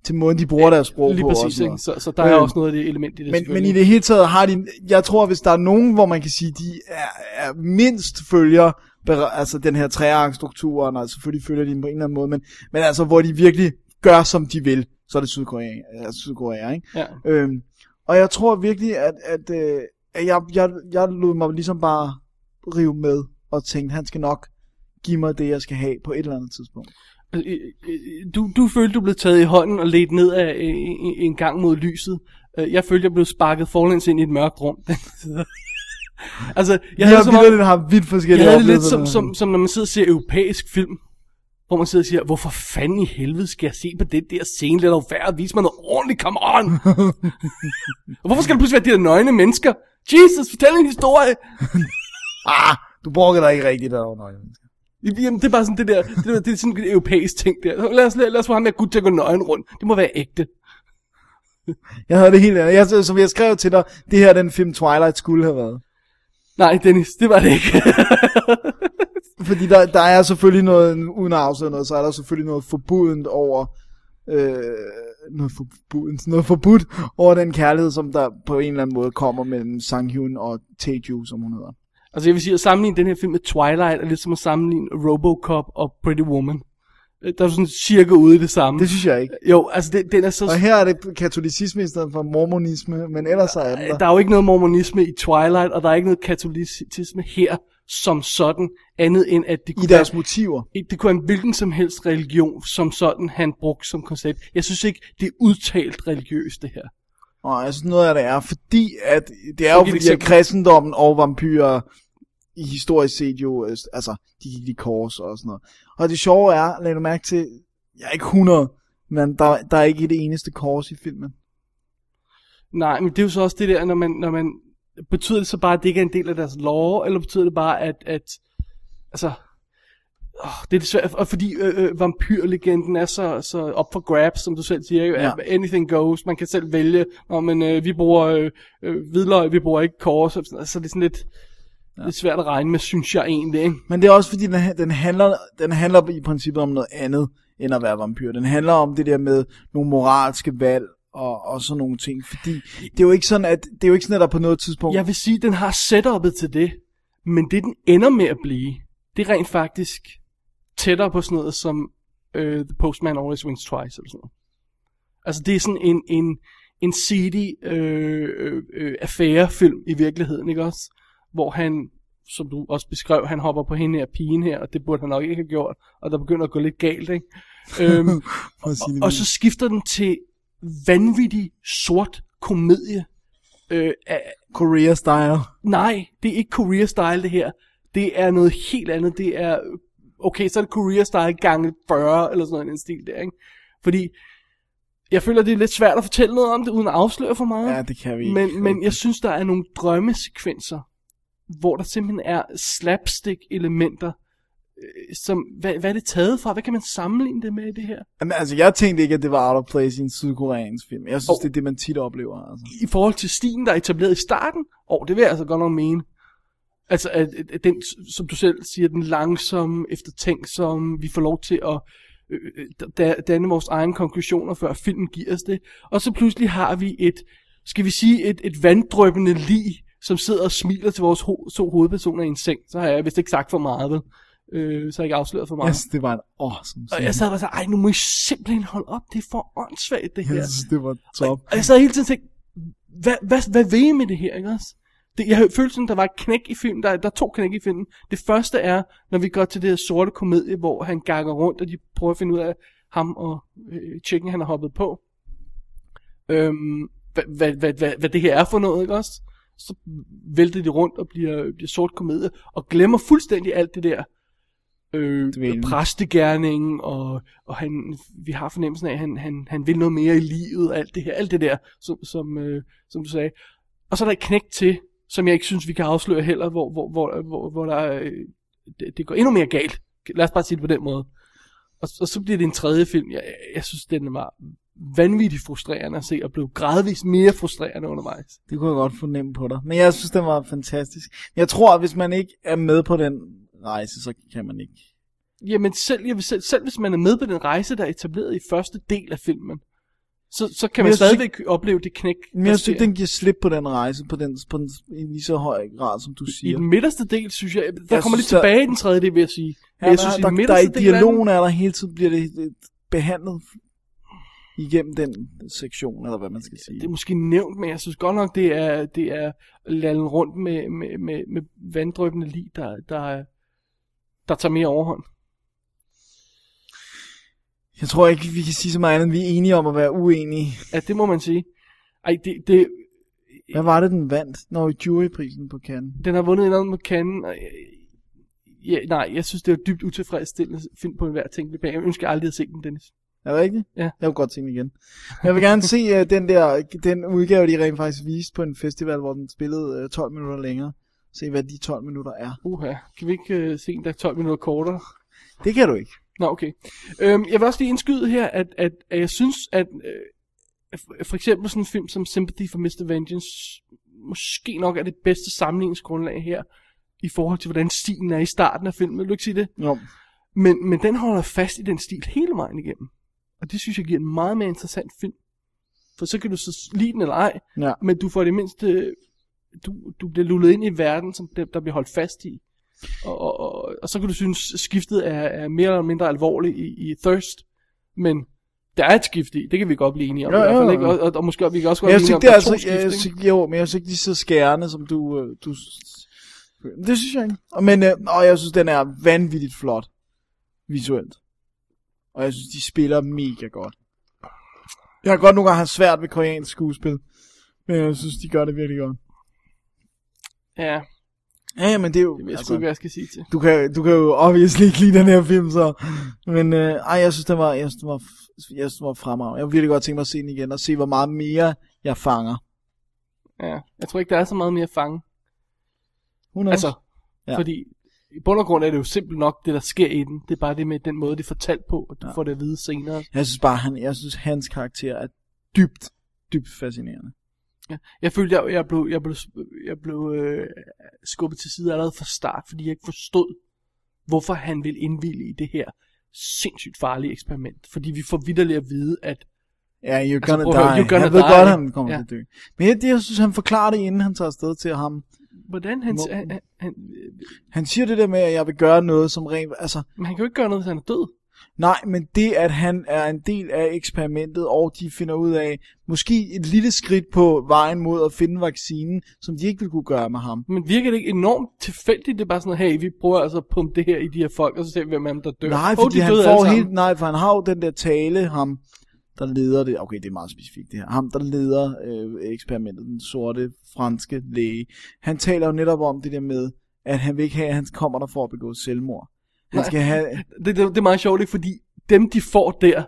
Til måden, de bruger deres sprog Lige på. præcis, ikke? Så, så der er Øh, også noget af det element i det, Men, men i det hele taget har de, jeg tror, hvis der er nogen, hvor man kan sige, de er, er mindst følger altså den her trearkstruktur, og selvfølgelig følger de den på en eller anden måde, men, men altså, hvor de virkelig gør, som de vil, så er det Sydkorea, altså Sydkorea ikke? Ja. Øhm, og jeg tror virkelig, at, at, øh, at jeg, jeg, jeg lod mig ligesom bare rive med, og tænkte, han skal nok give mig det, jeg skal have på et eller andet tidspunkt. Altså, øh, øh, Du, du følte, du blev taget i hånden og ledt ned af øh, en, gang mod lyset. Jeg følte, jeg blev sparket forlæns ind i et mørkt rum. altså, jeg Jeg havde som om, har vidt forskellige jeg havde det lidt som, som, som når man sidder og ser europæisk film, hvor man sidder og siger, hvorfor fanden i helvede skal jeg se på det der scene? Lad dog være at vise mig noget ordentligt, come on! og hvorfor skal det pludselig være de der nøgne mennesker? Jesus, fortæl en historie! Ah, du brokker dig ikke rigtigt derovre, nøje. Jamen, det er bare sådan det der, det, der, det er sådan en europæisk ting der. Lad os, lad os få ham der gut til at gå nøgen rundt. Det må være ægte. Jeg havde det helt andet. Jeg, som jeg skrev til dig, det her er den film Twilight skulle have været. Nej, Dennis, det var det ikke. Fordi der, der er selvfølgelig noget, uden at afsløre noget, så er der selvfølgelig noget forbudent over, øh, noget forbudent, noget forbudt over den kærlighed, som der på en eller anden måde kommer mellem Sang Hyun og Taeju, som hun hedder. altså, jeg vil sige, at sammenligne den her film med Twilight er lidt som at sammenligne Robocop og Pretty Woman. Øh, Der er sådan cirka ude i det samme. Det synes jeg ikke. Jo, altså, det, den er så... Og her er det katolicisme i stedet for mormonisme, men ellers er den der. Der er jo ikke noget mormonisme i Twilight, og der er ikke noget katolicisme her som sådan, andet end at det I kunne deres være, motiver. det kunne være en hvilken som helst religion, som sådan han brugte som koncept. Jeg synes ikke, det er udtalt religiøst, det her. Og jeg synes noget af det er, fordi at, det er jo fordi, at kristendommen og vampyrer i historisk set jo, øh, altså, de gik i kors og sådan noget. Og det sjove er, lad du mærke til, jeg er ikke 100, men der, der er ikke et eneste kors i filmen. Nej, men det er jo så også det der, når man, når man betyder det så bare, at det ikke er en del af deres lore, eller betyder det bare, at, at altså, åh, det er det svært, og fordi øh, øh, vampyrlegenden er så, så op for grabs, som du selv siger, jo, Ja. anything goes, man kan selv vælge, når men øh, vi bruger øh, øh, hvidløg, vi bruger ikke kors, og sådan, altså det er sådan lidt, ja. lidt svært at regne med, synes jeg egentlig, ikke? Men det er også fordi, den, den, handler, den handler i princippet om noget andet, end at være vampyr. Den handler om det der med nogle moralske valg, og, og sådan nogle ting. Fordi det er jo ikke sådan, at, det er jo ikke sådan, at der på noget tidspunkt... Jeg vil sige, at den har setupet til det, men det den ender med at blive, det er rent faktisk tættere på sådan noget som uh, The Postman Always Wins Twice, eller sådan noget. Altså det er sådan en, en, en seedy øh, øh, øh, affærefilm i virkeligheden, ikke også? Hvor han, som du også beskrev, han hopper på hende her pigen her, og det burde han nok ikke have gjort, og der begynder at gå lidt galt, ikke? øhm, det og så skifter den til vanvittig sort komedie. Øh, af, Korea style. nej, det er ikke Korea style det her. Det er noget helt andet. Det er, okay, så er det Korea style gange 40, eller sådan den stil der, ikke? Fordi, jeg føler, det er lidt svært at fortælle noget om det, uden at afsløre for meget. Ja, det kan vi ikke. Men, men jeg synes, der er nogle drømmesekvenser, hvor der simpelthen er slapstick-elementer, øh, som, hvad, hvad er det taget fra? Hvad kan man sammenligne det med i det her? Jamen, altså, jeg tænkte ikke, at det var out of place i en sydkoreansk film. Jeg synes, oh. det er det, man tit oplever. Altså. I forhold til stilen, der er etableret i starten, og det vil jeg altså godt nok mene. Altså, at, at, den, som du selv siger, den langsomme, eftertænksomme, vi får lov til at øh, øh, da- danne vores egne konklusioner, før filmen giver os det. Og så pludselig har vi et, skal vi sige, et, et vanddrøbende lig, som sidder og smiler til vores ho- to hovedpersoner i en seng. Så har jeg vist ikke sagt for meget, vel? Øh, så har jeg ikke afsløret for meget. Synes, det var en awesome Og scene. jeg sad og sagde, ej, nu må I simpelthen holde op, det er for åndssvagt det her. Synes, det var top. Og jeg sad hele tiden og tænkte, hvad, hvad, hvad vil I med det her, ikke også? Det, jeg følte sådan, der var et knæk i filmen, der, der er to knæk i filmen. Det første er, når vi går til det her sorte komedie, hvor han ganger rundt, og de prøver at finde ud af ham og øh, chicken, han har hoppet på. Øhm, hvad, hvad, hvad, hvad, hvad det her er for noget, ikke også? Så vælter de rundt og bliver, bliver sort komedie, og glemmer fuldstændig alt det der øh, præstegærningen, og, og han, vi har fornemmelsen af, at han, han, han vil noget mere i livet, og alt det her, alt det der, som, som, øh, som du sagde. Og så er der et knæk til, som jeg ikke synes, vi kan afsløre heller, hvor, hvor, hvor, hvor, hvor der, øh, det, det går endnu mere galt. Lad os bare sige det på den måde. Og, og så bliver det en tredje film. Jeg, jeg synes, den var vanvittigt frustrerende at se, og blev gradvist mere frustrerende undervejs. Det kunne jeg godt fornemme på dig. Men jeg synes, den var fantastisk. Jeg tror, at hvis man ikke er med på den rejse, så kan man ikke. Jamen selv, jeg vil selv, selv hvis man er med på den rejse, der er etableret i første del af filmen, så, så kan man stadigvæk opleve det knæk. Men der jeg synes ikke, den giver slip på den rejse, på den, på den i lige så høj grad, som du I siger. den midterste del, synes jeg, der Jeg kommer synes, lidt tilbage i den tredje del, vil jeg sige. Ja, jeg der, synes, i der, den der, der, i dialogen er der hele tiden, bliver det øh, behandlet igennem den sektion, eller hvad man skal sige. det er måske nævnt, men jeg synes godt nok, det er, det er lallen rundt med, med, med, med vanddrøbende lig, der, der, der tager mere overhånd. Jeg tror ikke, vi kan sige så meget andet, vi er enige om at være uenige. Ja, det må man sige. Ej, det, det, Hvad var det, den vandt? Når juryprisen på Cannes. den har vundet et eller andet med Cannes. og, Ja, nej, jeg synes, det er dybt utilfredsstillende film på enhver plan. Jeg ønsker aldrig at se den, Dennis. Er det rigtigt? Ja. Jeg vil godt se den igen. Men jeg vil gerne se uh, den der, den udgave, de rent faktisk viste på en festival, hvor den spillede uh, 12 minutter længere. Se, hvad de 12 minutter er. Uha, kan vi ikke uh, se en, der er 12 minutter kortere? Det kan du ikke. Nå, okay. Øhm, jeg vil også lige indskyde her, at, at, at jeg synes, at øh, for- for eksempel sådan en film som Sympathy for Mr. Vengeance, måske nok er det bedste sammenligningsgrundlag her, i forhold til, hvordan stilen er i starten af filmen. Vil du ikke sige det? Jo. Men, men den holder fast i den stil hele vejen igennem. Og det synes jeg giver en meget mere interessant film. For så kan du så lide den eller ej, Ja. men du får det mindste, du, du bliver lullet ind i verden, som der, der bliver holdt fast i. Og, og, og, og så kan du synes, skiftet er, er mere eller mindre alvorligt i, i Thirst. Men der er et skift i, det kan vi godt blive enige om. Jo, i hvert fald, ikke? Og, og, og måske vi kan også godt blive synes enige ikke, det er om, altså, skift, jeg, ikke? jo, men jeg synes ikke, de så skærende, som du, øh, du det synes jeg ikke. Men, øh, og jeg synes, den er vanvittigt flot. Visuelt. Og jeg synes, de spiller mega godt. Jeg har godt nogle gange haft svært ved koreansk skuespil. Men jeg synes, de gør det virkelig godt. Ja, Ja, men det er jo... det ved jeg altså, ikke, hvad jeg skal sige til. du, kan, du kan jo obviously ikke lide den her film, så... Men øh, ej, jeg synes, den var, jeg synes, den var, jeg synes, den var fremragende. Jeg vil virkelig godt tænke mig at se den igen, og se, hvor meget mere jeg fanger. Ja, jeg tror ikke, der er så meget mere at fange. Hun Altså, ja. fordi i bund og grund er det jo simpelt nok, det der sker i den. Det er bare det med den måde, det er fortalt på, og du Ja. får det at vide senere. Jeg synes bare, han, jeg synes, hans karakter er dybt, dybt fascinerende. Ja. Jeg følte, jeg, jeg blev, jeg blev, jeg blev øh, skubbet til side allerede fra start, fordi jeg ikke forstod, hvorfor han ville indvillige i det her sindssygt farlige eksperiment. Fordi vi får vidderligt at vide, at Ja, you're Altså, gonna prøv at høre, die. you're gonna han ved die, godt, ikke? han kommer Ja. til at dø. Men jeg, det, jeg synes, han forklarer det, inden han tager afsted til ham. Hvordan han, Må- han, han, han, siger det der med, at jeg vil gøre noget som rent... Altså, men han kan jo ikke gøre noget, hvis han er død. nej, men det, at han er en del af eksperimentet, og de finder ud af, måske et lille skridt på vejen mod at finde vaccinen, som de ikke vil kunne gøre med ham. Men virker det ikke enormt tilfældigt? Det er bare sådan hey, vi prøver altså at pumpe det her i de her folk, og så ser vi, hvem af dem, der dør. Nej, fordi de han får helt... Nej, for han har jo den der tale, ham, der leder det. Okay, det er meget specifikt det her. Ham, der leder øh, eksperimentet, den sorte franske læge. Han taler jo netop om det der med, at han vil ikke have, at han kommer der for at begå selvmord. Han Nej. skal have... det, det, det er meget sjovt, ikke? fordi dem, de får der,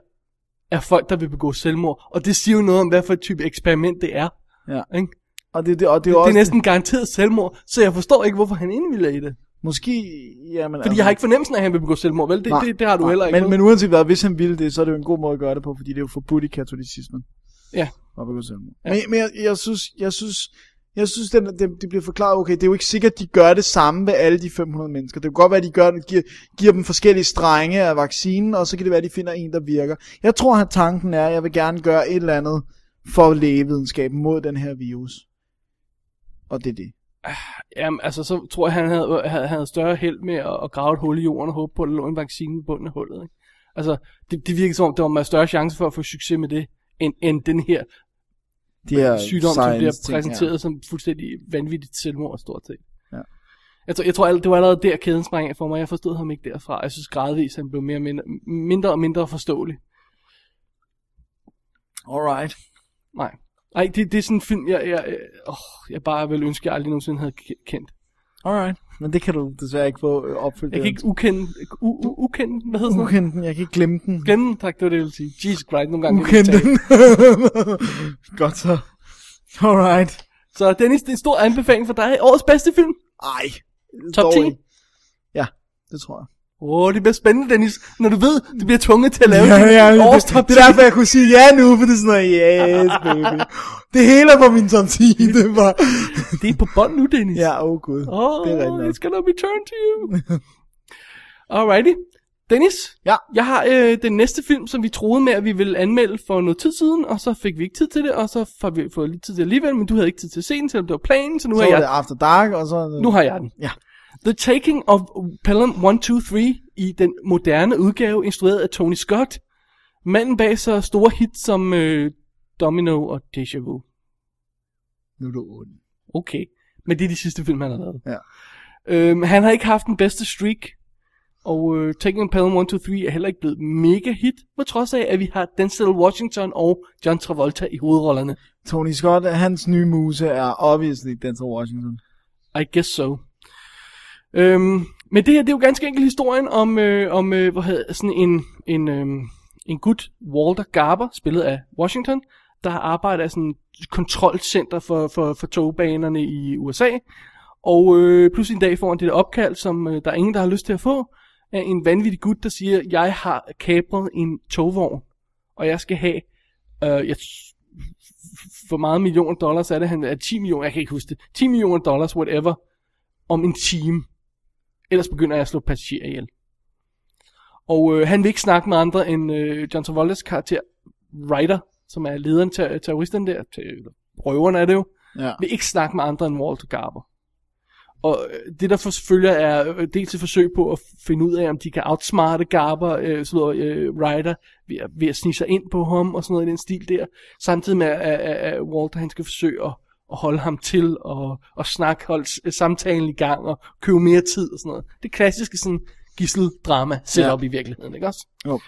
er folk, der vil begå selvmord. Og det siger jo noget om, hvad for et type eksperiment det er. Ja. Ikke? Og det, det, og det, Det, er det også... er næsten garanteret selvmord, så jeg forstår ikke, hvorfor han indvilder i det. Måske... Jamen, Fordi jeg har ikke fornemmelsen af, at han vil begå selvmord, vel? Det, Nej, det, det har du nej, heller ikke. Men, men uanset hvad, hvis han ville det, så er det jo en god måde at gøre det på, fordi det er jo forbudt i katolicismen. Ja. At begå selvmord. Ja. Men, men jeg, jeg synes, jeg synes, jeg synes den, det, det bliver forklaret, okay, det er jo ikke sikkert, at de gør det samme ved alle de 500 mennesker. Det kan godt være, at de gør, giver, giver dem forskellige strenge af vaccinen, og så kan det være, at de finder en, der virker. Jeg tror, at tanken er, at jeg vil gerne gøre et eller andet for lægevidenskaben mod den her virus. Og det er det. Jamen, altså, så tror jeg, han havde, havde, havde større held med at, at grave et hul i jorden og håbe på, at der lå en vaccine i bunden af hullet. Ikke? Altså, det, det virker som om, der var meget større chance for at få succes med det, end, end den her De her sygdom, som bliver præsenteret ja. som fuldstændig vanvittigt selvmord, stort set. Ja. Jeg tror, jeg tror, det var allerede der, kæden sprang af for mig. Jeg forstod ham ikke derfra. Jeg synes gradvist, han blev mere og mindre, mindre og mindre forståelig. Alright. Nej. Nej, det, det er sådan en film, jeg, jeg, jeg, åh, jeg bare ville ønske, jeg aldrig nogensinde havde ke- kendt. Alright. Men det kan du desværre ikke få øh, opfyldt. Jeg kan ikke ukende, u, u, ukende, hvad hedder noget? ukende den. Jeg kan ikke glemme den. Glemme den, tak, det var det, jeg ville sige. Jesus Christ, nogle gange Ukende den. Godt så. Alright. Så Dennis, det er en stor anbefaling for dig. Årets bedste film. Ej. Top dårligt. 10. Ja, det tror jeg. Åh, oh, det bliver spændende, Dennis. Når du ved, du bliver tvunget til at lave Ja, din ja, ja, årets det, top 10. det er derfor, jeg kunne sige ja nu, for det er sådan noget, yes, baby. Det hele er på min top 10, det var... Det er på bånd nu, Dennis. Ja, åh oh, gud. Oh, det er rigtigt it's gonna be turned to you. Alrighty. Dennis, Ja. jeg har øh, den næste film, som vi troede med, at vi ville anmelde for noget tid siden, og så fik vi ikke tid til det, og så har vi fået lidt tid til alligevel, men du havde ikke tid til at se den, selvom det var planen, så nu Så har jeg det After Dark, og så... Nu har jeg den. Ja. The Taking of Pelham 1, 2, 3 i den moderne udgave, instrueret af Tony Scott. Manden bag så store hits som øh, Domino og Deja Vu. Nu er du ond. Okay, men det er de sidste film, han har lavet. Ja. Øhm, han har ikke haft den bedste streak, og øh, Taking of Pelham 1, 2, 3 er heller ikke blevet mega hit, på trods af, at vi har Denzel Washington og John Travolta i hovedrollerne. Tony Scott, hans nye muse er obviously Denzel Washington. I guess so. Øhm, men det her, det er jo ganske enkelt historien om, øh, om øh, hvad hedder, sådan en, en, øh, en gut, Walter Garber, spillet af Washington, der arbejder af sådan et kontrolcenter for, for, for togbanerne i USA. Og øh, pludselig en dag får han det der opkald, som øh, der er ingen, der har lyst til at få, af en vanvittig gut, der siger, jeg har kapret en togvogn, og jeg skal have, øh, jeg, for meget millioner dollars er det, han er 10 millioner, jeg kan ikke huske det, 10 millioner dollars, whatever, om en time. Ellers begynder jeg at slå passagerer ihjel. Og øh, han vil ikke snakke med andre end øh, John Travoltas karakter, Ryder, som er lederen til terroristen der, til røverne er det jo, Ja. vil ikke snakke med andre end Walter Garber. Og øh, det der følger er øh, dels et forsøg på at finde ud af, om de kan outsmarte Garber, øh, sådan noget, øh, Ryder, ved at, ved at snige sig ind på ham og sådan noget i den stil der. Samtidig med, at, at, at Walter han skal forsøge at, at holde ham til og, og snakke, holde samtalen i gang og købe mere tid og sådan noget. Det klassiske sådan gisseldrama setup ja. i virkeligheden, ikke også? Jo.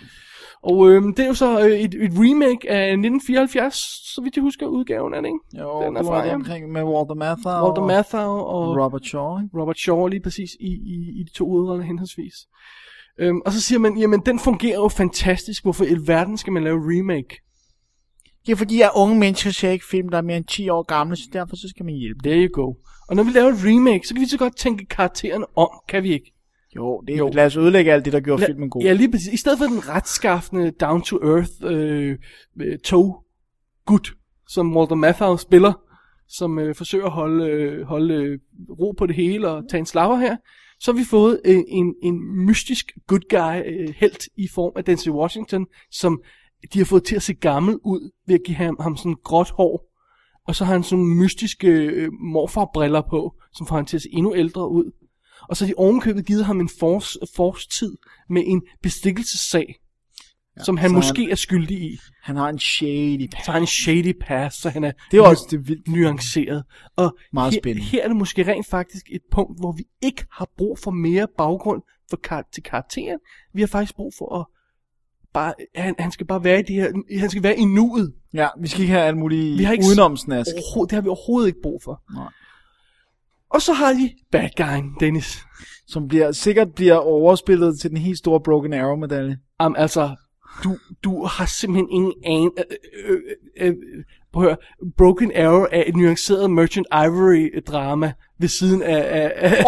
Og øh, det er jo så øh, et, et remake af 1974, så vidt jeg husker udgaven af det, ikke? Jo, Den er fra, ja. omkring med Walter Matthau Walter og Matthau og Robert Shaw. Robert Shaw lige præcis i, i, i de to udroller henholdsvis. Øhm, og så siger man, jamen den fungerer jo fantastisk, hvorfor i alverden skal man lave remake? Det er fordi, at unge mennesker ser ikke film, der er mere end 10 år gamle, så derfor så skal man hjælpe. There you go. Og når vi laver et remake, så kan vi så godt tænke karaktererne om, kan vi ikke? Jo, det er, Jo. jo. lad os ødelægge alt det, der gjorde La- filmen god. Ja, lige præcis. I stedet for den retskaffende, down-to-earth øh, øh, tog gut, som Walter Matthau spiller, som øh, forsøger at holde, øh, holde øh, ro på det hele og tage en slapper her, så har vi fået øh, en, en mystisk good guy øh, helt i form af Denzel Washington, som de har fået til at se gammel ud ved at give ham, ham sådan gråt hår. Og så har han sådan nogle mystiske øh, morfarbriller på, som får han til at se endnu ældre ud. Og så har de ovenkøbet givet ham en force-tid med en bestikkelsessag, ja, som han måske han- er skyldig i. Han har en shady Så har han en shady past, så han er, Det er også det vildt. nuanceret. Og Meget her, spændende. her er det måske rent faktisk et punkt, hvor vi ikke har brug for mere baggrund for kar- til karakteren. Vi har faktisk brug for at bare, han, han skal bare være i det her, han skal være i nuet. Ja, vi skal ikke have alt muligt Vi har ikke udenomsnask. Det har vi overhovedet ikke brug for. Nej. Og så har de bad guyen, Dennis. Som bliver, sikkert bliver overspillet til den helt store Broken Arrow-medalje. Am, altså, du, du har simpelthen ingen an... Øh, øh, øh, øh, prøv at høre. Broken Arrow er et nuanceret Merchant Ivory-drama ved siden af... af, af,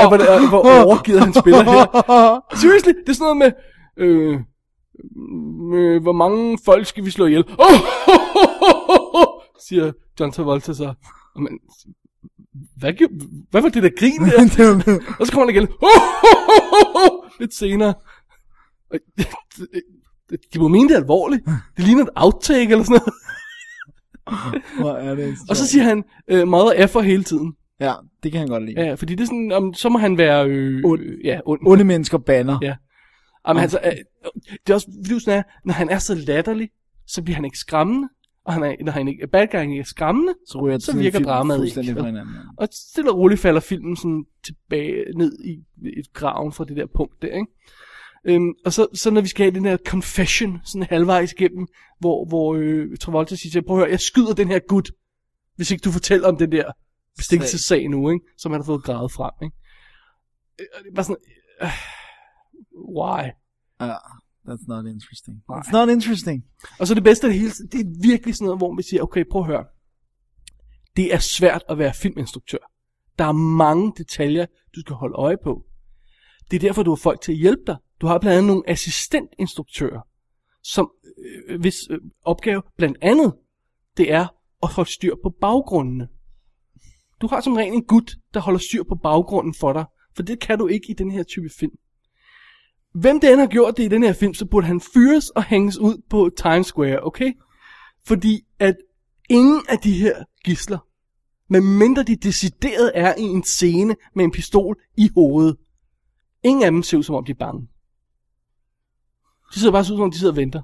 af hvor, det- hvor overgivet han spiller her. Seriously, det er sådan noget med... Øh, med hvor mange folk skal vi slå ihjel? siger John Travolta så. Men, hvad, hvad var det der grin der? Og så kommer han igen. Lidt senere. De må mene det alvorligt. Det ligner et outtake eller sådan noget. Hvor er det Og så siger han, øh, mother effer hele tiden. Ja, det kan han godt lide. Ja, fordi det er sådan, om, så må han være... Øh, Und. Ja, ond. Onde mennesker banner. Ja. Jamen, altså, øh, det er også, fordi er, når han er så latterlig, så bliver han ikke skræmmende. Og han er, når han ikke, bad guy ikke er skræmmende, Så ryger så virker dramaet ikke. fra hinanden. ja. Og stille og roligt falder filmen sådan tilbage ned i et graven fra det der punkt der, ikke? Øhm, og så, så når vi skal have den her confession, sådan halvvejs igennem, hvor, hvor øh, Travolta siger til, prøv at høre, jeg skyder den her gut, hvis ikke du fortæller om den der bestikkelsessag nu, ikke? Som han har fået gravet frem, ikke? Øh, og det er bare sådan, øh, why? Ja, that's not interesting. It's not interesting. Og så det bedste af det hele, det er virkelig sådan noget, hvor vi siger, okay, prøv at høre. Det er svært at være filminstruktør. Der er mange detaljer, du skal holde øje på. Det er derfor, du har folk til at hjælpe dig. Du har blandt andet nogle assistentinstruktører, som øh, hvis øh, opgave blandt andet, det er at holde styr på baggrundene. Du har som regel en gut, der holder styr på baggrunden for dig, for det kan du ikke i den her type film. Hvem det end har gjort det i den her film, så burde han fyres og hænges ud på Times Square, okay? Fordi at ingen af de her gisler, medmindre de decideret er i en scene med en pistol i hovedet, ingen af dem ser ud som om de er bange. De sidder bare så ud som om de sidder og venter.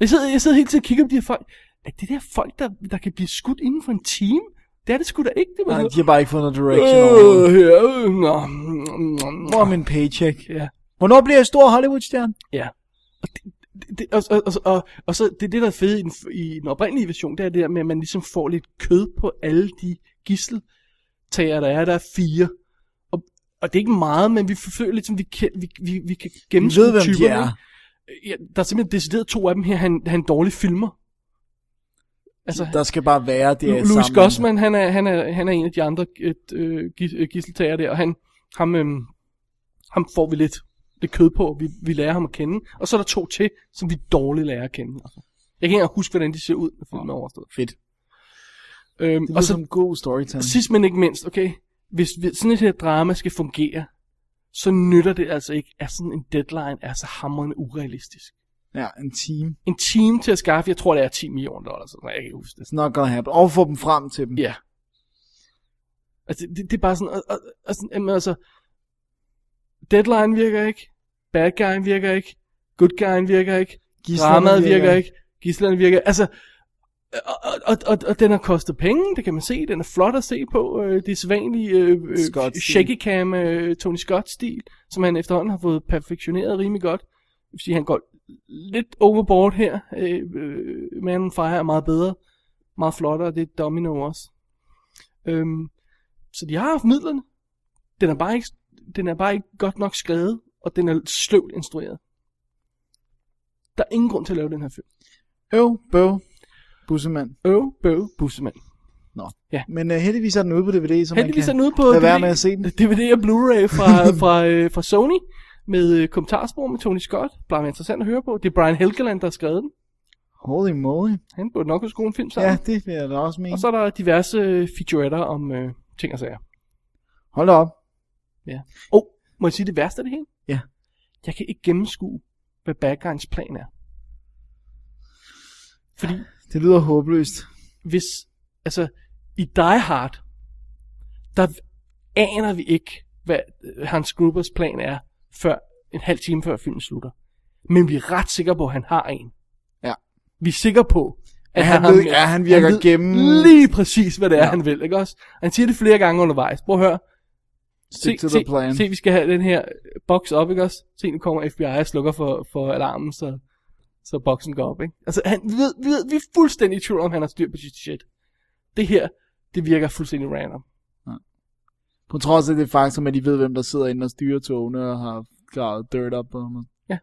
Jeg sidder, jeg sidder hele tiden og kigger på de her folk. Er det der folk, der, der kan blive skudt inden for en time? Det er det sgu da ikke. Det var Nej, de har bare ikke fået noget direction over. øh, øh, nå, nå, Hvor er min paycheck? Ja. Hvornår bliver jeg stor Hollywood-stjerne? Ja. Og, det, det, og, og, og, og, og så det, det der er fede i den, i den oprindelige version, det er det der med, at man ligesom får lidt kød på alle de gisseltager, der er. Der er fire. Og, og det er ikke meget, men vi føler lidt som, vi kan, vi, vi, vi kan gennemskue ved, hvem de er. Ja, der er simpelthen decideret to af dem her, han, han dårlig filmer. Altså, Der skal bare være det Louis sammen. Gossman, han er, han, er, han er en af de andre øh, gis, øh, gisseltager der, og han, ham, øh, ham får vi lidt, lidt kød på, vi, vi lærer ham at kende. Og så er der to til, som vi dårligt lærer at kende. Altså. Jeg kan ikke engang huske, hvordan de ser ud, når filmen er overstået. Fedt. Øhm, Det og er så som god storytelling. sidst men ikke mindst, okay, hvis, sådan et her drama skal fungere, så nytter det altså ikke, at sådan en deadline er så hammerende urealistisk. Ja, en team. En team til at skaffe, jeg tror det er 10 millioner dollars, så jeg kan huske det. It's not gonna happen. Og få dem frem til dem. Ja. Altså, det, det er bare sådan, og, og, og sådan, jamen, altså, deadline virker ikke, bad guy virker ikke, good guy virker ikke, dramaet virker virker ikke, gislerne virker altså, og, og, og, og den har kostet penge, det kan man se, den er flot at se på, øh, det er sædvanlige øh, øh, shaky cam øh, Tony Scott-stil, som han efterhånden har fået perfektioneret rimelig godt. Det vil sige, han går lidt overboard her, øh, øh, Man on Fire er meget bedre, meget flottere, det er Domino også. Øhm, så de har haft midlerne. Den er bare ikke, den er bare ikke godt nok skrevet, og den er sløvt instrueret. Der er ingen grund til at lave den her film. Øv, bøv, bussemand. Øv, bøv, bussemand. Nå. Ja. Men uh, heldigvis er den ude på DVD, så Heldigvis er man den ude på lade være DVD med at se den. DVD og Blu-ray fra, fra, øh, fra Sony, med øh, kommentarspor med Tony Scott. Bare interessant at høre på. Det er Brian Helgeland, der har skrevet den. Holy moly. Han burde nok kunne skrue en film sammen. Ja, det vil jeg da også mene. Og så er der diverse øh, featuretter om øh, ting og sager. Hold da op. Ja. Og, må jeg sige det værste af det hele? Ja. Jeg kan ikke gennemskue, hvad bad guyens plan er. Fordi Det lyder håbløst. hvis, altså, i Die Hard, der aner vi ikke, hvad øh, Hans Grubers plan er, før en halv time før filmen slutter. Men vi er ret sikre på, at han har en. Ja. Vi er sikre på, at Ja, han har ved- ja, han virker ved gennem- lige præcis, hvad det er, ja. han vil, ikke også? Han siger det flere gange undervejs. Prøv at høre. Stick to se, the plan. se, vi skal have den her boks op, ikke også? Se, nu kommer FBI og slukker for, for alarmen, så, så boksen går op, ikke? Altså, han ved, vi, ved, vi er fuldstændig i tvivl om, han har styr på sit shit. Det her, det virker fuldstændig random. På trods af det faktum, at de ved, hvem der sidder inde og styrer togene og har gravet dirt op på ham. Ja.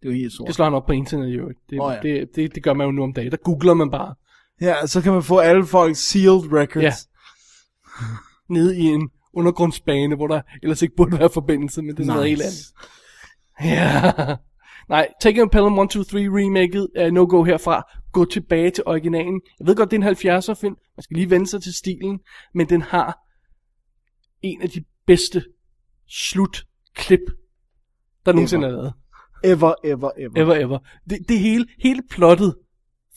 Det er jo helt sort. Det slår han op på internet øvrigt. Det, oh, ja. ja. det, det, det gør man jo nu om dagen. Der googler man bare Ja, så kan man få alle folks sealed records. Ja. nede i en undergrundsbane, hvor der ellers ikke burde være forbindelse, men det er nice. noget helt andet. Ja. Nej, on Pelham 1, 2, 3 remaket er no-go herfra. Gå tilbage til originalen. Jeg ved godt, det er en 70'er film. Man skal lige vende sig til stilen. Men den har en af de bedste slutklip, der nogensinde er lavet. Ever, ever, ever. Ever, ever. Det, det hele, hele plottet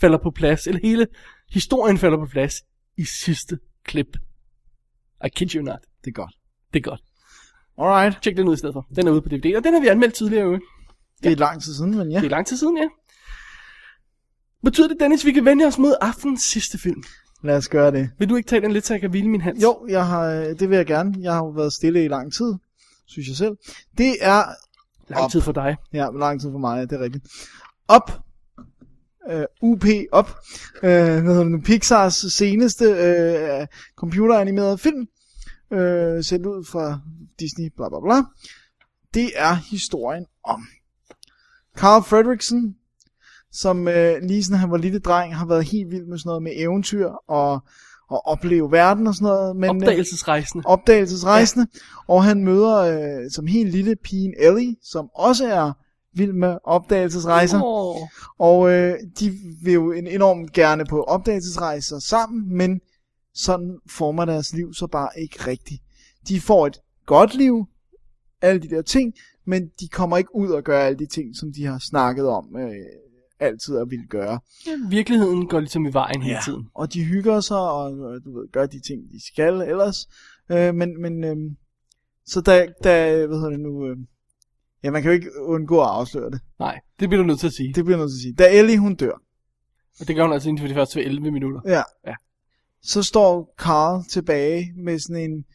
falder på plads, eller hele historien falder på plads i sidste klip. I kid you not. Det er godt. Det er godt. Alright. Tjek den ud i stedet for. Den er ude på DVD, og den har vi anmeldt tidligere jo. Det er lang tid siden, men ja. Det er lang tid siden, ja. Betyder det, Dennis, vi kan vende os mod aftenens sidste film? Lad os gøre det. Vil du ikke tage den lidt, så jeg kan hvile min hals? Jo, jeg har, det vil jeg gerne. Jeg har jo været stille i lang tid, synes jeg selv. Det er Lang tid for dig. Ja, lang tid for mig, det er rigtigt. Op. Uh, UP op. Uh, hvad hedder det nu? Pixars seneste uh, computeranimerede film. Uh, sendt ud fra Disney, bla bla bla. Det er historien om Carl Fredricksen, som uh, lige siden han var lille dreng, har været helt vild med sådan noget med eventyr og, og opleve verden og sådan noget. Men, øh, Opdagelsesrejsende. opdagelsesrejsende, ja. og han møder øh, som helt lille pigen Ellie, som også er vild med opdagelsesrejser, Åh. og øh, de vil jo en enormt gerne på opdagelsesrejser sammen, men sådan former deres liv så bare ikke rigtigt. De får et godt liv, alle de der ting, men de kommer ikke ud og gør alle de ting, som de har snakket om øh, altid at ville gøre. Ja, virkeligheden går ligesom i vejen hele tiden. Og de hygger sig, og øh, du ved, gør de ting, de skal ellers. Øh, men, men øh, så da, da, hvad hedder det nu, øh, ja, man kan jo ikke undgå at afsløre det. Nej, det bliver du nødt til at sige. Det bliver jeg nødt til at sige. Da Ellie, hun dør, Og det gør hun altså inden for de første 11 minutter. ja, Ja. Så står Carl tilbage med sådan en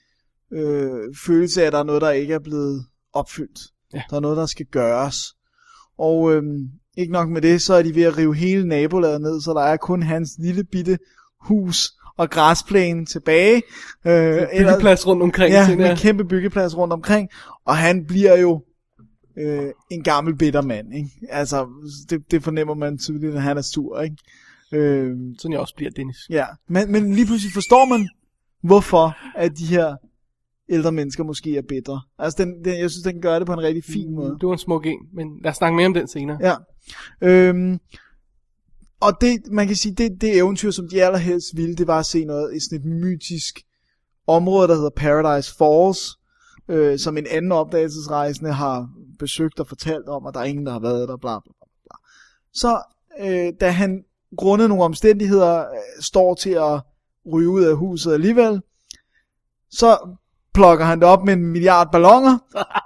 øh, følelse af, at der er noget, der ikke er blevet opfyldt. Ja. Der er noget, der skal gøres. Og øh, ikke nok med det, så er de ved at rive hele nabolaget ned, så der er kun hans lille bitte hus og græsplæne tilbage. Øh, Byggeplads rundt omkring. Ja, en kæmpe byggeplads rundt omkring. Og han bliver jo øh, en gammel bitter mand. Ikke? Altså, det, det fornemmer man tydeligt, at han er sur. Ikke? Øh, Sådan jeg også bliver, Dennis. ja. men, men lige pludselig forstår man, hvorfor at de her ældre mennesker måske er bedre. Altså, den, den, jeg synes, den gør det på en rigtig fin måde. Det var en smuk en, men lad os snakke mere om den senere. Ja. Øhm, og det, man kan sige, det, det eventyr, som de allerhelst ville, det var at se noget i sådan et mytisk område, der hedder Paradise Falls, øh, som en anden opdagelsesrejsende har besøgt og fortalt om, og der er ingen, der har været der, bla bla bla. bla. Så øh, da han grundet nogle omstændigheder øh, står til at ryge ud af huset alligevel, så plukker han det op med en milliard ballonger,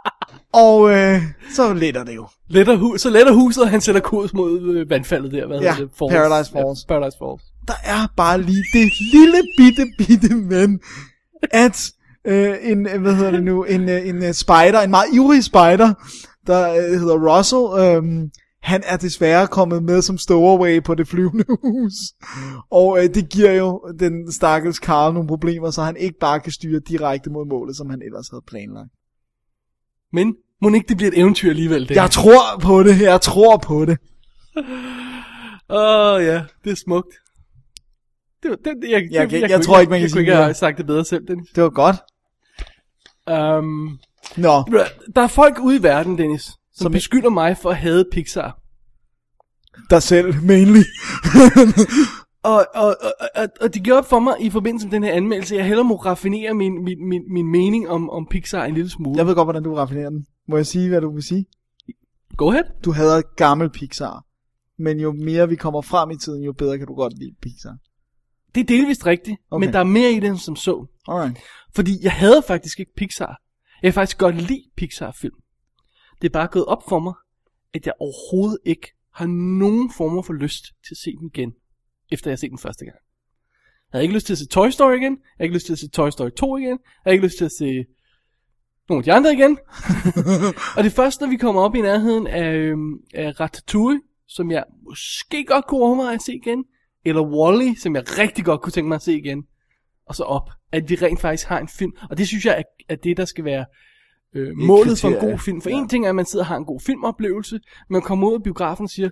og øh, så letter det jo. Letter hu- så letter huset, og han sætter kurs mod øh, vandfaldet der. Hvad Ja, det? Paradise Falls. Ja, Paradise Falls. der er bare lige det lille bitte bitte men, at øh, en, hvad hedder det nu, en, øh, en øh, spider, en meget ivrig spider, der øh, hedder Russell, øh, han er desværre kommet med som stowaway på det flyvende hus. Og øh, det giver jo den stakkels Carl nogle problemer, så han ikke bare kan styre direkte mod målet, som han ellers havde planlagt. Men må ikke det bliver et eventyr alligevel, det? Jeg tror på det, jeg tror på det. Åh, oh, ja, det er smukt. Det, var- det, det, jeg, Jeg- det, jeg kunne tror ikke, man kan jeg, sige kunne ikke have sagt det bedre selv, Dennis. Det var godt. Um, Nå, der er folk ude i verden, Dennis, som, Som beskylder mig for at hade Pixar. dig selv, mainly. Og, og, og, og, det gjorde op for mig i forbindelse med den her anmeldelse, at jeg hellere må raffinere min, min, min, min mening om, om Pixar en lille smule. Jeg ved godt, hvordan du raffinerer den. Må jeg sige, hvad du vil sige? Go ahead. Du hader gammel Pixar. Men jo mere vi kommer frem i tiden, jo bedre kan du godt lide Pixar. Det er delvist rigtigt, okay. Men der er mere i det end som så. Alright. Fordi jeg havde faktisk ikke Pixar. Jeg kan faktisk godt lide Pixar-film. Det er bare gået op for mig, at jeg overhovedet ikke har nogen former for lyst til at se dem igen, efter jeg har set den første gang. Jeg havde ikke lyst til at se Toy Story igen. Jeg havde ikke lyst til at se Toy Story 2 igen. Jeg havde ikke lyst til at se nogle af de andre igen. og det første, når vi kommer op i nærheden af, øhm, af Ratatouille, som jeg måske godt kunne overveje at se igen, eller Wall-E, som jeg rigtig godt kunne tænke mig at se igen, og så op, at de rent faktisk har en film. Og det synes jeg er, er det, der skal være øh, målet for en god film. For Ja. en ting er, at man sidder og har en god filmoplevelse, man kommer ud af biografen og siger,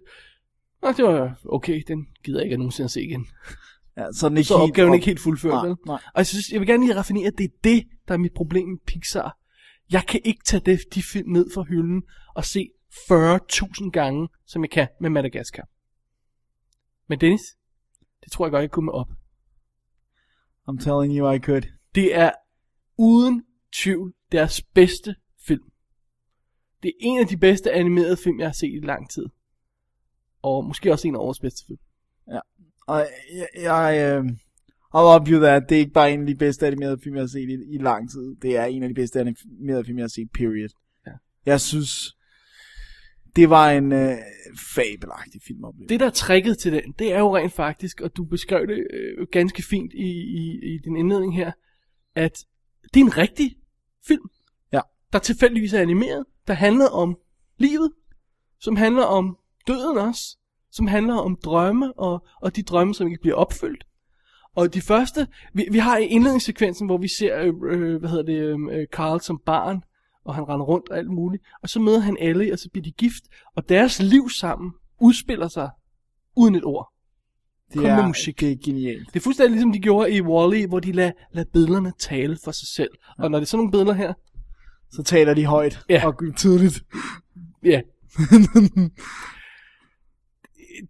Nå, det var okay, den gider jeg ikke at nogensinde at se igen. Ja, så er den ikke Så helt opgaven op- ikke helt fuldført, Nej, vel? nej. Og jeg synes, jeg vil gerne lige raffinere, at det er det, der er mit problem med Pixar. Jeg kan ikke tage det, de film ned fra hylden og se 40.000 gange, som jeg kan med Madagaskar. Men Dennis, det tror jeg godt, jeg kunne med op. I'm telling you I could. Det er uden tvivl deres bedste film. Det er en af de bedste animerede film, jeg har set i lang tid. Og måske også en af årets bedste film. Og jeg, jeg øh, I'll up you that. Det er ikke bare en af de bedste animerede film, jeg har set i, i lang tid. Det er en af de bedste animerede film, jeg har set, period. Ja. Jeg synes, det var en øh, fabelagtig filmoplevelse. Det, der er tricket til den, det er jo rent faktisk, og du beskrev det øh, ganske fint i, i, i din indledning her, at det er en rigtig film, Ja. der tilfældigvis er animeret, der handler om livet, som handler om døden også, som handler om drømme, og, og de drømme, som ikke bliver opfyldt. Og de første, vi, vi har i indledningssekvensen, hvor vi ser, øh, øh, hvad hedder det, øh, Carl som barn, og han render rundt og alt muligt, og så møder han Ellie, og så bliver de gift, og deres liv sammen udspiller sig uden et ord. Det kun med er, musik. Det er genialt. Det er fuldstændig ligesom de gjorde i Wall-E, hvor de lader lad billederne tale for sig selv. Og når det er sådan nogle billeder her, Så taler de højt Ja. og tydeligt. ja.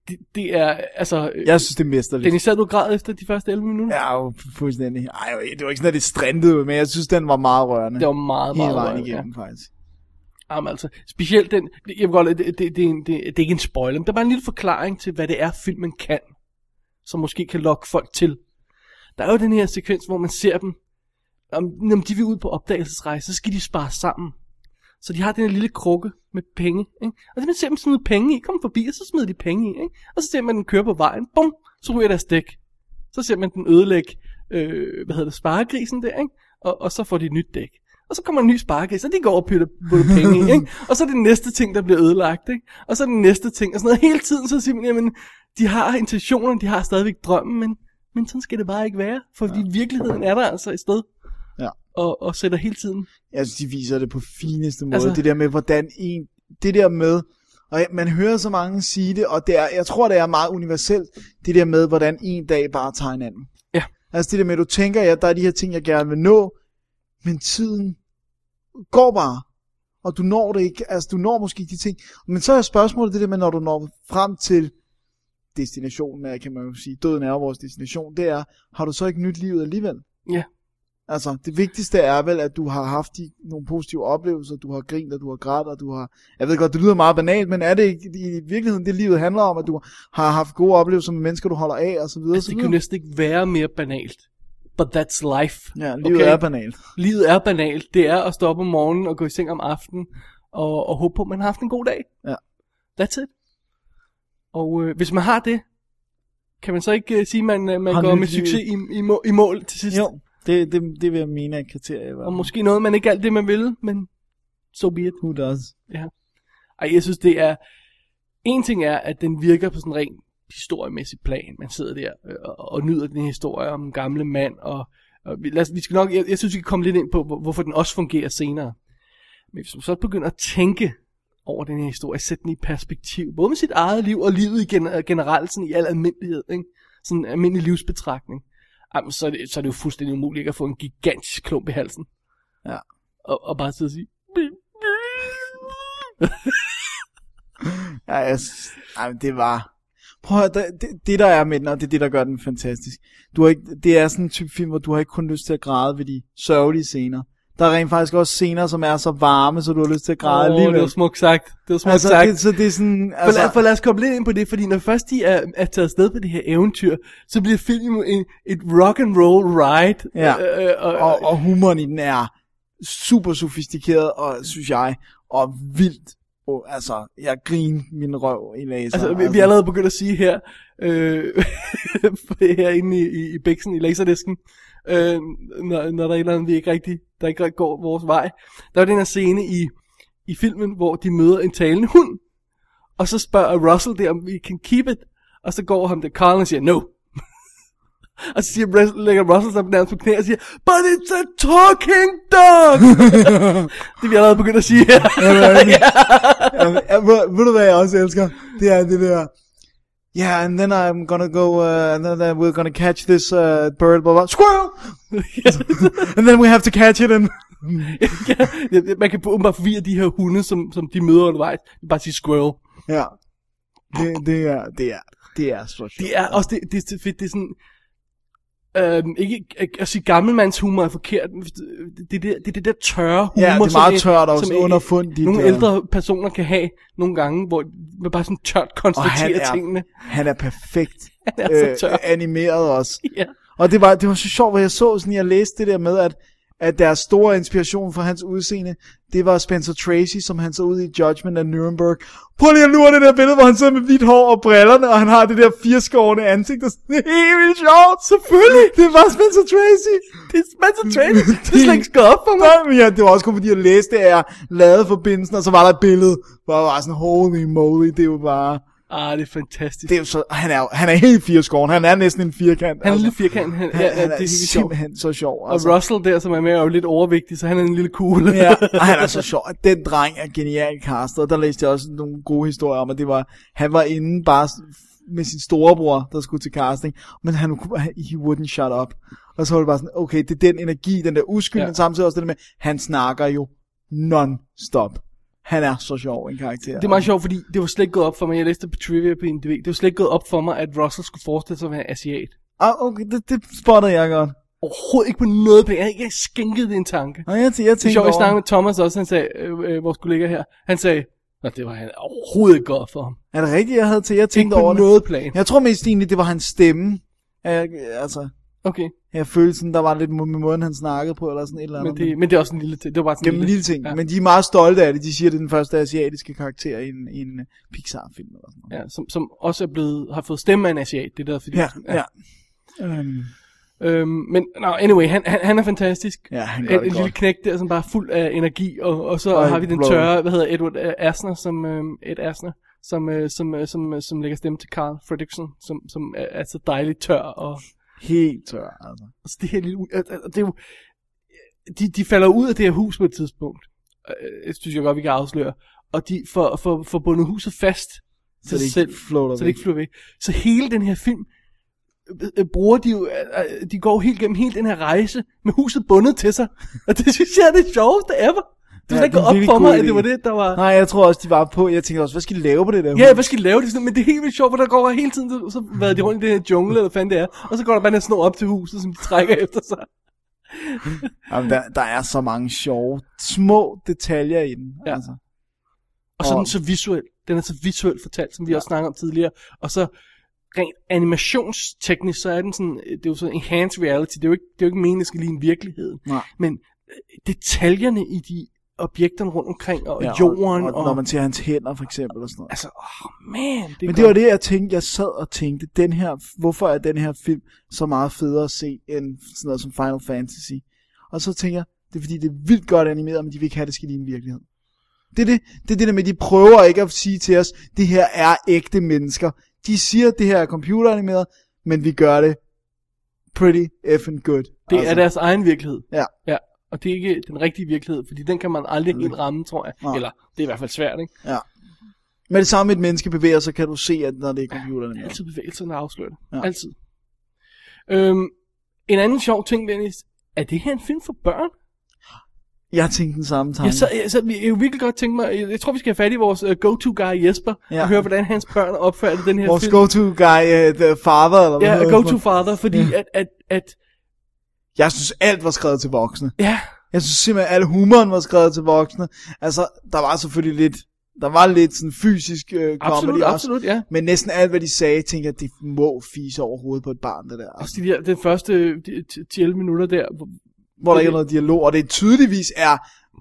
det, det er, altså... Jeg synes, det er mesterligt. Dennis, sad du græd efter de første 11 minutter? Ja, jo, fuldstændig. Ej, det var ikke sådan, at det strandede, men jeg synes, den var meget rørende. Det var meget, Hele meget vejen rørende, igennem, faktisk. Jamen altså, specielt den, jeg vil godt, det, det, det, det, er det, det er ikke en spoiler, men der er bare en lille forklaring til, hvad det er, filmen kan, som måske kan lokke folk til. Der er jo den her sekvens, hvor man ser dem, om, når de vil ud på opdagelsesrejse, så skal de spare sammen. Så de har den her lille krukke med penge, ikke? og så man ser dem smide penge i, kommer forbi, og så smider de penge i, ikke? og så ser man den køre på vejen, bum, så ryger deres dæk. Så ser man den ødelægge, øh, hvad hedder det, sparegrisen der, ikke? Og, og så får de et nyt dæk. Og så kommer en ny sparegris, og de går og putter, putter penge i, ikke? Og så er det næste ting, der bliver ødelagt, ikke? Og så er den næste ting, og sådan noget. Hele tiden så siger man, jamen, de har intentioner, de har stadigvæk drømmen, men, men sådan skal det bare ikke være. Fordi ja. virkeligheden er der altså et sted. Ja. Og, og sætter hele tiden. Jeg synes, de viser det på fineste måde. Altså- Altså, det der med, hvordan en... Det der med... Og man hører så mange sige det, og det er, jeg tror, det er meget universelt, det der med, hvordan en dag bare tager en anden. Ja. Altså det der med, at du tænker, ja, der er de her ting, jeg gerne vil nå, men tiden går bare, og du når det ikke, altså du når måske de ting. Men så er spørgsmålet det der med, når du når frem til destinationen, kan man jo sige, døden er vores destination, det er, har du så ikke nyt livet alligevel? Ja. Altså, det vigtigste er vel, at du har haft de, nogle positive oplevelser, du har grint, og du har grædt, og du har... Jeg ved godt, det lyder meget banalt, men er det ikke i virkeligheden det, livet handler om, at du har haft gode oplevelser med mennesker, du holder af, og så videre, Altså, så det kan jo næsten ikke være mere banalt. But that's life. Ja, livet Okay. er banalt. Livet er banalt. Det er at stå op om morgenen og gå i seng om aftenen og, og håbe på, at man har haft en god dag. Ja. That's it. Og øh, hvis man har det, kan man så ikke øh, sige, at man, øh, man Har går med succes i, i, må, i mål til sidst? Jo, det, det, det vil jeg mene er et kriterie. Og måske noget, man ikke alt det, man vil, men so be it. Who does? Ja. Ej, jeg synes, det er... En ting er, at den virker på sådan en ren historiemæssig plan. Man sidder der øh, og, og nyder den historie om en gamle mand, og, og vi, lad os, vi skal nok, jeg, jeg synes, vi kan komme lidt ind på, hvor- hvorfor den også fungerer senere. Men hvis man så begynder at tænke over den her historie, sætte den i perspektiv, både med sit eget liv og livet i gen, generelt, sådan i al almindelighed, ikke? sådan en almindelig livsbetragtning, jamen, så, er det, så er det jo fuldstændig umuligt ikke at få en gigantisk klump i halsen. Ja. Og, og bare sidde og sige, Ja, jeg, synes- ej, men det var... Prøv at det, det, der er med den, og det er det, der gør den fantastisk. Du har ikke, det er sådan en type film, hvor du har ikke kun lyst til at græde ved de sørgelige scener. Der er rent faktisk også scener, som er så varme, så du har lyst til at græde Åh, alligevel. det var smukt sagt. Det var smukt altså, sagt. det, så det er sådan... For, Altså, lad, for lad os komme lidt ind på det, fordi når først de er, er taget afsted på det her eventyr, så bliver filmen en, et rock and roll ride. Ja. Øh, og, og, og humoren i den er super sofistikeret, og synes jeg, og vildt. Oh, altså, jeg griner min røv i laser. altså, vi, vi er allerede begyndt at sige her, øh, herinde i, i, i Bixen, i laserdisken, øh, når, når der er et eller andet, vi ikke rigtig, der ikke går vores vej. Der er den her scene i, i filmen, hvor de møder en talende hund, og så spørger Russell det, om vi can keep it, og så går ham det Carl og siger, no. Og så siger, Rus- lægger Russell sig nærmest på knæ og siger, but it's a talking dog! det er vi allerede begyndt at sige her. Jamen, ja, ved, ved du hvad jeg også elsker? Det er det der, yeah, and then I'm gonna go, uh, and then uh, we're gonna catch this uh, bird, blah, blah, squirrel! and then we have to catch it, and... ja, man kan åbenbart forvirre de her hunde, som, som de møder undervejs. Bare sige squirrel. Ja, det, det er, det er, det er så sjovt. Det er også det, det, fedt, det er sådan... Øhm, ikke at- sige gammelmandshumor er forkert, det, det, det, det er det der tørre humor, Ja, det er som meget tørt og som også en- underfundigt, Nogle og- ældre personer kan have nogle gange, hvor man bare sådan tørt og han konstaterer er, tingene. han er perfekt Han er så tør. animeret også. Ja. Og det var, det var så sjovt, hvor jeg så sådan, jeg læste det der med, at, at deres store inspiration for hans udseende, det var Spencer Tracy, som han så ud i Judgment af Nuremberg. Prøv lige at lure det der billede, hvor han sidder med hvidt hår og brillerne, og han har det der firskårende ansigt, og sådan, det er helt vildt sjovt. Selvfølgelig. Det var Spencer Tracy. Det er Spencer Tracy. det er slet ikke op for mig. Nej, men ja, det var også kun fordi, jeg læste det, at jeg lavede forbindelsen, og så var der et billede, hvor jeg var sådan, holy moly, det er jo bare... Ah, det er fantastisk. Det er jo så, han er, han er helt firskåren, han er næsten en firkant. han er en lille firkant. Han, han, ja, han det er, er helt sjovt. simpelthen så sjov. Og Russell der, som er med, er jo lidt overvægtig, så han er en lille kugle. ja, og han er så sjov. Den dreng er genial castet, og der læste jeg også nogle gode historier om, at det var, han var inde bare med sin storebror, der skulle til casting, men han, he wouldn't shut up. Og så var det bare sådan, okay, det er den energi, den der uskyld, Ja. men samtidig også det der med, han snakker jo non-stop. Han er så sjov en karakter. Det er meget sjovt, fordi det var slet ikke gået op for mig. Jeg læste på trivia på IMDb. Det var slet ikke gået op for mig, at Russell skulle forestille sig at være asiat. Ah, okay, det, det spottede jeg godt. Overhovedet ikke på noget plan. Jeg ikke skænket det en tanke. Og jeg, jeg Det er tænkte sjovt, jeg snakkede med Thomas også, han sagde, øh, øh, vores kollega her, han sagde, at det var han overhovedet ikke godt for ham. er det rigtigt, jeg havde til? Jeg Ikke tænkte på over det. noget plan. Jeg tror mest egentlig, det var hans stemme. Jeg, altså, Okay, jeg følte sådan, der var lidt med måden, han snakkede på, eller sådan et eller andet. men det, men det er også en lille ting. Det var bare sådan Gennem en lille ting. Ja. Ja. Men de er meget stolte af det. De siger, det er den første asiatiske karakter i en, i en øh, Pixar-film. Eller sådan noget. Ja, som, som også er blevet, har fået stemme af en asiat. Det er der, fordi, Ja, ja. Øhm, Øhm, men no, anyway, han, han, han er fantastisk. Ja, han gør en, en lille knæk der, som bare er fuld af energi, og, og så Og har vi den tørre, hvad hedder Edward øh, Asner, som, øh, Ed Asner, som, øh, som, øh, som, øh, som lægger stemme til Carl Fredrickson, som, som er, er så dejligt tør, og helt tør, altså. altså, det her lille, det er jo, de, de falder ud af det her hus på et tidspunkt, øh, jeg synes jeg godt, vi kan afsløre, og de får, får, får bundet huset fast Så til det sig ikke selv, floater så det ikke flyver væk. Så hele den her film, øh, øh, bruger de jo, de går helt gennem hele den her rejse, med huset bundet til sig, og det synes jeg er det sjoveste ever. Det var Ja, ja, ikke op for mig, at det var det, der var... Nej, jeg tror også, de var på. Jeg tænkte også, hvad skal de lave på det der Ja, hus? hvad skal de lave det sådan? Men det er helt vildt sjovt, for der går hele tiden, så, så vader de rundt i den her jungle, eller hvad fanden det er, og så går der bare en snor op til huset, som de trækker efter sig. Jamen, der, der er så mange sjove, små detaljer i den. Ja. Altså. Og så er den så visuel. Den er så visuelt fortalt, som vi også snakkede om tidligere. Og så rent animationsteknisk, så er den sådan, det er jo sådan enhanced reality. Det er jo ikke, det er jo ikke meningen, at det skal ligne virkeligheden. Nej. Men øh, detaljerne i de objekterne rundt omkring, og Ja, jorden, og, og, når man ser hans hænder, for eksempel, og sådan noget. Altså, oh man, det Men det var det, jeg tænkte, jeg sad og tænkte, den her, hvorfor er den her film så meget federe at se, end sådan noget som Final Fantasy? Og så tænker jeg, det er fordi, det er vildt godt animeret, men de vil ikke have, det skal ligne virkelighed. Det er det, det er det der med, at de prøver ikke at sige til os, det her er ægte mennesker. De siger, at det her er computeranimeret, men vi gør det pretty effing good. Det er deres egen virkelighed. Ja. ja. Og det er ikke den rigtige virkelighed, fordi den kan man aldrig helt ramme, tror jeg. Nej. Eller, det er i hvert fald svært, ikke? Ja. Med det samme et menneske bevæger sig, kan du se, at når det er computeranimeret. Altid bevægelserne afslører det. Ja. Ja. Altid. Øhm, en anden sjov ting, Dennis. Er det her en film for børn? Jeg tænkte den samme tanke. Jeg, så, jeg, så, jeg, jeg virkelig godt tænke mig, jeg, jeg tror vi skal have fat i vores uh, go-to-guy Jesper, Ja. ja. og høre hvordan hans børn opfatter den her Vores film. go-to guy, uh, the father, eller hvad Ja, go-to-father, fordi at, at, at, Jeg synes, alt var skrevet til voksne. ja, Jeg synes simpelthen, at al humoren var skrevet til voksne. Altså, der var selvfølgelig lidt, der var lidt sådan fysisk øh, comedy Absolut, også. absolut, ja. Men næsten alt, hvad de sagde, tænkte jeg, det må fise over hovedet på et barn, det der. Også de der, den første de- de- 10-11 minutter der, hvor- hvor der ikke er noget dialog, og det tydeligvis er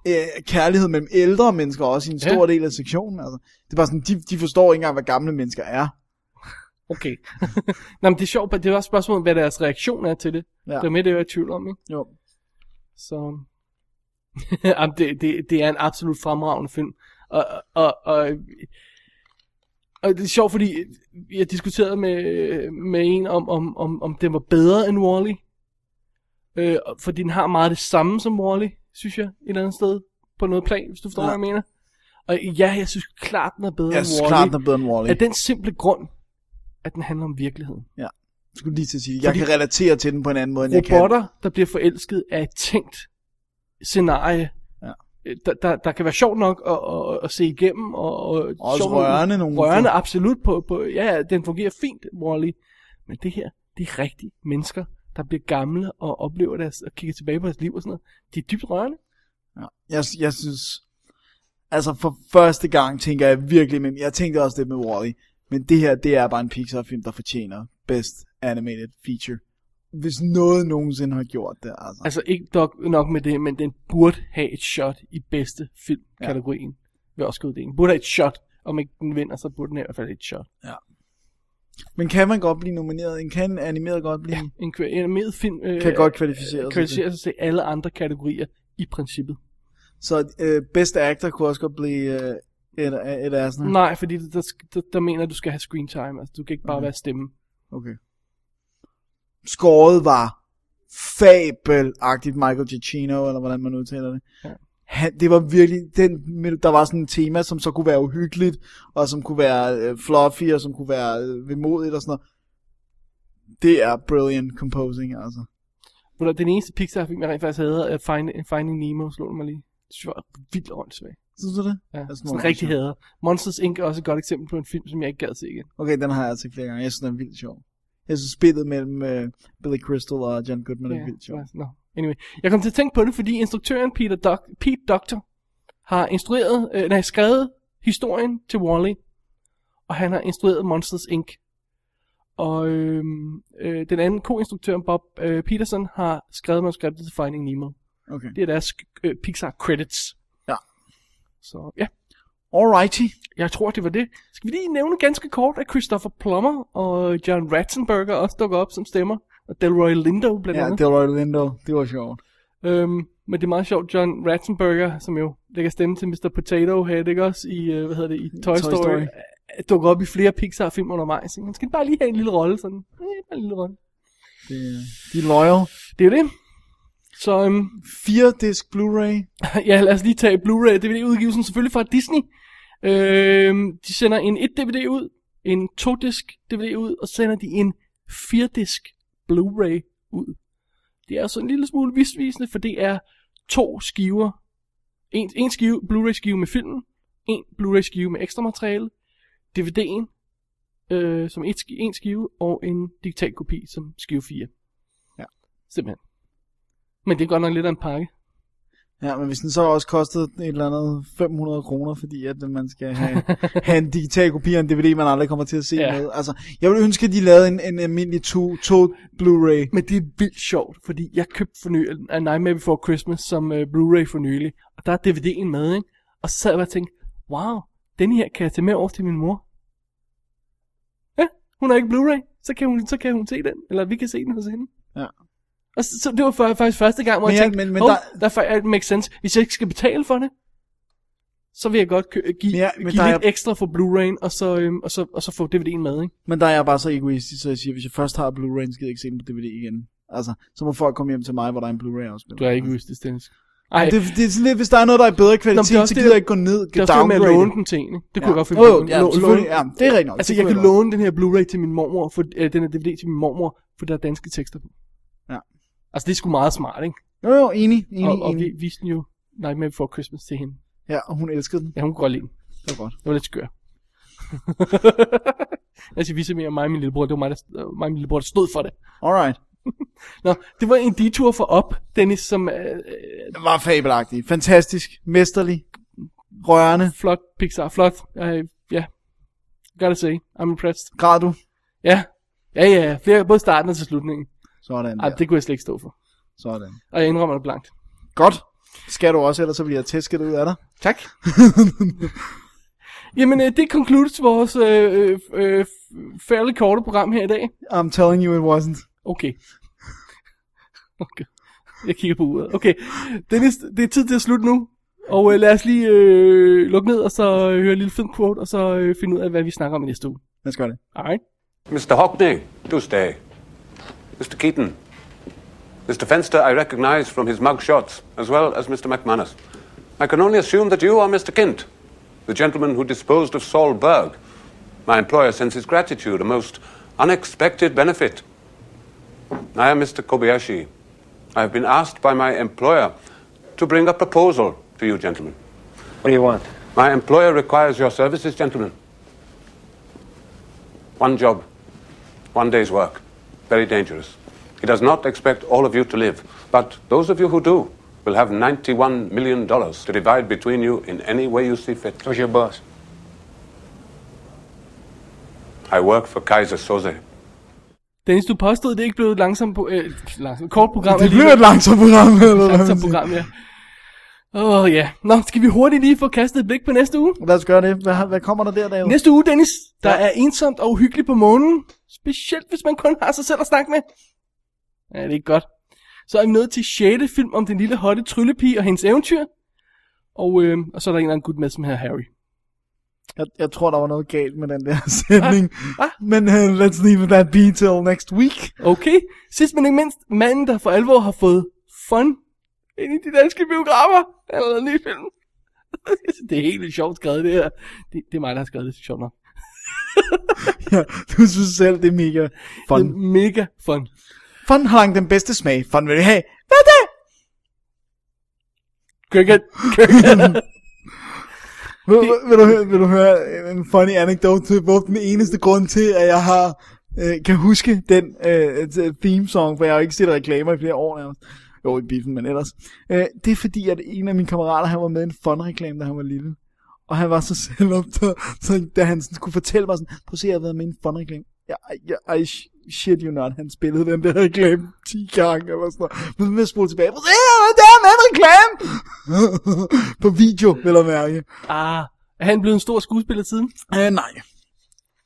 øh, kærlighed mellem ældre mennesker også i en stor Ja. del af sektionen. Altså, det er bare sådan, de, de forstår ikke engang, hvad gamle mennesker er. Okay. Nå, men det er sjovt, det er også spørgsmålet, hvad deres reaktion er til det. Ja. Det er med det, jeg er i tvivl om, ikke? Jo. Så... Jamen, det, det, det er en absolut fremragende film. Og, og, og, og det er sjovt, fordi jeg diskuterede med, med en om, om, om, om den var bedre end Wall-E. Øh, fordi den har meget det samme som Wall-E, synes jeg, et eller andet sted. På noget plan, hvis du forstår, Ja. hvad jeg mener. Og ja, jeg synes klart, den er bedre Jeg end synes Wall-E. klart, den er bedre end Wall-E. Af den simple grund, at den handler om virkeligheden. Ja. Jeg skulle lige til at sige, det. jeg Fordi- kan relatere til den på en anden måde, end jeg kan. robotter, der bliver forelsket, er et tænkt scenarie. Ja. Øh, Der, der, der kan være sjovt nok at, at, at se igennem. Og, og Også sjovt nok- rørende nogle Rørende, ting. absolut. På, på, ja, den fungerer fint, Wall-E. Men det her, det er rigtige mennesker, der bliver gamle og oplever deres, og kigger tilbage på deres liv og sådan noget. De er dybt rørende. Ja. Jeg, jeg synes, altså for første gang tænker jeg virkelig, men jeg tænkte også det med Wall-E, men det her, det er bare en Pixar-film, der fortjener Best Animated Feature. Hvis noget nogensinde har gjort det, altså. Altså ikke nok, nok med det, men den burde have et shot i bedste filmkategorien. Ja. Ved Oscar-uddelingen. Burde have et shot. Om ikke den vinder, så burde den i hvert fald et shot. Men kan man godt blive nomineret? En kan animeret godt blive? Ja, en animeret film øh, Kan godt kvalificere sig kvalificere sig til alle andre kategorier i princippet. Så øh, Best Actor kunne også godt blive øh, et, et af sådan Nej, fordi der, der, der, mener at du skal have screen time. Altså, du kan ikke bare Okay. være stemme. Okay. Skåret var fabelagtigt Michael Giacchino, eller hvordan man udtaler det. Ja. Han, det var virkelig, den, der var sådan et tema, som så kunne være uhyggeligt, og som kunne være øh, fluffy, og som kunne være øh, vemodigt og sådan noget. Det er brilliant composing, altså. Den eneste Pixar-film, jeg rent faktisk havde, er Find, Finding Nemo, slog mig lige. Det synes jeg var vildt åndssvagt. Synes du det? Ja, Altså, sådan rigtig hader. Monsters Inc. er også et godt eksempel på en film, som jeg ikke gad se igen. Okay, den har jeg altså flere gange. Jeg synes, den er vildt sjov. Jeg synes, spillet mellem øh, Billy Crystal og John Goodman er vildt sjov. No. Anyway, jeg kom til at tænke på det, fordi instruktøren Peter Doc- Pete Doctor har instrueret, øh, nej, skrevet historien til Wall-E, og han har instrueret Monsters Inc. Og øh, øh, den anden co-instruktør, Bob øh, Peterson, har skrevet manuskriptet til Finding Nemo. Okay. Det er deres øh, Pixar credits. Ja. Så ja, Alrighty. jeg tror, det var det. Skal vi lige nævne ganske kort, at Christopher Plummer og John Ratzenberger også dukker op som stemmer. Og Delroy Lindo blandt Ja, andet. Delroy Lindo, det var sjovt. Øhm, men det er meget sjovt, John Ratzenberger, som jo lægger stemme til Mr. Potato Head, ikke også, i, øh, hvad hedder det, i Toy, Toy Story, Story. Story. dukker op i flere Pixar-film undervejs. Ikke? Han skal bare lige have en lille rolle, sådan, øh, bare en lille rolle. Det, de er loyal. Det er jo det. Så øhm, 4 disk Blu-ray. ja, lad os lige tage Blu-ray DVD-udgivelsen, selvfølgelig fra Disney. Øhm, de sender en 1-DVD ud, en 2-disk DVD ud, og sender de en 4-disk Blu-ray ud. Det er så en lille smule visvisende, for det er to skiver. En, en skive, Blu-ray skive med filmen, en Blu-ray skive med ekstra materiale, DVD'en øh, som et, en skive, og en digital kopi som skive 4. Ja. Simpelthen. Men det er godt nok lidt af en pakke. Ja, men hvis den så også kostede et eller andet 500 kroner, fordi at man skal have, have en digital kopi af en DVD, man aldrig kommer til at se Ja. med. Altså, jeg ville ønske, at de lavede en, en almindelig to, to Blu-ray. Men det er vildt sjovt, fordi jeg købte for nylig A Nightmare Before Christmas som uh, Blu-ray for nylig, og der er DVD'en med, ikke? Og så sad jeg og tænkte, wow, den her kan jeg tage med over til min mor. Ja, hun har ikke Blu-ray, så kan hun, så kan hun se den, eller vi kan se den hos hende. Og så, så det var for, faktisk første gang, hvor Men jeg ja, tænkte, men- men "Hov, der- der... der makes sense. Hvis jeg ikke skal betale for det, så vil jeg godt kø- give, ja, men give lidt er- ekstra for Blu-ray'en, og så, øhm, og, så, og så få DVD'en med, ikke? Men der er jeg bare så egoistisk, så jeg siger, hvis jeg først har Blu-ray, skal jeg ikke se den på DVD igen. Altså, så må folk komme hjem til mig, hvor der er en Blu-ray afspiller. Du er ikke egoistisk, Dennis. Ej, det, det er sådan lidt, hvis der er noget, der er bedre kvalitet, Nå, det er også så gider der- jeg ikke gå ned det er også det med at låne den til en? Det kunne Ja. jeg godt finde jo, ja, låne- Ja, det er rigtigt nok. Altså, jeg kan låne den her Blu-ray til min mormor, for, øh, den her DVD til min mormor, for der er danske tekster på. Altså, det er sgu meget smart, ikke? Jo, jo, enig, enig, og, og enig. vi viste den jo Nightmare Before Christmas til hende. Ja, og hun elskede den. Ja, hun kunne godt lide den. Det var godt. Det var lidt skør. siger, vi mere mig og min lillebror. Det var mig, der, mig og min lillebror, der stod for det. Alright. Nå, det var en detur for op, Dennis, som øh, Det var fabelagtig. Fantastisk. Mesterlig. Rørende. flot Pixar. Flot. Ja, ja. Gotta say, I'm impressed. Græd du? Ja. Ja, ja, flere, både starten og til slutningen. Sådan Ej, der. det kunne jeg slet ikke stå for. Sådan. Og jeg indrømmer det blankt. Godt. Skal du også, ellers så bliver jeg tæsket ud af dig. Tak. Jamen, øh, det concludes vores øh, øh, øh, fairly korte program her i dag. I'm telling you it wasn't. Okay. okay. Jeg kigger på uret. Okay. Dennis, det er tid til at slutte nu. Og øh, lad os lige øh, lukke ned, og så øh, høre en lille fed quote, og så øh, finde ud af, hvad vi snakker om i næste uge. Lad os gøre det. Alright. Mr. Hockney, do stay. Mr. Keaton. Mr. Fenster, I recognize from his mug shots, as well as Mr. McManus. I can only assume that you are Mr. Kint, the gentleman who disposed of Saul Berg. My employer sends his gratitude, a most unexpected benefit. I am Mr. Kobayashi. I have been asked by my employer to bring a proposal to you gentlemen. What do you want? My employer requires your services, gentlemen. One job, one day's work. Very dangerous. He does not expect all of you to live, but those of you who do will have $91 million to divide between you in any way you see fit. Who's your boss? I work for Kaiser Soze. Dennis, du påstod, det er ikke blevet et langsomt, på, øh, langsomt kort program. Det alligevel. bliver et langsomt program. Eller langsomt program, ja. Åh oh, ja. Nå, skal vi hurtigt lige få kastet et blik på næste uge? Lad os gøre det. Hvad, hvad kommer der der, David? Næste uge, Dennis, der er ensomt og uhyggeligt på månen. Specielt hvis man kun har sig selv at snakke med. Ja, det er ikke godt. Så er vi nået til 6. film om den lille hotte tryllepige og hendes eventyr. Og, øh, og så er der en eller anden gut med, som her Harry. Jeg, jeg tror, der var noget galt med den der sætning. Hvad? Men uh, let's leave that be till next week. Okay, sidst men ikke mindst, manden, der for alvor har fået fun ind i de danske biografer. Han har lavet en ny film. det er helt vildt sjovt skrevet, det her. Det, det er mig, der har skrevet det, sjovt nok. Ja, du synes selv, det er mega fun. Det er mega fun. Fun har langt den bedste smag. Fun vil vi have. Hvad er det? Cricket, cricket. Vil, vil, du, høre- vil du høre en funny anecdote til, hvor den eneste grund til, at jeg har øh, kan huske den øh, theme song, for jeg har ikke set reklamer i flere år nærmest. Jo, i biffen, men ellers. Øh, det er fordi, at en af mine kammerater, han var med i en fun-reklame, da han var lille. Og han var så selvoptaget, så da han sådan skulle fortælle mig sådan, prøv at se, jeg har været med i en fun-reklame. Jeg, jeg, I sh- shit you not, han spillede den der reklame 10 gange eller sådan noget. Men med spole tilbage, prøv at se, jeg der med en reklame! På video, vil jeg mærke. ah, er han blevet en stor skuespiller siden? Uh, nej.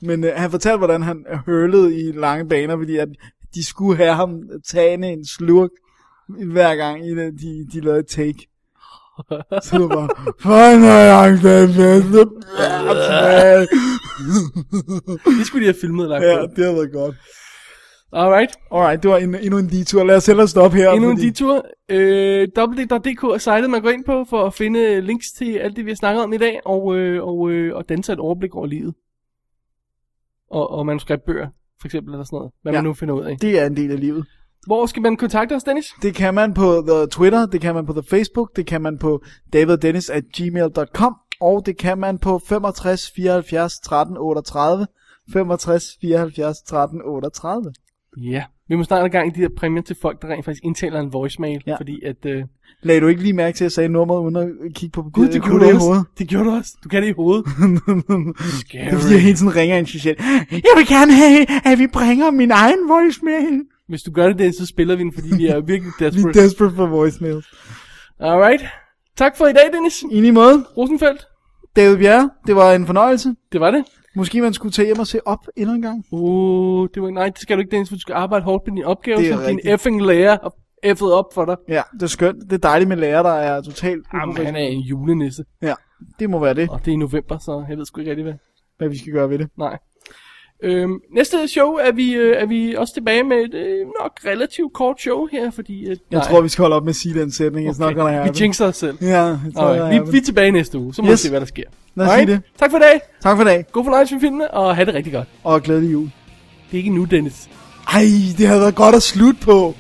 Men uh, han fortalte, hvordan han hørlede i lange baner, fordi at de skulle have ham tage en slurk hver gang, i det, de, de lavede take. Så det var, fanden har jeg den bedste tilbage. Det skulle de have filmet og lagt Ja, det har været godt. Alright, Alright, det var en, endnu en detur. Lad os hellere stoppe her. endnu en fordi- detur. Øh, www.dk er sitet, man går ind på for at finde links til alt det, vi har snakket om i dag, og, øh, og, øh, og danse et overblik over livet. Og, og manuskriptbøger, for eksempel, eller sådan noget. Hvad. Ja. man nu finder ud af. Det er en del af livet. Hvor skal man kontakte os, Dennis? Det kan man på the Twitter, det kan man på the Facebook, det kan man på daviddennis at gmail.com, og det kan man på 65 74 13 38, 65 74 13 38. Ja. Vi må snart i gang i de der præmier til folk, der rent faktisk indtaler en voicemail, Ja. fordi at... Øh, Lagde du ikke lige mærke til, at jeg sagde nummeret uden at kigge på Gud, det Jeg gjorde du også. hovedet. Det gjorde du også. Du kan det i hovedet. Det fordi, jeg hele tiden ringer en social. Jeg vil gerne have, at vi bringer min egen voicemail. Hvis du gør det, Dennis, så spiller vi den, fordi vi er virkelig Vi er desperate. desperate for voicemails. Alright. Tak for i dag, Dennis. I lige måde, Rosenfeldt. David Bjerre, det var en fornøjelse. Det var det. Måske man skulle tage hjem og se op endnu en gang. Uh, det var, nej, det skal du ikke, Dennis, for du skal arbejde hårdt på din opgave, som din effing lærer har effet op for dig. Ja, det er skønt. Det er dejligt med lærer, der er totalt Jamen, han er en julenisse, Ja, det må være det, og det er i november, så jeg ved sgu ikke rigtig, hvad. hvad vi skal gøre ved det. Nej. Øhm, næste show er vi, øh, er vi også tilbage med et øh, nok relativt kort show her, fordi... Øh, Jeg tror, vi skal holde op med at sige den sætning. It's not gonna Vi happen. jinxer os selv. Ja, jeg tror, Okay, okay, vi, vi er tilbage næste uge, så må Yes. vi se, hvad der sker. Lad os sige det. Tak for i dag. Tak for i dag, God fornøjelse med filmene, og have det rigtig godt. og glædelig jul. Det er ikke nu, Dennis. Ej, det havde været godt at slutte på.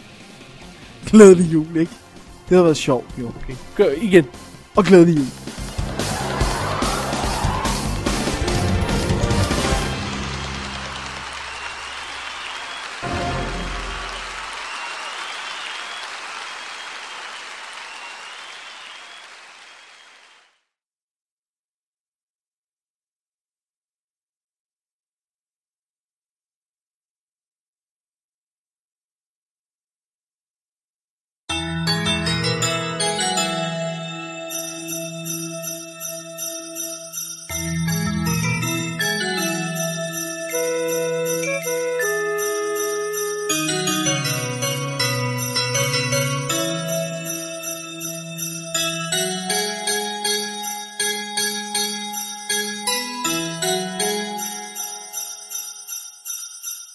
Glædelig jul, ikke? Det havde været sjovt, jo. Okay. Gør igen. Og glædelig jul.